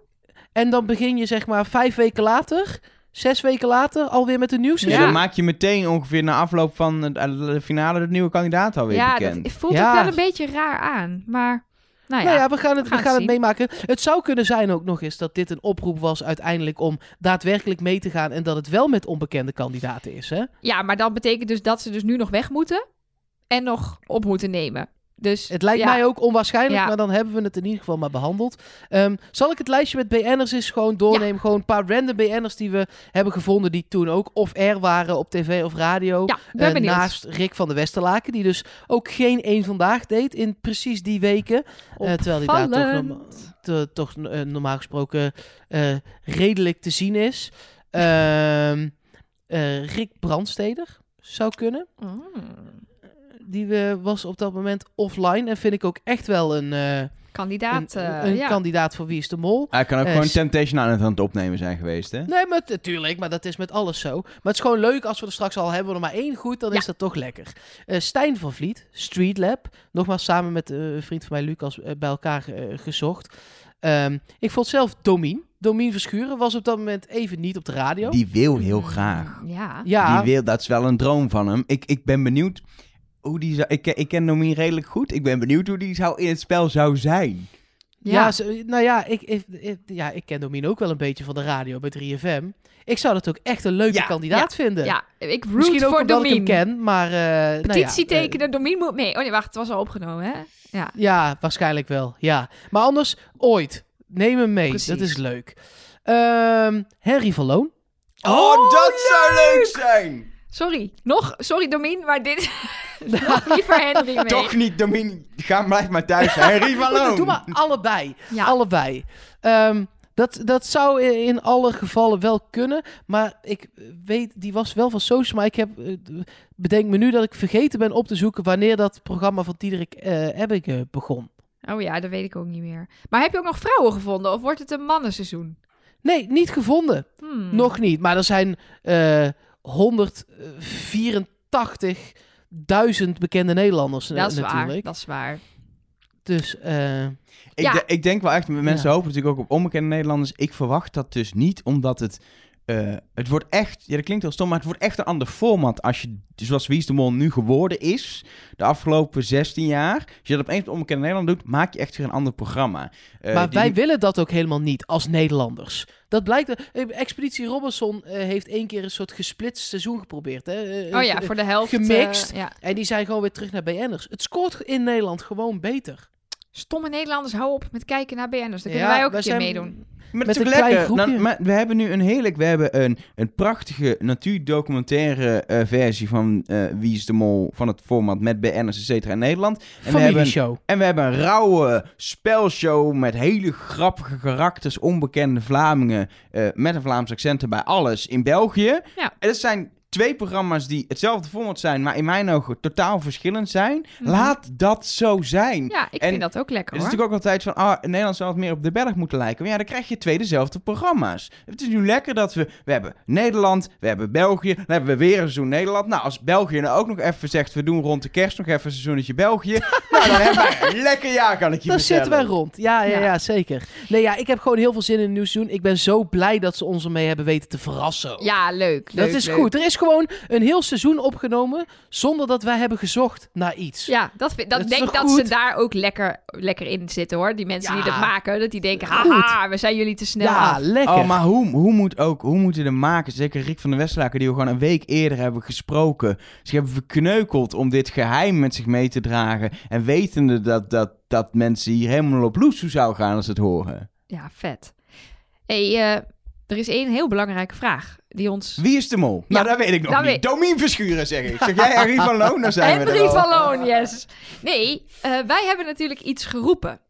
En dan begin je zeg maar vijf weken later, zes weken later, alweer met een nieuw Dus seizoen. Ja. dan maak je meteen ongeveer na afloop van de, de finale de nieuwe kandidaat alweer ja, bekend. dat voelt Ja. ook wel een beetje raar aan. Maar, nou ja. Nou ja, we gaan het, we gaan gaan het het meemaken. Het zou kunnen zijn ook nog eens dat dit een oproep was uiteindelijk om daadwerkelijk mee te gaan en dat het wel met onbekende kandidaten is. Hè? ja, maar dat betekent dus dat ze dus nu nog weg moeten. En nog op moeten nemen. Dus, Het lijkt ja. mij ook onwaarschijnlijk, Ja. maar dan hebben we het in ieder geval maar behandeld. Ehm, zal ik het lijstje met BN'ers eens gewoon doornemen? Gewoon een paar random BN'ers die we hebben gevonden die toen ook of er waren op tv of radio. Benieuwd. naast Rick van der Westerlaken, die dus ook geen één vandaag deed in precies die weken. Eh, terwijl hij daar toch, te- toch eh, normaal gesproken redelijk te zien is. Ehm, eh, Rick Brandsteder zou kunnen. Mm. Die eh, was op dat moment offline. En vind ik ook echt wel een, eh, Kandidaat. een, eh, een ja. kandidaat voor Wie is de Mol. Hij kan ook Eh, gewoon Temptation aan het opnemen zijn geweest, hè? Nee, maar natuurlijk, maar dat is met alles zo. Maar het is gewoon leuk als we er straks al hebben we er maar één goed, dan Ja. is dat toch lekker. Eh Stijn van Vliet, Street Lab, nogmaals samen met eh, een vriend van mij Lucas eh, bij elkaar eh, gezocht. Ehm, ik vond zelf Domien, Domien Verschuren, was op dat moment even niet op de radio. Die wil heel Mm, graag. Ja. ja, Die wil, dat is wel een droom van hem. Ik, ik ben benieuwd hoe die zou... Ik, ken- ik ken Nomi redelijk goed. Ik ben benieuwd hoe die zou in het spel zou zijn. ja. Nou ja ik, ik, ik- ja, ik ken Domien ook wel een beetje van de radio bij 3FM. Ik zou dat ook echt een leuke Ja, kandidaat vinden. Ja, ik root Misschien ook voor omdat ik hem Domien. ken, maar... eh, nou ja, Petitie eh, tekenen, Domien moet mee. Oh nee, wacht, het was al opgenomen, hè? Ja. Ja, waarschijnlijk wel. Ja. Maar anders, ooit. Neem hem mee. Precies. Dat is leuk. Ehm Henry van Loon. Oh, dat zou leuk zijn! Sorry, nog, sorry Domien, maar dit... nog liever Henry mee. Toch niet, Domin. Ga, blijf maar thuis. Henry van Loon. Doe maar allebei. Ja. Allebei. Ehm, dat, dat zou in alle gevallen wel kunnen. Maar ik weet, die was wel van social. Maar ik heb, eh, bedenk me nu dat ik vergeten ben op te zoeken wanneer dat programma van Diederik eh Ebbing eh, begon. Oh ja, dat weet ik ook niet meer. Maar heb je ook nog vrouwen gevonden of wordt het een mannenseizoen? Nee, niet gevonden. Hmm. Nog niet. Maar er zijn eh 184.000 bekende Nederlanders eh, Dat is waar, dat is waar. Dus eh, Ik, Ja. de- ik denk wel echt, mensen Ja. hopen natuurlijk ook op onbekende Nederlanders. Ik verwacht dat dus niet, omdat het... eh, het wordt echt, ja dat klinkt heel stom, maar het wordt echt een ander format als je, zoals Wie is de Mol nu geworden is, de afgelopen 16 jaar. Als je dat opeens op onbekende Nederland doet, maak je echt weer een ander programma. Eh, maar die- wij willen dat ook helemaal niet als Nederlanders. Dat blijkt. eh, Expeditie Robinson eh, heeft één keer een soort gesplitst seizoen geprobeerd. Hè? Oh ja, voor de helft. gemixt. ja. En die zijn gewoon weer terug naar BN'ers. Het scoort in Nederland gewoon beter. Stomme Nederlanders, hou op met kijken naar BN'ers. Dan kunnen Ja, wij ook een keer zijn- meedoen. Met het is een lekker. groepje. Nou, maar we hebben nu een heerlijk, we hebben een, een prachtige natuurdocumentaire eh, versie van eh, Wie is de Mol van het format met BN'ers et cetera in Nederland. En we, hebben, Familieshow. en we hebben een rauwe spelshow met hele grappige karakters, onbekende Vlamingen, eh, met een Vlaams accent erbij, alles in België. Ja. En dat zijn twee programma's die hetzelfde format zijn, maar in mijn ogen totaal verschillend zijn. Mhm. Laat dat zo zijn. Ja, ik En vind dat ook lekker Het is hoor. natuurlijk ook altijd van, ah, Nederland zou wat meer op de berg moeten lijken. Maar ja, dan krijg je twee dezelfde programma's. Het is nu lekker dat we, we hebben Nederland, we hebben België, dan hebben we weer een seizoen Nederland. Nou, als België nou ook nog even zegt, we doen rond de kerst nog even een seizoenetje België. nou, dan hebben wij een lekker jaar, kan ik je vertellen. zitten wij rond. Ja, ja, Ja. ja, zeker. Nee, ja, ik heb gewoon heel veel zin in een nieuw seizoen. Ik ben zo blij dat ze ons ermee hebben weten te verrassen. Ja, leuk. dat is leuk. goed. Er is gewoon een heel seizoen opgenomen zonder dat wij hebben gezocht naar iets. Ja, dat, vind- dat denk dat ze daar ook lekker, lekker in zitten hoor. Die mensen die dat maken, dat die denken, haha, we zijn jullie te snel Ja, af. lekker. Oh, maar hoe, hoe, moet ook, hoe moeten de makers, zeker Rick van der Westlaken, die we gewoon een week eerder hebben gesproken, zich hebben verkneukeld om dit geheim met zich mee te dragen en wetende dat, dat, dat mensen hier helemaal op loes toe zouden gaan als ze het horen. Ja, vet. hey, eh, er is één heel belangrijke vraag die ons... Wie is de mol? Nou, dat weet ik nog dat niet. Domien Verschuren, zeg ik. Zeg jij Henry van Loon, dan zijn we Henry er al. van Loon, yes. Nee, eh, wij hebben natuurlijk iets geroepen.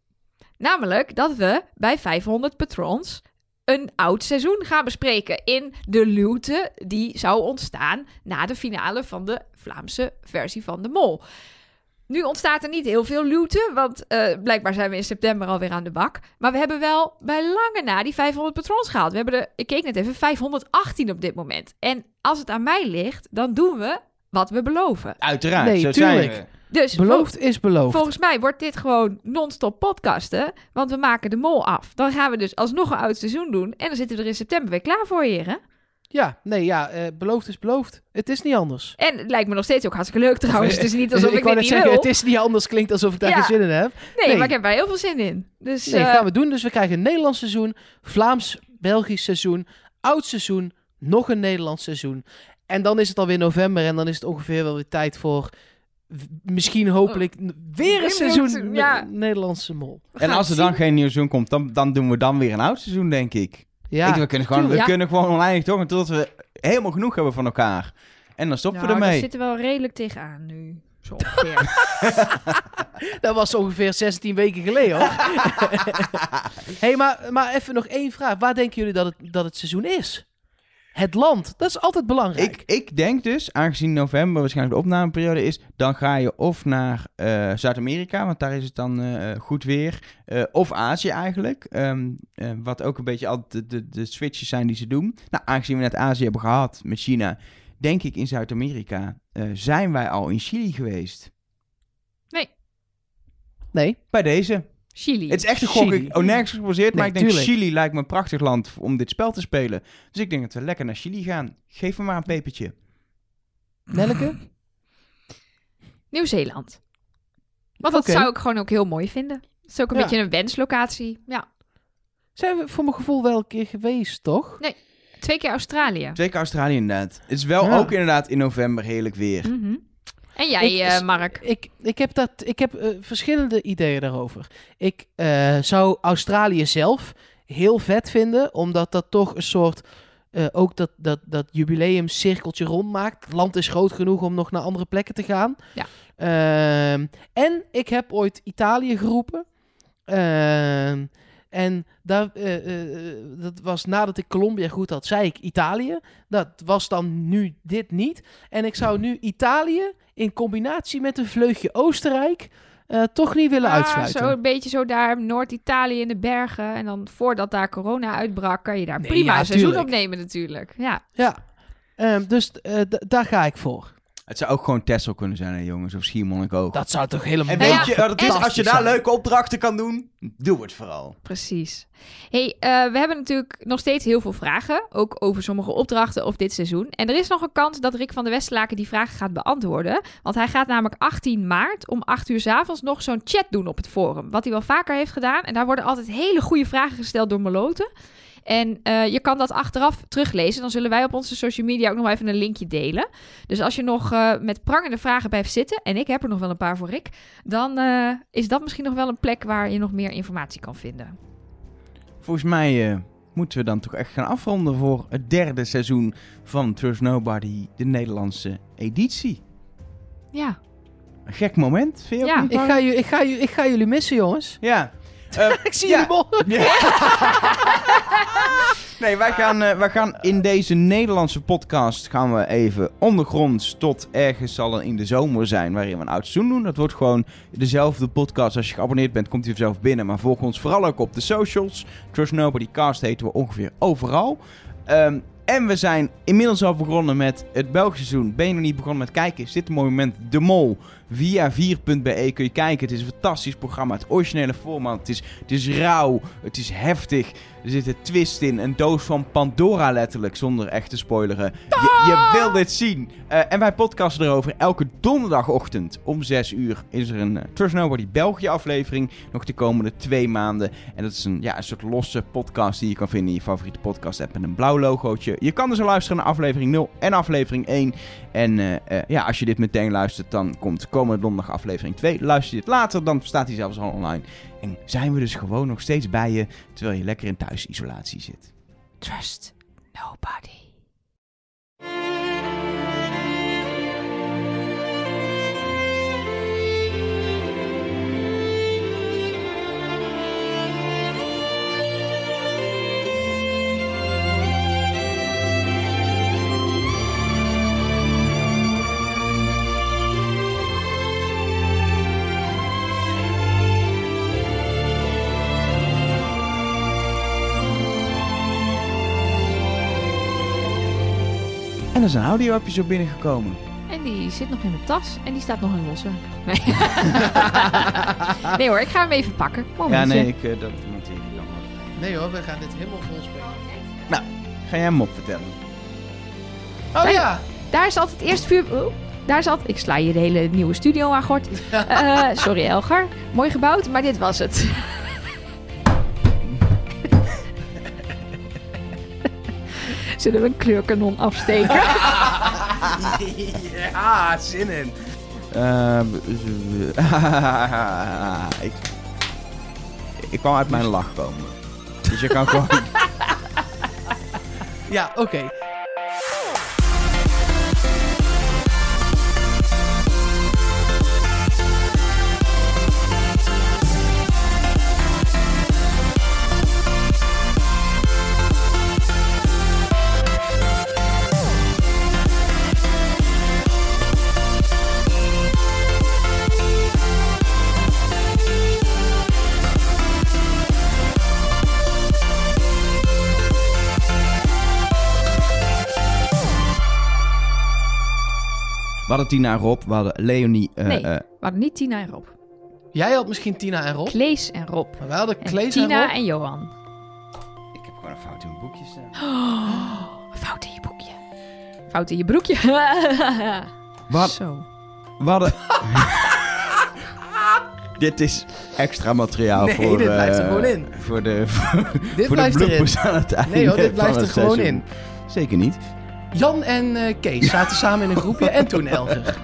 Namelijk dat we bij 500 patrons een oud seizoen gaan bespreken in de luwte die zou ontstaan na de finale van de Vlaamse versie van de Mol. Nu ontstaat er niet heel veel luwte, want eh, blijkbaar zijn we in september alweer aan de bak. Maar we hebben wel bij lange na die 500 patrons gehaald. We hebben er, ik keek net even, 518 op dit moment. En als het aan mij ligt, dan doen we wat we beloven. Uiteraard, Nee, zo tuurlijk. zijn we. Dus Beloofd is beloofd. Volgens mij wordt dit gewoon non-stop podcasten. Want we maken de mol af. Dan gaan we dus alsnog een oud seizoen doen. En dan zitten we er in september weer klaar voor, heren. Ja, nee, ja, eh, beloofd is beloofd. Het is niet anders. En het lijkt me nog steeds ook hartstikke leuk trouwens. Het is niet alsof ik, ik wou dit net niet zeggen, wil. het is niet anders klinkt alsof ik daar Ja. geen zin in heb. Nee, nee. maar ik heb er heel veel zin in. Dus Nee, eh, gaan we doen. Dus we krijgen een Nederlands seizoen, Vlaams-Belgisch seizoen, oud seizoen, nog een Nederlands seizoen. En dan is het alweer november en dan is het ongeveer wel weer tijd voor misschien hopelijk n- weer een seizoen ja. Nederlandse mol. En als er dan geen nieuw seizoen komt, dan, dan doen we dan weer een oud seizoen, denk ik. Ja, ik, we kunnen gewoon, we kunnen gewoon oneindig door totdat we helemaal genoeg hebben van elkaar. En dan stoppen Nou, we daar ermee. zitten we wel redelijk tegenaan nu. Zo ongeveer. dat was ongeveer 16 weken geleden hoor. hey, maar, maar even nog één vraag. Waar denken jullie dat het, dat het seizoen is? Het land. Dat is altijd belangrijk. Ik, ik denk dus, aangezien november waarschijnlijk de opnameperiode is, dan ga je of naar eh, Zuid-Amerika, want daar is het dan eh, goed weer, eh, of Azië eigenlijk. Ehm, eh, wat ook een beetje altijd de, de, de switches zijn die ze doen. Nou, aangezien we net Azië hebben gehad met China, denk ik in Zuid-Amerika eh, zijn wij al in Chili geweest. Nee. Bij deze. Chili. Het is echt een gok. Chili. Ik, oh, nergens gebaseerd, maar Nee, ik denk tuurlijk. Chili lijkt me een prachtig land om dit spel te spelen. Dus ik denk dat we lekker naar Chili gaan. Geef me maar een pepertje. Nelleke? Nieuw-Zeeland. Want dat zou ik gewoon ook heel mooi vinden. Het is ook een Ja. beetje een wenslocatie. Ja. Zijn we voor mijn gevoel wel een keer geweest, toch? Twee keer Australië. Twee keer Australië inderdaad. Het is wel Ja. ook inderdaad in november heerlijk weer. Mhm. En jij, Ik- eh, Mark? Ik, ik heb, dat, ik heb eh, verschillende ideeën daarover. Ik eh, zou Australië zelf heel vet vinden, omdat dat toch een soort... ook dat, dat, dat jubileumcirkeltje rondmaakt. Het land is groot genoeg om nog naar andere plekken te gaan. Ja. Ehm, en ik heb ooit Italië geroepen. Ehm, en daar, dat was nadat ik Colombia goed had, zei ik Italië. Dat was dan nu dit niet. En ik zou nu Italië in combinatie met een vleugje Oostenrijk eh, toch niet willen Ah, uitsluiten. zo een beetje zo daar Noord-Italië in de bergen. En dan voordat daar corona uitbrak, kan je daar Nee, prima ja, een seizoen opnemen natuurlijk. Ja. Ja, Ehm, dus eh, daar ga ik voor. Het zou ook gewoon Texel kunnen zijn, hè, jongens. Of Schiermonnikoog. Dat zou toch helemaal En weet ja, je is? Als je daar zijn. leuke opdrachten kan doen, doe het vooral. Precies. hey, eh, we hebben natuurlijk nog steeds heel veel vragen. Ook over sommige opdrachten of dit seizoen. En er is nog een kans dat Rick van der Westlaken die vragen gaat beantwoorden. Want hij gaat namelijk 18 maart om 8 uur 's avonds nog zo'n chat doen op het forum. Wat hij wel vaker heeft gedaan. En daar worden altijd hele goede vragen gesteld door Meloten. En eh, je kan dat achteraf teruglezen. Dan zullen wij op onze social media ook nog even een linkje delen. Dus als je nog eh, met prangende vragen blijft zitten, en ik heb er nog wel een paar voor Rick, dan eh, is dat misschien nog wel een plek waar je nog meer informatie kan vinden. Volgens mij eh, moeten we dan toch echt gaan afronden voor het derde seizoen van Trust Nobody, de Nederlandse editie. Ja. Een gek moment, vind je ook Ja, niet, Ik ga, ik, ga, ik ga jullie missen, jongens. Ja. Eh, Ik zie Ja. jullie morgen. nee, wij gaan, eh, wij gaan in deze Nederlandse podcast gaan we even ondergronds tot ergens zal er in de zomer zijn waarin we een oud seizoen doen. Dat wordt gewoon dezelfde podcast. Als je geabonneerd bent, komt hij vanzelf binnen. Maar volg ons vooral ook op de socials. Trust Nobody Cast heten we ongeveer overal. Ehm, en we zijn inmiddels al begonnen met het Belgische seizoen. Ben je nog niet begonnen met kijken? Is dit het moment De Mol? Via 4.be kun je kijken. Het is een fantastisch programma. Het originele format. Het is, het is rauw. Het is heftig. Er zit een twist in. Een doos van Pandora letterlijk. Zonder echt te spoileren. Je, je wil dit zien. Eh, en wij podcasten erover. Elke donderdagochtend om 6 uur is er een eh, Trust Nobody België aflevering. Nog de komende twee maanden. En dat is een, ja, een soort losse podcast die je kan vinden in je favoriete podcast app. Met een blauw logootje. Je kan dus al luisteren naar aflevering 0 en aflevering 1. En eh, eh, ja, als je dit meteen luistert, dan komt komende donderdag aflevering 2. Luister je dit later, dan staat hij zelfs al online. En zijn we dus gewoon nog steeds bij je, terwijl je lekker in thuisisolatie zit. Trust nobody. Er is een audio-appje zo binnengekomen. En die zit nog in mijn tas en die staat nog in losse. Nee. nee hoor, ik ga hem even pakken. Ja, Momentje. nee, ik, eh, dat monteer ik dan wel. Nee hoor, we gaan dit helemaal vol spelen. Ga jij hem op vertellen? Oh ja! Daar is altijd eerst vuur... Oh, daar altijd... Ik sla je de hele nieuwe studio aan, Gort. Eh, sorry, Elgar. Mooi gebouwd, maar dit was het. Zullen we een kleurkanon afsteken? ja, zin in. Ehm, ik, ik kwam uit mijn lach komen. Dus je kan gewoon... Ja, oké. Hadden Tina en Rob, we hadden Leonie... eh, Nee. eh, We hadden niet Tina en Rob. Jij had misschien Tina en Rob. Klees en Rob. Maar wij hadden En Klees en Tina Rob. en Johan. ik heb gewoon een fout in mijn boekje staan. Oh, fout in je boekje. Fout in je broekje. Wat? Zo. We hadden... Dit is extra materiaal Nee, voor... dit blijft er eh, gewoon in. Voor de, voor, Dit voor de blijft bloopers aan het einde Nee hoor, dit blijft van er gewoon seizoen. in. Zeker niet. Jan en eh, Kees zaten samen in een groepje en toen Elger.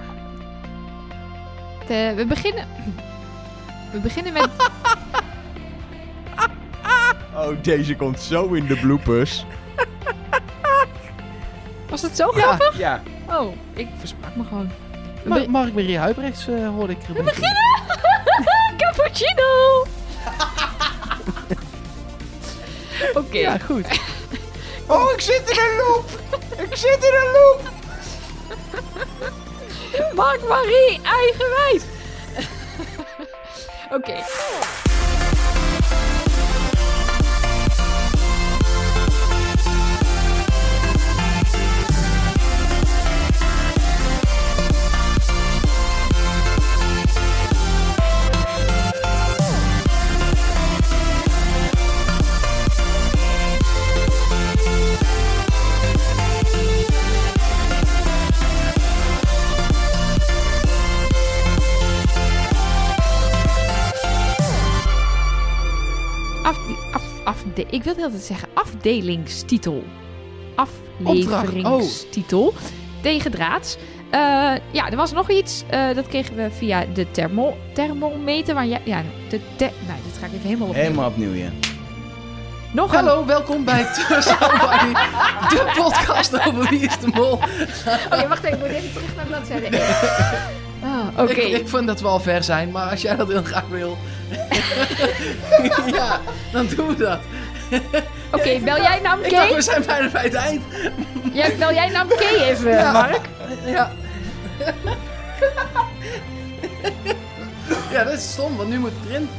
De- we beginnen... We beginnen met... Oh, deze komt zo in de bloopers. Was het zo grappig? Ja. Oh, ik versprak me gewoon. We, Ma be- Mark-Marie Huibrechts eh, hoorde ik erbij. we beginnen! Cappuccino! Oké. Ja, goed. Oh, ik zit in een loop! Ik zit in een loop! Mark Marie, eigenwijs! Oké. Afde ik wilde altijd zeggen afdelingstitel. Afleveringstitel. Tegendraads. Eh, ja, er was nog iets. eh, dat kregen we via de thermo thermometer. Waar jij, ja, de te- nou, dit ga ik even helemaal opnieuw. Helemaal opnieuw, ja. Nog een Hallo, welkom bij Nobody, de podcast over Wie is de Mol. Oké, wacht even. Ik moet even terug naar bladzijde 1. Ah, Oké. Ik, ik vind dat we al ver zijn, maar als jij dat heel graag wil, ja, dan doen we dat. Oké, bel jij naam Ik dacht, we zijn bijna bij het eind. Ja, bel jij naam Kay even, Ja. Mark? Ja. ja, dat is stom, want nu moet het erin.